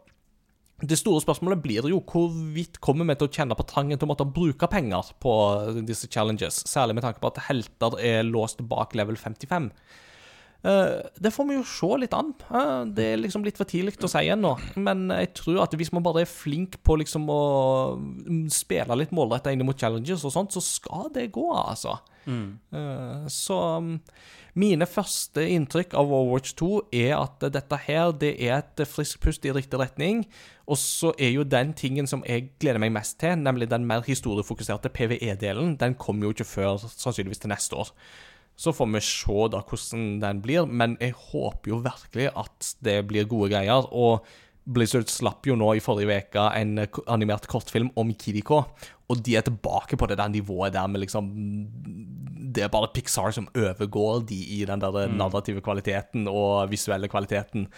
det store spørsmålet blir jo hvorvidt kommer vi til å kjenne på trangen til å måtte bruke penger på disse challenges, særlig med tanke på at helter er låst bak level 55. Eh, det får vi jo se litt an. Eh, det er liksom litt for tidlig å si ennå. Men jeg tror at hvis man bare er flink på liksom å mm, spille litt målretta inn mot challenges og sånt, så skal det gå, altså. Eh, så mm, mine første inntrykk av Overwatch 2 er at dette her det er et friskt pust i riktig retning. Og så er jo den tingen som jeg gleder meg mest til, nemlig den mer historiefokuserte PVE-delen, den kommer jo ikke før sannsynligvis til neste år. Så får vi se da hvordan den blir, men jeg håper jo virkelig at det blir gode greier. Og Blizzard slapp jo nå i forrige uke en animert kortfilm om Kiriko, og de er tilbake på det der nivået der med liksom Det er bare Pixar som overgår de i den der narrative kvaliteten og visuelle kvaliteten.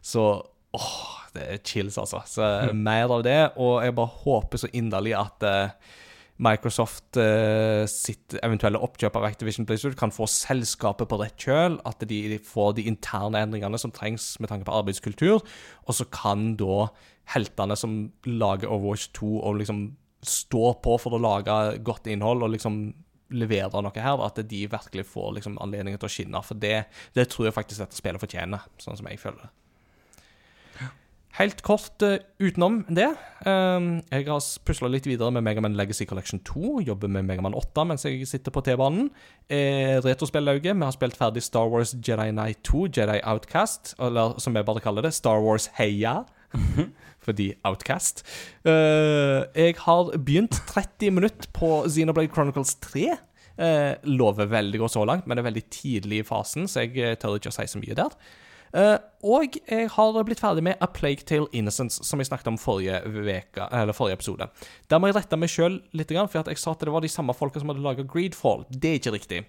Så åh, det er chills, altså. Så mer av det, og jeg bare håper så inderlig at eh, Microsoft eh, sitt eventuelle oppkjøp av Activision Blizzard kan få selskapet på rett kjøl, at de får de interne endringene som trengs med tanke på arbeidskultur, og så kan da heltene som lager Overwatch 2 og liksom stå på for å lage godt innhold og liksom levere noe her, at de virkelig får liksom anledningen til å skinne, for det, det tror jeg faktisk dette spillet fortjener, sånn som jeg føler det. Helt kort uh, utenom det. Um, jeg har pusla litt videre med Megaman Legacy Collection 2. Jobber med Megaman 8 mens jeg sitter på T-banen. Eh, Retrospillauget. Vi har spilt ferdig Star Wars Jedi Knight 2, Jedi Outcast. Eller som vi bare kaller det, Star Wars Heia. Fordi Outcast. Uh, jeg har begynt 30 minutter på Xenoblade Chronicles 3. Uh, lover veldig godt så langt, men det er veldig tidlig i fasen, så jeg tør ikke å si så mye der. Eh, og jeg har blitt ferdig med A Plague Tale Innocence, som jeg snakket om forrige, veka, eller forrige episode. Der må jeg rette meg sjøl litt, for jeg sa at det var de samme folka som hadde laga Greedfall. Det er ikke riktig.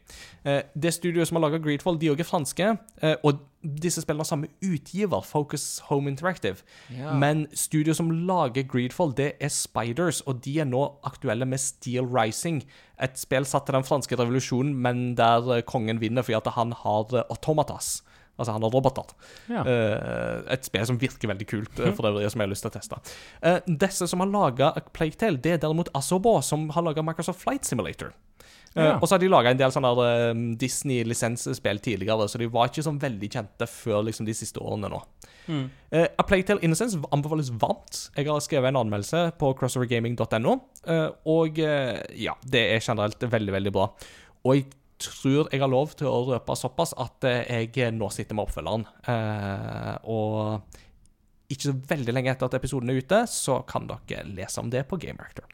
Eh, det studioet som har laga Greedfall, de òg er franske, eh, og disse spillene har samme utgiver, Focus Home Interactive. Ja. Men studioet som lager Greedfall, det er Spiders, og de er nå aktuelle med Steel Rising. Et spill satt til den franske revolusjonen, men der kongen vinner fordi at han har automatas. Altså, han har roboter. Ja. Eh, et spill som virker veldig kult, eh, for øvrig, som jeg har lyst til å teste. Eh, disse som har laga Plague Tale, det er derimot Asobo, som har laga Microsoft Flight Simulator. Ja. Og så har de laga en del sånne eh, Disney-lisensspill tidligere, så de var ikke sånn veldig kjente før liksom, de siste årene nå. Eh, A Plague Tale Innocence anbefales varmt. Jeg har skrevet en anmeldelse på crossovergaming.no, og ja, det er generelt veldig, veldig bra. Og jeg tror jeg har lov til å røpe såpass at eh, jeg nå sitter med oppfølgeren. Eh, og ikke så veldig lenge etter at episoden er ute, så kan dere lese om det på Game Reactor.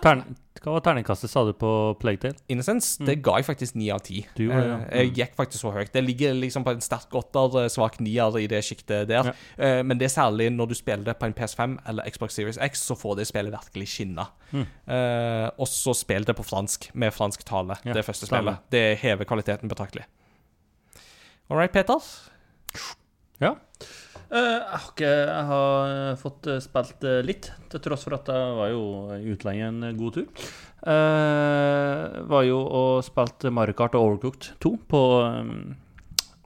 Tern, hva var terningkastet, sa du, på Playtale? Innocence? Innocence, det ga jeg faktisk ni av ti. Ja. Eh, Jeg gikk faktisk så høyt. Det ligger liksom på en sterk åtter, eh, svak nier i det sjiktet der. Ja. Eh, Men det er særlig når du spiller det på en PS5 eller Xbox Series X, så får det spillet virkelig skinne. Eh, og så spill det på fransk, med fransk tale, Ja, det første spillet. Det hever kvaliteten betraktelig. All right, Peter. Ja. Eh, jeg har ikke Jeg har eh, fått eh, spilt litt, til tross for at jeg var jo i utlandet en god tur. Uh, var jo og spilte Mario Kart og Overcooked 2 på,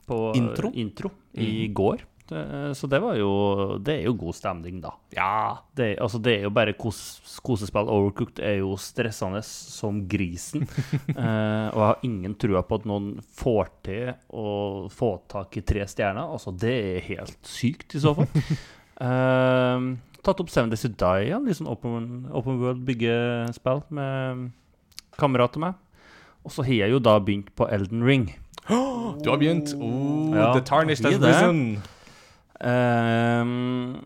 på Intro? intro i går. Det, så det var jo Det er jo god stemning, da. Ja. Det, altså, det er jo bare kos, kosespill. Overcooked er jo stressende som grisen. eh, og jeg har ingen trua på at noen får til å få tak i tre stjerner. Altså, det er helt sykt, i så fall. Eh, tatt opp Seven Days to Die igjen, litt sånn open, open world byggespill med kamerat av meg. Og så har jeg jo da begynt på Elden Ring. Du har begynt. Oh, Ja, The Tarnished has risen. Ehm,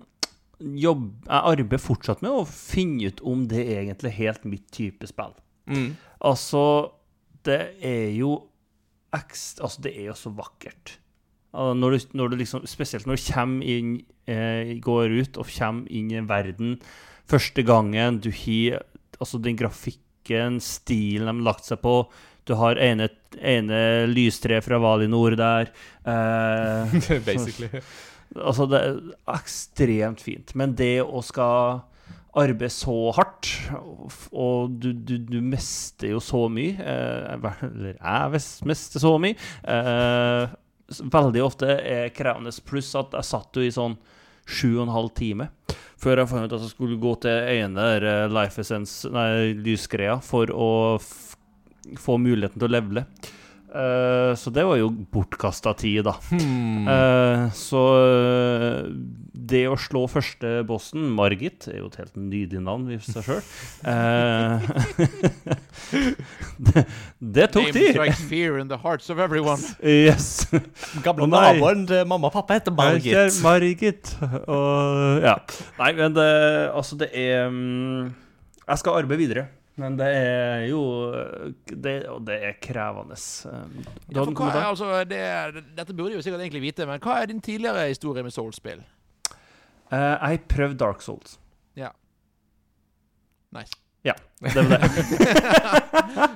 jobb, jeg arbeider fortsatt med å finne ut om det er egentlig helt mitt type spill. Mm. Altså, det er jo ekst, Altså, det er jo så vakkert. Altså, Når du, når du liksom, spesielt når du kommer inn, eh, går ut og kommer inn i verden første gangen du har Altså, den grafikken, stilen de har lagt seg på. Du har ene, ene lystreet fra Valinor der. Eh, Basically. Altså, det er ekstremt fint. Men det å skal arbeide så hardt, og, du, du, du mister jo så mye eh, Eller jeg mister så mye. Eh, veldig ofte er krevende. Pluss at jeg satt jo i sånn sju og en halv time før jeg fant ut at jeg skulle gå til ene der, eh, Life Essence, nei, lysgreia, for å få muligheten til å levele. Eh, så det var jo bortkasta tid, da. Hmm. Uh, så uh, det å slå første bossen, Margit, er jo et helt nydelig navn i seg sjøl. det, det tok Name tid! strikes fear in the hearts of everyone. Yes. Gamle naboen til mamma og pappa heter Margit. Margit. Og ja. Nei, men det Altså, det er um, Jeg skal arbeide videre. Men det er jo det, Og det er krevende. Um, Ja, for hva er, altså, det, dette burde jeg jo sikkert egentlig vite, men hva er din tidligere historie med Soul-spill? Uh, jeg prøvde Dark Souls. Ja. Nice. Ja, det var det.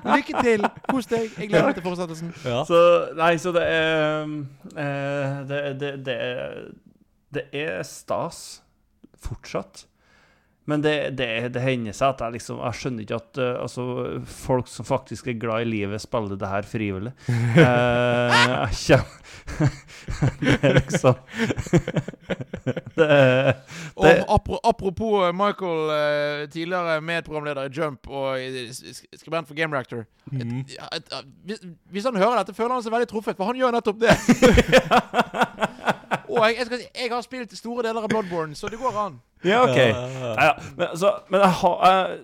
Lykke til! Kos deg. Jeg gleder meg til fortsettelsen. Ja. Så Nei, så det er uh, eh, det, det, det, er, det er stas fortsatt. Men det, det, det hender seg at jeg liksom Jeg skjønner ikke at uh, altså, folk som faktisk er glad i livet, spiller det her frivillig. Uh, jeg Det er liksom Det det. Og apropos eh, Michael, tidligere medprogramleder i Jump og skribent for Game Reactor. Mm. Hvis han hører dette, føler han seg veldig truffet, for han gjør nettopp det. Og jeg, jeg, skal, si, jeg har spilt store deler av Bloodborne, så det går an. Ja, OK. Ja, ja. Men, altså, men jeg har jeg,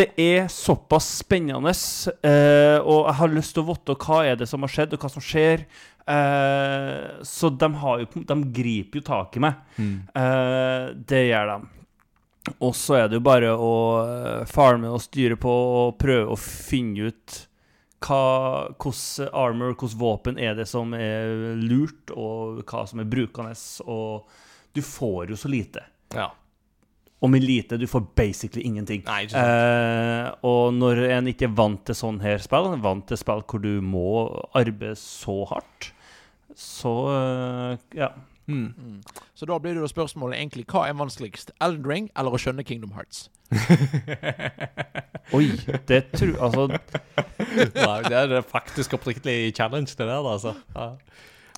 Det er såpass spennende, eh, og jeg har lyst til å vite hva er det som har skjedd, og hva som skjer. Eh, så de, har jo, de griper jo tak i meg. Eh, det gjør de. Og så er det jo bare å eh, farme og styre på og prøve å finne ut hva, hvordan armor, hvordan våpen er det som er lurt, og hva som er brukende. Og du får jo så lite. Ja. Og med lite, du får basically ingenting. Nei. Eh, og når en ikke er vant til sånn her spill, vant til spill hvor du må arbeide så hardt, så eh, ja. Mm. Så da blir det jo spørsmålet egentlig hva er vanskeligst? Elden Ring eller å skjønne Kingdom Hearts? Oi, det tror Altså, Nei, det er faktisk oppriktig challenge, det der, altså. Ja.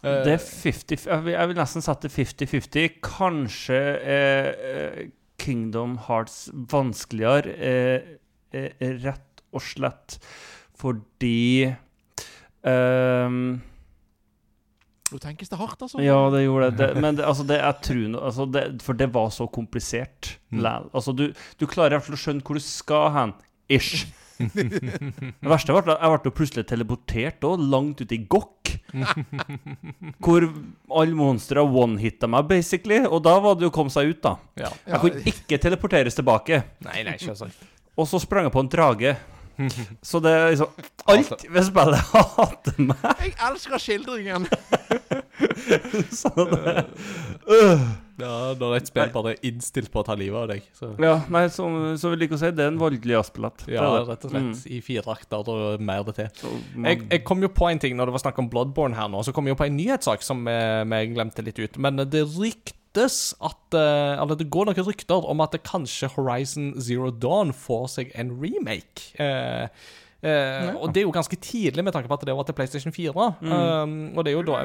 Eh, det er 50 Jeg vil, nesten sette 50-50. Kanskje er eh, Kingdom Hearts vanskeligere, eh, eh, rett og slett fordi ehm, Nå tenkes det hardt, altså. Ja, det gjorde det. det men det, altså, det, jeg tror noe altså, For det var så komplisert. Mm. Altså, du, du klarer i hvert fall å skjønne hvor du skal hen. Ish. Det verste var at jeg ble plutselig teleportert også, langt ute i Gokk. hvor alle monstre one-hitta meg, basically. Og da var det jo å komme seg ut, da. ja. Ja, Jeg kunne ikke teleporteres tilbake. Nei, nei, selvsagt. Og så sprang jeg på en drage. Så det er liksom Alt ved spillet hater meg. Jeg elsker skildringen! Så det, øh. Ja, når et spill bare er innstilt på å ta livet av deg. Så. Ja, nei, som, som vi liker å si, det er en voldelig jazzbillett. Ja, rett og slett. I fire akter og mer det til. Så man- Jeg, jeg kom jo på en ting når det var snakk om Bloodborne her nå, så kom jeg jo på en nyhetssak som eh, vi glemte litt ut. Men det ryktes at eh, Eller det går noen rykter om at det kanskje Horizon Zero Dawn får seg en remake. Eh, eh, Og det er jo ganske tidlig med tanke på at det var til PlayStation 4. Um, og det er jo da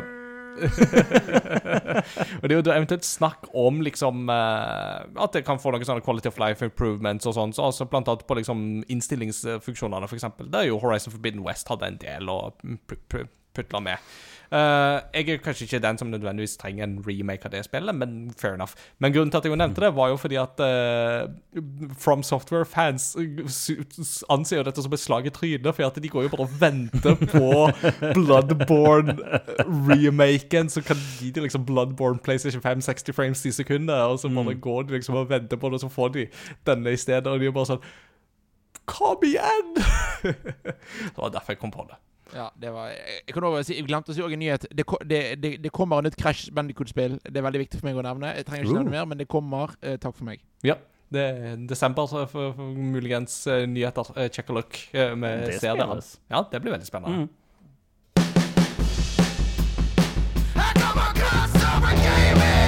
Og det er jo da eventuelt snakk om liksom eh, At det kan få noen sånne quality of life improvements og sånn. Så altså blant annet på liksom innstillingsfunksjonene, eksempel. Der er jo Horizon Forbidden West hadde en del å pu- pu- putle med. Eh, jeg er kanskje ikke den som nødvendigvis trenger en remake av det spillet, men fair enough. Men grunnen til at jeg jo nevnte det, var jo fordi at uh, From Software-fans anser jo dette som et slag i trynet, for at de går jo bare og venter på Bloodborne-remaken, så kan gi liksom Bloodborne PlayStation 5 60 frames i sekundet, og så bare går de liksom og venter på det, og så får de denne i stedet, og de er bare sånn Kom igjen! det var derfor jeg kom på det. Ja, det var Jeg kan også si, jeg glemte å si en nyhet. Det, det, det, det kommer et nytt Crash Bandicoot-spill. Det er veldig viktig for meg å nevne. Jeg trenger ikke Uh. nevne mer, men det kommer. Eh, takk for meg. Ja. Det er desember, så for, for muligens uh, nyheter. Uh, check a look. Uh, med Det ser dere. spilles. Ja, det blir veldig spennende. Mm. I come across over gaming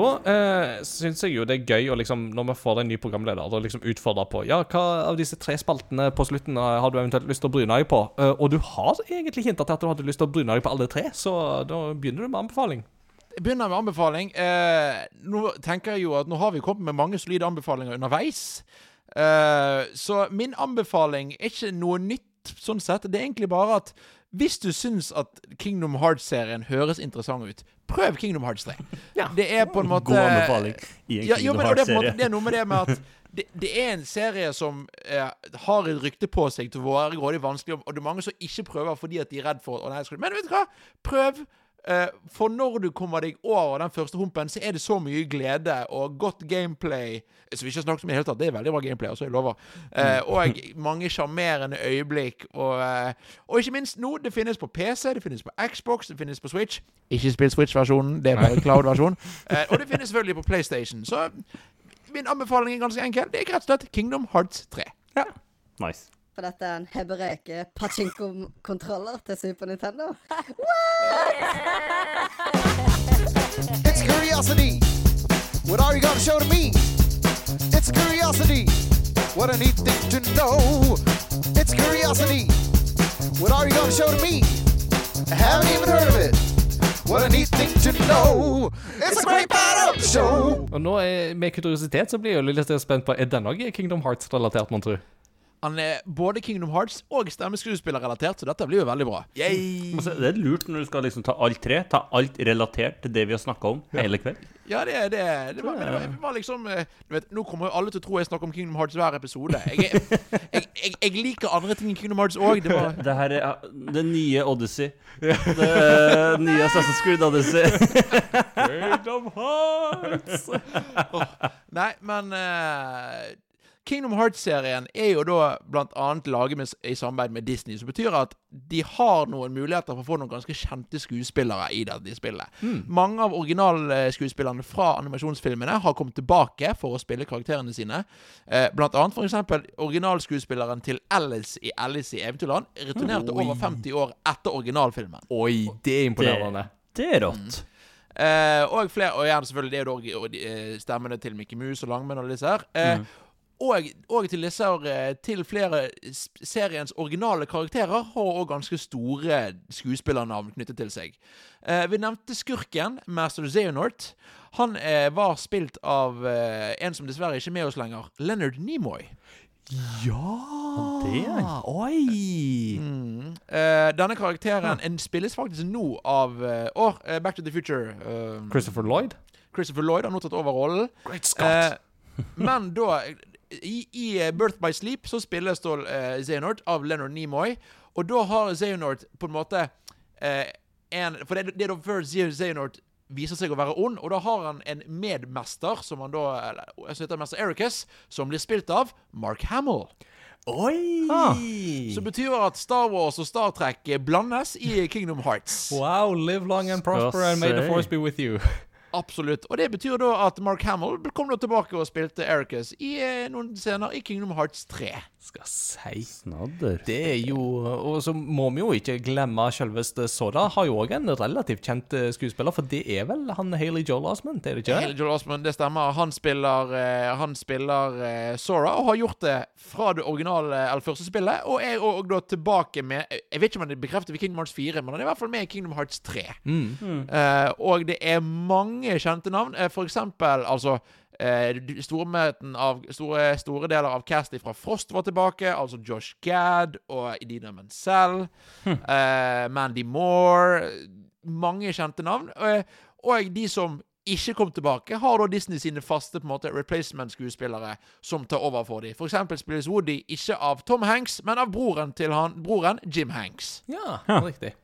Da eh, syns jeg jo det er gøy å liksom, når vi får en ny programleder, å liksom utfordre på Ja, hva av disse tre spaltene på slutten eh, har du eventuelt lyst til å bryne deg på? Eh, og du har egentlig hinta til at du hadde lyst til å bryne deg på alle tre, så da begynner du med anbefaling. Jeg begynner med anbefaling. Eh, nå tenker jeg jo at nå har vi kommet med mange solide anbefalinger underveis. Eh, så min anbefaling er ikke noe nytt sånn sett. Det er egentlig bare at hvis du syns at Kingdom Hearts-serien høres interessant ut, prøv Kingdom Hearts 3. Det er på en måte God anbefaling i en ja, jo, Kingdom men, det, er på en måte, Hearts-serie. det er noe med det med at det, det er en serie som eh, har et rykte på seg til å være grådig vanskelig, og det er mange som ikke prøver fordi at de er redd for å, nei, skal- Men vet du hva? Prøv. Eh, for når du kommer deg over den første humpen, så er det så mye glede og godt gameplay. Som vi ikke har snakket om i det hele tatt. Det er veldig bra gameplay, altså, jeg lover. Eh, og mange sjarmerende øyeblikk. Og, eh, og ikke minst nå, det finnes på PC, det finnes på Xbox, det finnes på Switch. Ikke spill Switch-versjonen, det er bare Cloud-versjonen. Og det finnes selvfølgelig på PlayStation. Så min anbefaling er ganske enkel. Det er rett og slett Kingdom Hearts 3. Ja. Nice. For dette er en hebreke pachinko-kontroller til Super Nintendo. It's curiosity What are you gonna show to me? It's curiosity What a neat thing to know It's curiosity What are you gonna show to me? I haven't even heard of it What a neat thing to know It's a great part show Og nå er, Med kuriositet så blir jeg litt spent på Er denne også Kingdom Hearts-relatert, mon tro? Han er både Kingdom Hearts og stemmeskuespillerrelatert, så dette blir jo veldig bra. Yay. Det er lurt når du skal liksom ta alt tre. Ta alt relatert til det vi har snakka om hele kveld. Ja, det, det, det, var, det, var, det var liksom eh, du vet, Nå kommer jo alle til å tro jeg snakker om Kingdom Hearts hver episode. Jeg, er- jeg, jeg, jeg liker andre ting i Kingdom Hearts òg. Det var Det her er det nye Odyssey. Det er nye Assassin's Creed Odyssey. Kingdom Hearts! Nei, men eh, Kingdom Hearts-serien er jo da annet laget med, i samarbeid med Disney, som betyr at de har noen muligheter for å få noen ganske kjente skuespillere i dette spillet. Mange av originalskuespillerne fra animasjonsfilmene har kommet tilbake for å spille karakterene sine. Eh, blant annet eksempel originalskuespilleren til Alice i Alice i Eventyrland returnerte over 50 år etter originalfilmen. Oi, det er imponerende. Det er rått. Eh, og flere, og gjerne selvfølgelig det er jo da eh, stemmene til Mickey Mouse og Langmenn og disse her. Eh, og, og til disse eh, til flere seriens originale karakterer har òg ganske store skuespillernavn knyttet til seg. Eh, vi nevnte skurken, Master Xehanort. Han eh, var spilt av eh, en som dessverre ikke er med oss lenger, Leonard Nimoy. Ja det er han. Oi! Mm. Eh, denne karakteren en spilles faktisk nå av eh, Å, eh, Back to the Future. eh, Christopher Lloyd? Christopher Lloyd har nå tatt over rollen. Great Scott! Eh, men da I, i eh, Birth by Sleep så spilles da eh, Xehanort av Leonard Nimoy. Og da har Xehanort på en måte eh, en For det, det er da før Xe- Xehanort viser seg å være ond, og da har han en medmester, som han da eller, som heter mester Ericus, som blir spilt av Mark Hamill. Oi! Som betyr at Star Wars og Star Trek blandes i Kingdom Hearts. Wow, live long and prosper and may the force be with you. Absolutt. Og det betyr da at Mark Hamill kom da tilbake og spilte Ericus i eh, noen scener i Kingdom Hearts 3. Skal si Snadder. Det er jo Og så må vi jo ikke glemme selveste Soda. Har jo òg en relativt kjent eh, skuespiller, for det er vel han Haley Joel Osment, er det ikke Haley? Joel Osment, det stemmer. Han spiller, eh, han spiller eh, Sora, og har gjort det fra det originale eller første spillet. Og er og da tilbake med Jeg vet ikke om han bekrefter ved Kingdom Hearts 4, men han er i hvert fall med i Kingdom Hearts 3. Mm. Mm. og det er mange kjente navn. For eksempel altså stormøten av store, store deler av castet fra Frost var tilbake. Altså Josh Gad og Idina Menzel. eh, Mandy Moore. Mange kjente navn. Eh, og de som ikke kom tilbake, har da Disney sine faste på en måte replacement-skuespillere som tar over for dem. For eksempel spilles Woody ikke av Tom Hanks, men av broren til han, broren Jim Hanks. Ja, riktig.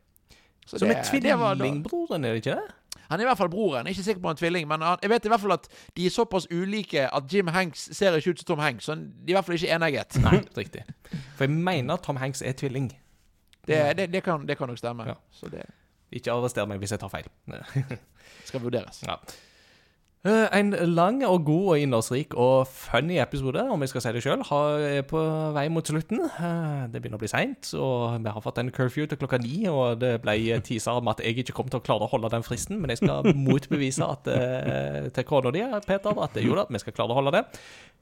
Så Som det- er tvillingbroren, er det ikke det? Han er i hvert fall broren. Jeg er ikke sikker på han er tvilling, men han, jeg vet i hvert fall at de er såpass ulike at Jim Hanks ser ikke ut som Tom Hanks. Så de er i hvert fall ikke enegget. Nei, riktig. For jeg mener Tom Hanks er tvilling. Det, det, det, kan, det kan nok stemme. Ja. Så det Ikke arrester meg hvis jeg tar feil. skal vurderes. Ja. Eh, En lang og god og innholdsrik og funny episode, om jeg skal si det sjøl, er på vei mot slutten. Eh, Det begynner å bli seint, og vi har fått en curfew til klokka ni. Og det ble teaser om at jeg ikke kom til å klare å holde den fristen, men jeg skal motbevise at, eh, til kona di, Peter, at jo da, vi skal klare å holde det.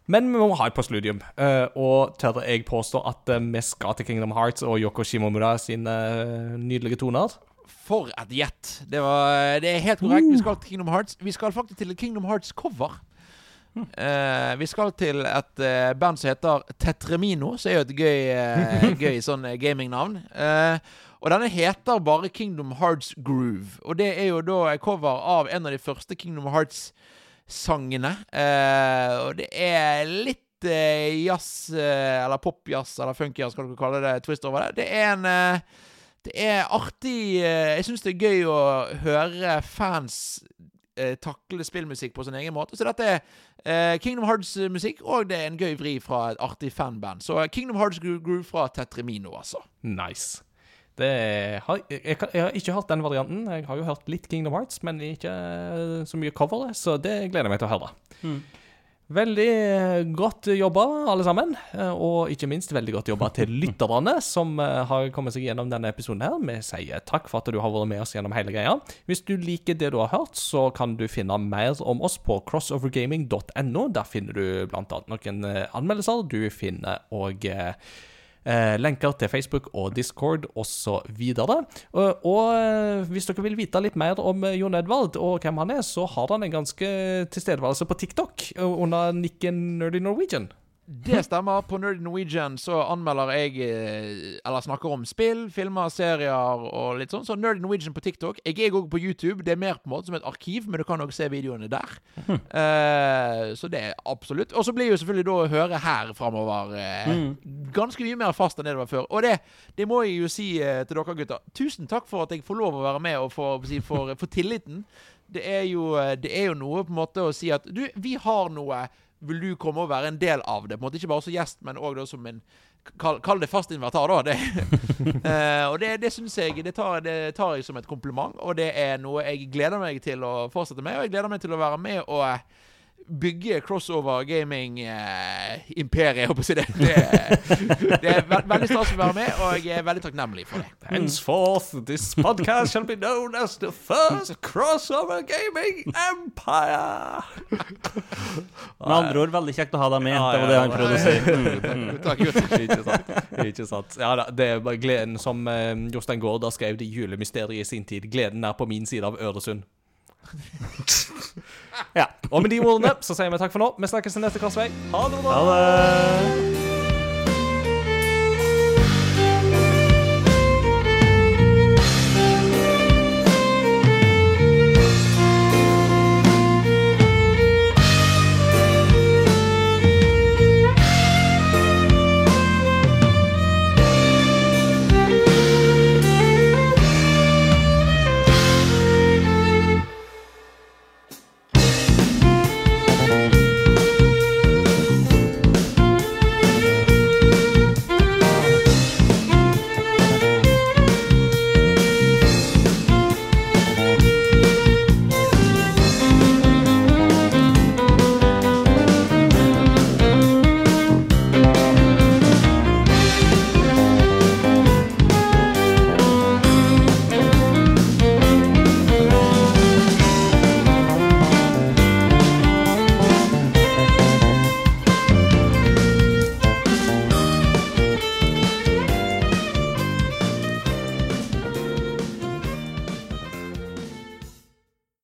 Men vi må ha et postludium, eh, og tør jeg påstå at eh, vi skal til Kingdom Hearts og Yoko Shimomura sine eh, nydelige toner. For et gjett! Det, var- det er helt korrekt. Vi skal til Kingdom Hearts. Vi skal faktisk til Kingdom Hearts-cover. Uh, vi skal til et uh, band som heter Tetremino, som er jo et gøy, uh, gøy sånn eh, gamingnavn. Eh, og denne heter bare Kingdom Hearts Groove. Og det er jo da cover av en av de første Kingdom Hearts-sangene. Eh, og det er litt eh, jazz, eh, eller popjazz, eller funkjazz, hva du kalle det, twist over det. Det er en eh, det er artig eh, Jeg syns det er gøy å høre fans eh, takle spillmusikk på sin egen måte. Så dette er eh, Kingdom Hearts-musikk, og det er en gøy vri fra et artig fanband. Så Kingdom Hearts Groove fra Tetremino, altså. Nice. Det har, jeg, jeg har ikke hørt den varianten. Jeg har jo hørt litt Kingdom Hearts, men ikke så mye cover, så det gleder jeg meg til å høre. Veldig eh, godt jobba, alle sammen. eh, Og ikke minst veldig godt jobba til lytterne som eh, har kommet seg gjennom denne episoden. her. Vi sier takk for at du har vært med oss gjennom hele greia. Hvis du liker det du har hørt, så kan du finne mer om oss på crossovergaming.no. Der finner du annet noen anmeldelser. Du finner òg Eh, lenker til Facebook og Discord osv. Og, og eh, hvis dere vil vite litt mer om eh, Jon Edvard og hvem han er, så har han en ganske tilstedeværelse på TikTok eh, under nikken Nerdy Norwegian. Det stemmer. På Nerd Norwegian så anmelder jeg eh, Eller snakker om spill, filmer, serier og litt sånn. Så Nerd Norwegian på TikTok. Jeg er òg på YouTube. Det er mer på en måte som et arkiv, men du kan òg se videoene der. Eh, så det er absolutt. Og så blir jo selvfølgelig da å høre her framover eh, ganske mye mer fast enn det det var før. Og det, det må jeg jo si uh, til dere gutter. Tusen takk for at jeg får lov å være med og for, for, for tilliten. Det er, jo, det er jo noe på en måte å si at du, vi har noe vil du komme og være en del av det? På en måte Ikke bare som gjest, men òg som en Kall, kall det fast invertar, da. Det. uh, og det, det syns jeg det tar, det tar jeg som et kompliment, og det er noe jeg gleder meg til å fortsette med. Og jeg gleder meg til å være med og bygge crossover gaming-imperiet, jeg håper å si det. Det, det er ve veldig stas å være med, og jeg er veldig takknemlig for det. Henceforth, this podcast shall be known as the first crossover gaming empire. Med andre ord, veldig kjekt å ha deg med. Det var det han prøvde å si. Mm. Takk, gutter. Ikke sant. Ikke sant. Ja da, det er bare gleden som eh, Jostein Gaarder skrev i julemysteriet i sin tid. Gleden er på min side av Øresund. Ja. Og med de ordene så sier vi takk for nå. Vi snakkes til neste korsvei. Ha det bra. Ha det.